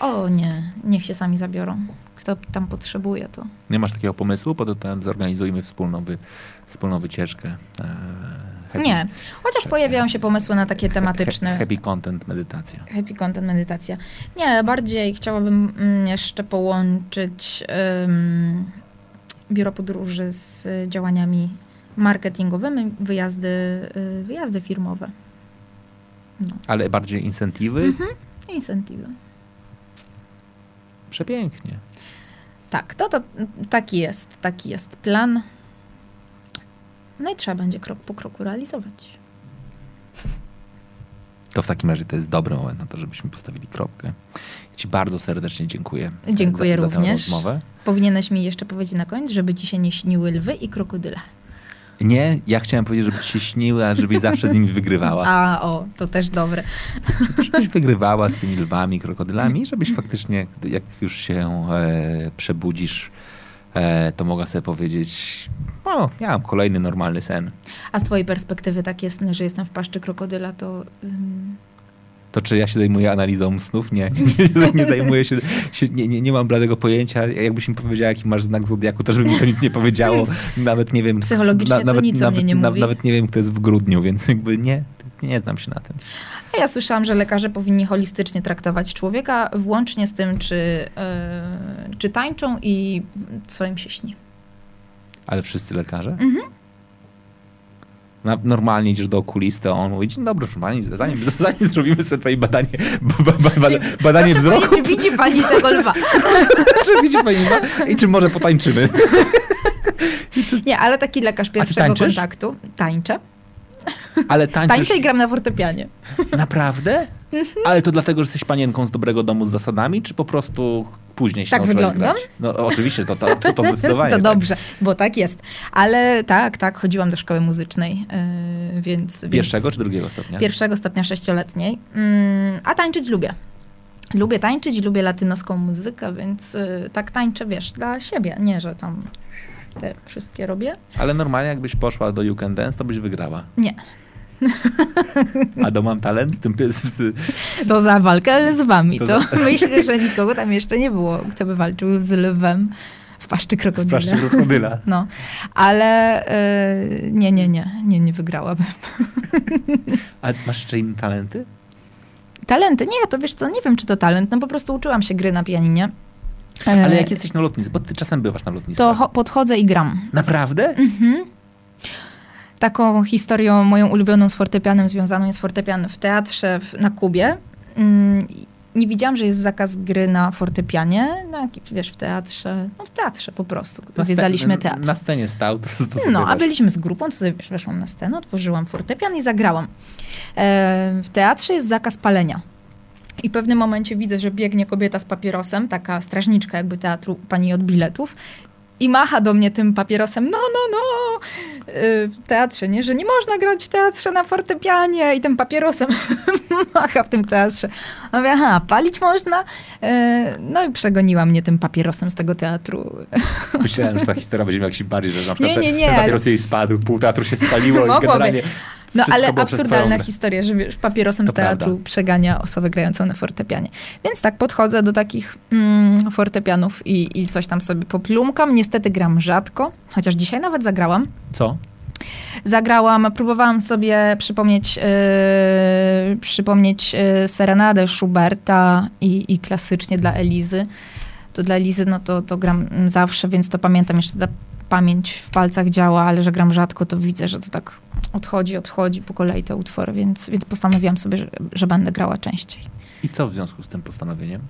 O nie, niech się sami zabiorą. Kto tam potrzebuje, to. Nie masz takiego pomysłu? Potem zorganizujmy wspólną, wy, wspólną wycieczkę. E, happy, nie, chociaż pojawiają się pomysły na takie tematyczne. Happy content, medytacja. Happy content, medytacja. Nie, bardziej chciałabym mm, jeszcze połączyć um, biuro podróży z działaniami marketingowymi, wyjazdy, y, wyjazdy firmowe. No. Ale bardziej incentywy? Mhm, incentywy. Przepięknie. Tak, to, to taki jest, taki jest plan. No i trzeba będzie krok po kroku realizować. To w takim razie to jest dobry moment na to, żebyśmy postawili kropkę. Ci bardzo serdecznie dziękuję. Dziękuję za, również. Za tę rozmowę. Powinieneś mi jeszcze powiedzieć na koniec, żeby ci się nie śniły lwy i krokodyle. Nie, ja chciałem powiedzieć, żeby ci się śniły, a żebyś zawsze z nimi wygrywała. A, o, to też dobre. Żebyś wygrywała z tymi lwami, krokodylami, żebyś faktycznie, jak już się e, przebudzisz, e, to mogła sobie powiedzieć, o, ja mam kolejny normalny sen. A z twojej perspektywy tak jest, że jestem w paszczy krokodyla, to... Ym to czy ja się zajmuję analizą snów? Nie, nie, nie zajmuję się, się nie, nie, nie, mam bladego pojęcia. Jakbyś mi powiedziała, jaki masz znak zodiaku, też by mi to nic nie powiedziało. Nawet nie wiem. Psychologicznie na, to nawet, nic nawet, nie mówi. Nawet nie wiem, kto jest w grudniu, więc jakby nie, nie znam się na tym. A ja słyszałam, że lekarze powinni holistycznie traktować człowieka, włącznie z tym, czy, yy, czy tańczą i co im się śni. Ale wszyscy lekarze? Mhm normalnie idziesz do okulisty, on mówi, dzień dobry, proszę pani, zanim, zanim zrobimy sobie tutaj badanie, badanie, badanie wzroku. Pani, czy widzi pani tego lwa? czy widzi pani lwa? I czy może potańczymy? Nie, ale taki lekarz pierwszego kontaktu. Tańczę. Ale tańczysz... Tańczę i gram na fortepianie. Naprawdę? Mhm. Ale to dlatego, że jesteś panienką z dobrego domu z zasadami, czy po prostu później się tak wyglądam? grać? No oczywiście, to, to, to, to zdecydowanie. to tak. dobrze, bo tak jest. Ale tak, tak, chodziłam do szkoły muzycznej, yy, więc... Pierwszego więc czy drugiego stopnia? Pierwszego stopnia sześcioletniej. Yy, a tańczyć lubię. Lubię tańczyć, lubię latynoską muzykę, więc yy, tak tańczę, wiesz, dla siebie. Nie, że tam te wszystkie robię. Ale normalnie jakbyś poszła do You Can Dance, to byś wygrała. Nie. A do Mam Talent? Tym z, To za walkę z wami. To, to za... myślę, że nikogo tam jeszcze nie było, kto by walczył z lwem w paszczy krokodyla. W paszczy krokodyla. No, ale yy, nie, nie, nie, nie, nie wygrałabym. A masz jeszcze inne talenty? Talenty? Nie, to wiesz co, nie wiem, czy to talent. No po prostu uczyłam się gry na pianinie. Ale jak jesteś na lotnisku, bo ty czasem bywasz na lotnisku. To podchodzę i gram. Naprawdę? Mhm. Taką historią moją ulubioną z fortepianem związaną jest fortepian w teatrze w, na Kubie. Mm, nie widziałam, że jest zakaz gry na fortepianie, na, wiesz, w teatrze, no w teatrze po prostu. Zwiedzaliśmy teatr. Na scenie stał. To, to no, a byliśmy z grupą, to sobie wiesz, weszłam na scenę, otworzyłam fortepian i zagrałam. E, w teatrze jest zakaz palenia. I w pewnym momencie widzę, że biegnie kobieta z papierosem, taka strażniczka jakby teatru, pani od biletów i macha do mnie tym papierosem, no, no, no, y, w teatrze, nie? Że nie można grać w teatrze na fortepianie i tym papierosem macha w tym teatrze. A mówię, aha, palić można? Y, no i przegoniła mnie tym papierosem z tego teatru. Myślałem, że ta historia będzie jakiś bardziej, że na przykład nie, nie, nie, ten papieros jej spadł, pół teatru się spaliło i generalnie... No ale absurdalna historia, że wiesz, papierosem to z teatru prawda. przegania osobę grającą na fortepianie. Więc tak podchodzę do takich mm, fortepianów i, i coś tam sobie poplumkam. Niestety gram rzadko, chociaż dzisiaj nawet zagrałam. Co? Zagrałam, próbowałam sobie przypomnieć, yy, przypomnieć yy, serenadę Schuberta i, i klasycznie dla Elizy. To dla Elizy, no to, to gram zawsze, więc to pamiętam jeszcze ta pamięć w palcach działa, ale że gram rzadko, to widzę, że to tak odchodzi, odchodzi po kolei te utwory, więc, więc postanowiłam sobie, że, że będę grała częściej. I co w związku z tym postanowieniem?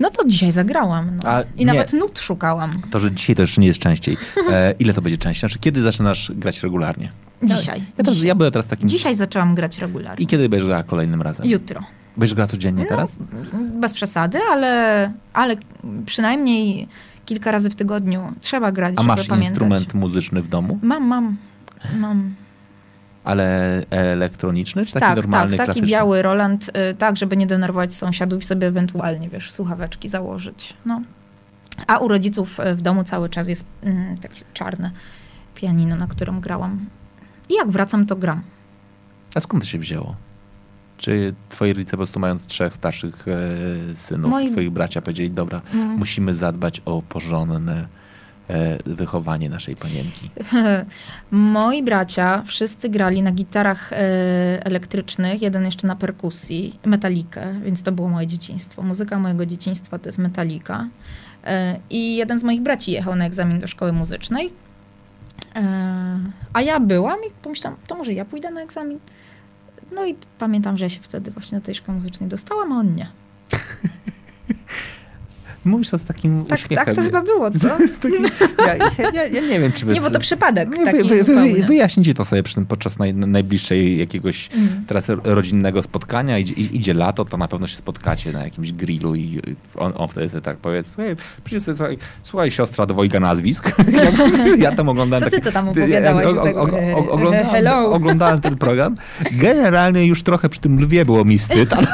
No to dzisiaj zagrałam. No. A, I nie. nawet nut szukałam. To, że dzisiaj to jeszcze nie jest częściej. E, ile to będzie częściej? Znaczy, kiedy zaczynasz grać regularnie? Dzisiaj. Ja, ja byłem teraz takim... Dzisiaj zaczęłam grać regularnie. I kiedy będziesz grała kolejnym razem? Jutro. Będziesz grała codziennie no, teraz? Bez przesady, ale, ale przynajmniej kilka razy w tygodniu trzeba grać, A masz pamiętać. instrument muzyczny w domu? Mam, mam. mam. Ale elektroniczny, czy taki tak, normalny, tak, taki klasyczny? biały Roland, y, tak, żeby nie denerwować sąsiadów i sobie ewentualnie, wiesz, słuchaweczki założyć. No. A u rodziców y, w domu cały czas jest mm, takie czarne pianino, na którym grałam. I jak wracam, to gram. A skąd to się wzięło? Czy twoi rodzice po prostu mając trzech starszych e, synów, Moi... twoich bracia powiedzieli, dobra, mm. musimy zadbać o porządne wychowanie naszej panienki? Moi bracia wszyscy grali na gitarach e, elektrycznych, jeden jeszcze na perkusji, metalikę, więc to było moje dzieciństwo. Muzyka mojego dzieciństwa to jest metalika. E, I jeden z moich braci jechał na egzamin do szkoły muzycznej. E, a ja byłam i pomyślałam, to może ja pójdę na egzamin. No i pamiętam, że ja się wtedy właśnie do tej szkoły muzycznej dostałam, a on nie. Mówisz to z takim tak, uśmiechem. Tak, to chyba było, co? ja, ja, ja, nie wiem, czy... Nie, bo to przypadek taki wy, wy, Wyjaśnijcie to sobie przy, podczas naj, najbliższej jakiegoś mm. teraz rodzinnego spotkania. Idzie, idzie, lato, to na pewno się spotkacie na jakimś grillu i on, on wtedy sobie tak powie, słuchaj, słuchaj, słuchaj siostra dwojga nazwisk. ja tam oglądałem... Co ty to tam opowiadałeś? oglądałem, oglądałem ten program. Generalnie już trochę przy tym lwie było mi wstyd, ale,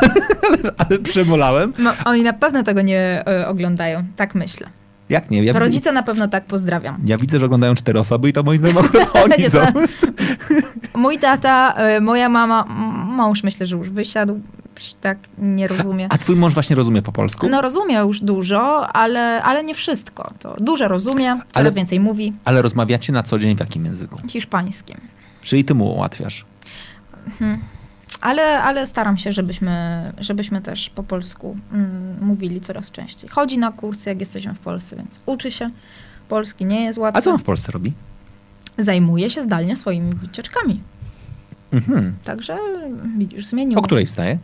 ale, ale przemolałem. No, oni na pewno tego nie oglądają e, oglądają. Tak myślę. Jak nie? Ja rodzice na pewno tak pozdrawiam. Ja widzę, że oglądają cztery osoby i to moi znajomi oni są. Mój tata, e, moja mama, mąż myślę, że już wysiadł, tak nie rozumie. A, a twój mąż właśnie rozumie po polsku? No rozumie już dużo, ale, ale nie wszystko. To dużo rozumie, coraz ale, więcej mówi. Ale rozmawiacie na co dzień w jakim języku? Hiszpańskim. Czyli ty mu ułatwiasz? Hmm. Ale, ale staram się, żebyśmy, żebyśmy też po polsku mm, mówili coraz częściej. Chodzi na kursy, jak jesteśmy w Polsce, więc uczy się. Polski nie jest łatwy. A co on w Polsce robi? Zajmuje się zdalnie swoimi wycieczkami. Mhm. Także widzisz, zmienił. O której wstaje?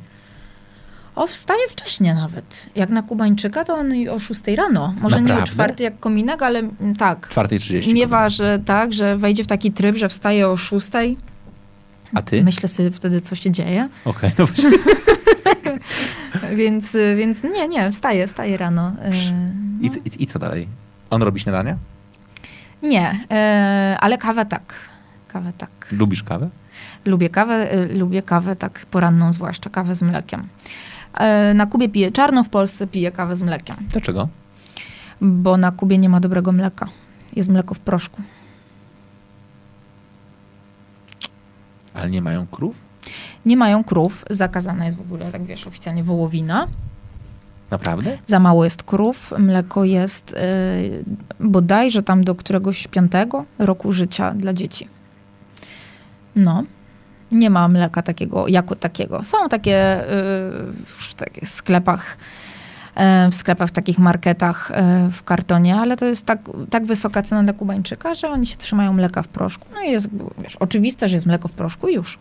O, wstaje wcześniej nawet. Jak na Kubańczyka, to on o 6 rano. Może Naprawdę? nie o czwarty jak kominek, ale mm, tak. 4.30. Miewa, że tak, że wejdzie w taki tryb, że wstaje o 6 a ty? Myślę sobie wtedy, co się dzieje. Okej, okay, no więc, więc nie, nie, wstaję, wstaję rano. I, no. i, I co dalej? On robi śniadania? Nie, e, ale kawę tak. Kawę tak. Lubisz kawę? Lubię kawę, e, lubię kawę tak poranną zwłaszcza, kawę z mlekiem. E, na Kubie piję czarno, w Polsce piję kawę z mlekiem. Dlaczego? Bo na Kubie nie ma dobrego mleka. Jest mleko w proszku. Ale nie mają krów? Nie mają krów. Zakazana jest w ogóle, tak wiesz, oficjalnie wołowina. Naprawdę? Za mało jest krów. Mleko jest yy, bodajże tam do któregoś piątego roku życia dla dzieci. No. Nie ma mleka takiego, jako takiego. Są takie yy, w takich sklepach w sklepach, w takich marketach e, w kartonie, ale to jest tak, tak wysoka cena dla Kubańczyka, że oni się trzymają mleka w proszku. No i jest wiesz, oczywiste, że jest mleko w proszku już.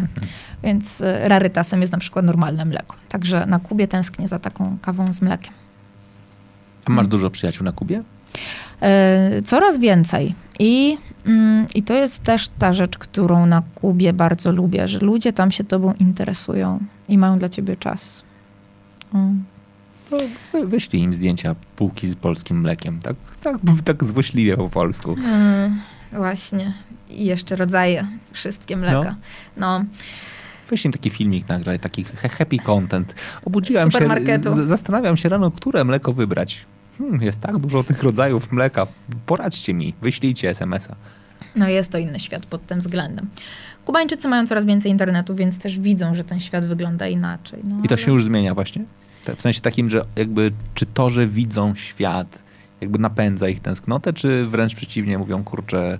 Mhm. Więc e, rarytasem jest na przykład normalne mleko. Także na Kubie tęsknię za taką kawą z mlekiem. A masz dużo przyjaciół na Kubie? Coraz więcej. I, mm, I to jest też ta rzecz, którą na Kubie bardzo lubię, że ludzie tam się tobą interesują i mają dla ciebie czas. Wyślij im zdjęcia półki z polskim mlekiem. Tak, tak, tak złośliwie po polsku. Mm, właśnie. I jeszcze rodzaje wszystkie mleka. No. no. Wyślij taki filmik nagraj, taki happy content. Obudziłem się, zastanawiam się rano, które mleko wybrać. Hmm, jest tak dużo tych rodzajów mleka. Poradźcie mi, wyślijcie SMS-a. No jest to inny świat pod tym względem. Kubańczycy mają coraz więcej internetu, więc też widzą, że ten świat wygląda inaczej. No, I to ale... się już zmienia właśnie? W sensie takim, że jakby czy to, że widzą świat, jakby napędza ich tęsknotę, czy wręcz przeciwnie, mówią, kurczę,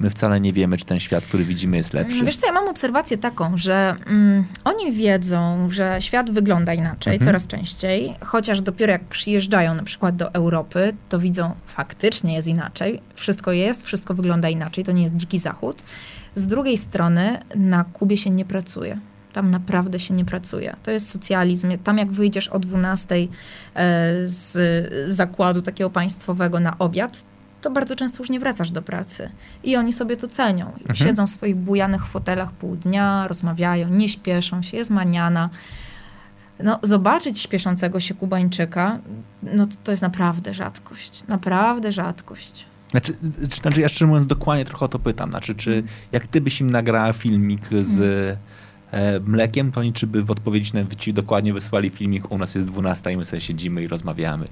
my wcale nie wiemy, czy ten świat, który widzimy, jest lepszy. Wiesz co, ja mam obserwację taką, że mm, oni wiedzą, że świat wygląda inaczej mhm. coraz częściej, chociaż dopiero jak przyjeżdżają na przykład do Europy, to widzą, faktycznie jest inaczej. Wszystko jest, wszystko wygląda inaczej, to nie jest dziki zachód. Z drugiej strony na Kubie się nie pracuje tam naprawdę się nie pracuje. To jest socjalizm. Tam jak wyjdziesz o 12 e, z zakładu takiego państwowego na obiad, to bardzo często już nie wracasz do pracy. I oni sobie to cenią. Mhm. Siedzą w swoich bujanych fotelach pół dnia, rozmawiają, nie śpieszą się, jest maniana. No, zobaczyć śpieszącego się Kubańczyka, no to, to jest naprawdę rzadkość. Naprawdę rzadkość. Znaczy, znaczy, ja szczerze mówiąc dokładnie trochę o to pytam. Znaczy, czy mhm. jak ty byś im nagrała filmik z... e, mlekiem, to oni czy by w odpowiedzi na ci dokładnie wysłali filmik, u nas jest 12 i my sobie siedzimy i rozmawiamy.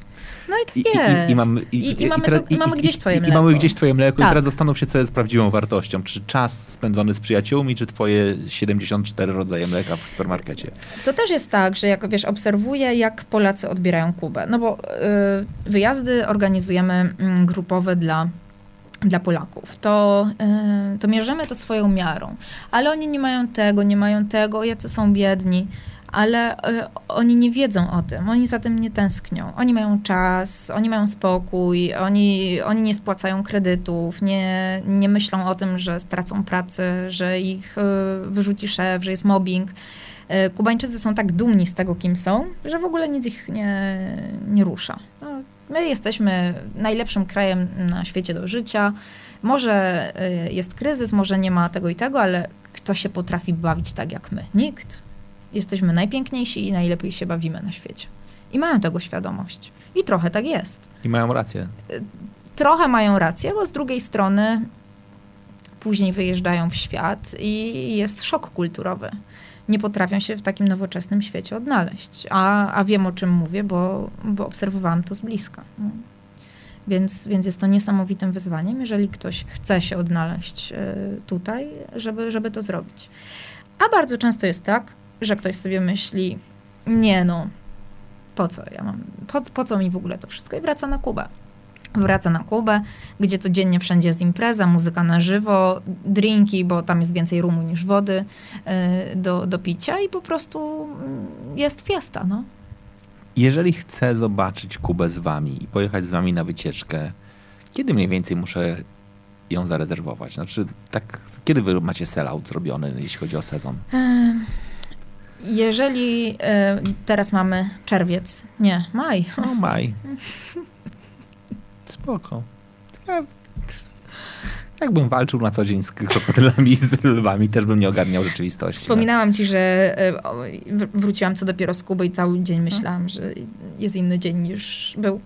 No i tak jest. I, i, mamy, i, mamy, teraz, to, mamy gdzieś twoje mleko. I mamy gdzieś twoje mleko tak. i teraz zastanów się, co jest prawdziwą wartością. Czy czas spędzony z przyjaciółmi, czy twoje 74 rodzaje mleka w supermarkecie. To też jest tak, że jak wiesz, obserwuję, jak Polacy odbierają Kubę. No bo y, wyjazdy organizujemy y, grupowe dla dla Polaków, to, yy, to mierzymy to swoją miarą. Ale oni nie mają tego, nie mają tego, jacy są biedni, ale yy, oni nie wiedzą o tym, oni za tym nie tęsknią. Oni mają czas, oni mają spokój, oni, oni nie spłacają kredytów, nie, nie myślą o tym, że stracą pracę, że ich yy, wyrzuci szef, że jest mobbing. Kubańczycy są tak dumni z tego, kim są, że w ogóle nic ich nie, nie rusza. No, My jesteśmy najlepszym krajem na świecie do życia. Może y, jest kryzys, może nie ma tego i tego, ale kto się potrafi bawić tak jak my? Nikt. Jesteśmy najpiękniejsi i najlepiej się bawimy na świecie. I mają tego świadomość. I trochę tak jest. I mają rację. Y, trochę mają rację, bo z drugiej strony później wyjeżdżają w świat i jest szok kulturowy nie potrafią się w takim nowoczesnym świecie odnaleźć. A, a wiem, o czym mówię, bo, bo obserwowałam to z bliska. Więc, więc jest to niesamowitym wyzwaniem, jeżeli ktoś chce się odnaleźć e, tutaj, żeby, żeby to zrobić. A bardzo często jest tak, że ktoś sobie myśli, nie no, po co ja mam, po, po co mi w ogóle to wszystko i wraca na Kubę wraca na Kubę, gdzie codziennie wszędzie jest impreza, muzyka na żywo, drinki, bo tam jest więcej rumu niż wody y, do, do picia i po prostu jest fiesta, no. Jeżeli chcę zobaczyć Kubę z wami i pojechać z wami na wycieczkę, kiedy mniej więcej muszę ją zarezerwować? Znaczy, tak, kiedy wy macie sellout zrobiony, jeśli chodzi o sezon? Jeżeli teraz mamy czerwiec, nie, maj. No, maj. Spoko. Ja, jakbym walczył na co dzień z krokodylami i z lwami, też bym nie ogarniał rzeczywistości. Wspominałam ci, że e, wróciłam co dopiero z Kuby i cały dzień myślałam, że jest inny dzień niż był.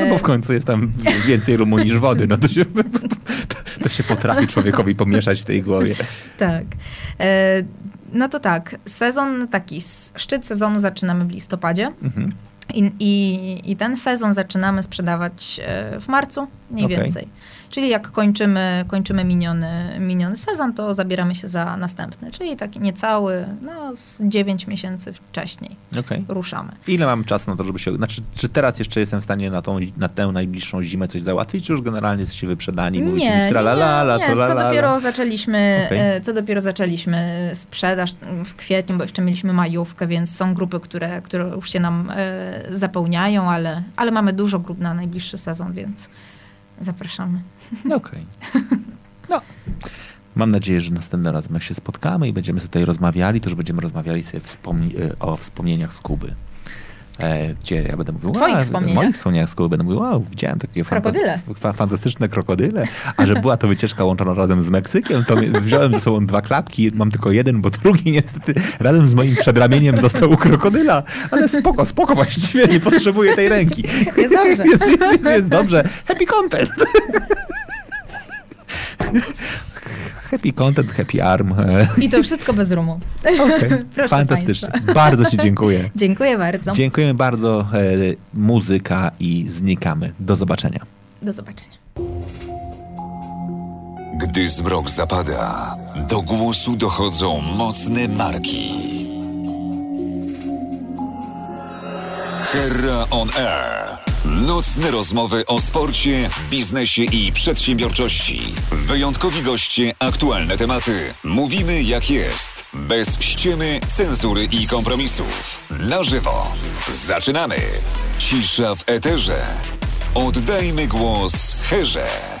No bo w końcu jest tam więcej rumu niż wody. No to się, to się potrafi człowiekowi pomieszać w tej głowie. Tak. E, no to tak, sezon taki, szczyt sezonu zaczynamy w listopadzie. Mhm. I, i, I, ten sezon zaczynamy sprzedawać e, w marcu, mniej okay. więcej. Czyli jak kończymy, kończymy miniony, miniony sezon, to zabieramy się za następny. Czyli taki niecały, no z 9 miesięcy wcześniej okay. ruszamy. Ile mam czasu na to, żeby się... Znaczy, czy teraz jeszcze jestem w stanie na, tą, na tę najbliższą zimę coś załatwić, czy już generalnie jesteście wyprzedani? Mówicie nie, mi tralalala, nie, nie. To co dopiero zaczęliśmy, okay. E, co dopiero zaczęliśmy sprzedaż w kwietniu, bo jeszcze mieliśmy majówkę, więc są grupy, które, które już się nam e, zapełniają, ale, ale mamy dużo grup na najbliższy sezon, więc zapraszamy. No okej. Okay. No. Mam nadzieję, że następnym razem jak się spotkamy i będziemy tutaj rozmawiali, to już będziemy rozmawiali sobie e, o wspomnieniach z Kuby. E, gdzie ja będę mówił, Twoich wspomnieniach. moich wspomnieniach z Kuby będę mówił, wow, widziałem takie krokodyle. Fanta fantastyczne krokodyle, a że była to wycieczka łączona razem z Meksykiem, to wziąłem ze sobą dwa klapki, mam tylko jeden, bo drugi niestety razem z moim przedramieniem został u krokodyla, ale spoko, spoko właściwie, nie potrzebuję tej ręki. Jest dobrze. Jest, jest, jest, jest dobrze. Happy content. Happy content, happy arm. I to wszystko bez rumu. Okay. Proszę Fantastycznie. Państwa. Bardzo Ci dziękuję. Dziękuję bardzo. Dziękujemy bardzo. E, muzyka i znikamy. Do zobaczenia. Do zobaczenia. Gdy zmrok zapada, do głosu dochodzą mocne marki. Herra on Air. Nocne rozmowy o sporcie, biznesie i przedsiębiorczości. Wyjątkowi goście, aktualne tematy. Mówimy jak jest. Bez ściemy, cenzury i kompromisów. Na żywo. Zaczynamy. Cisza w eterze. Oddajmy głos Herze.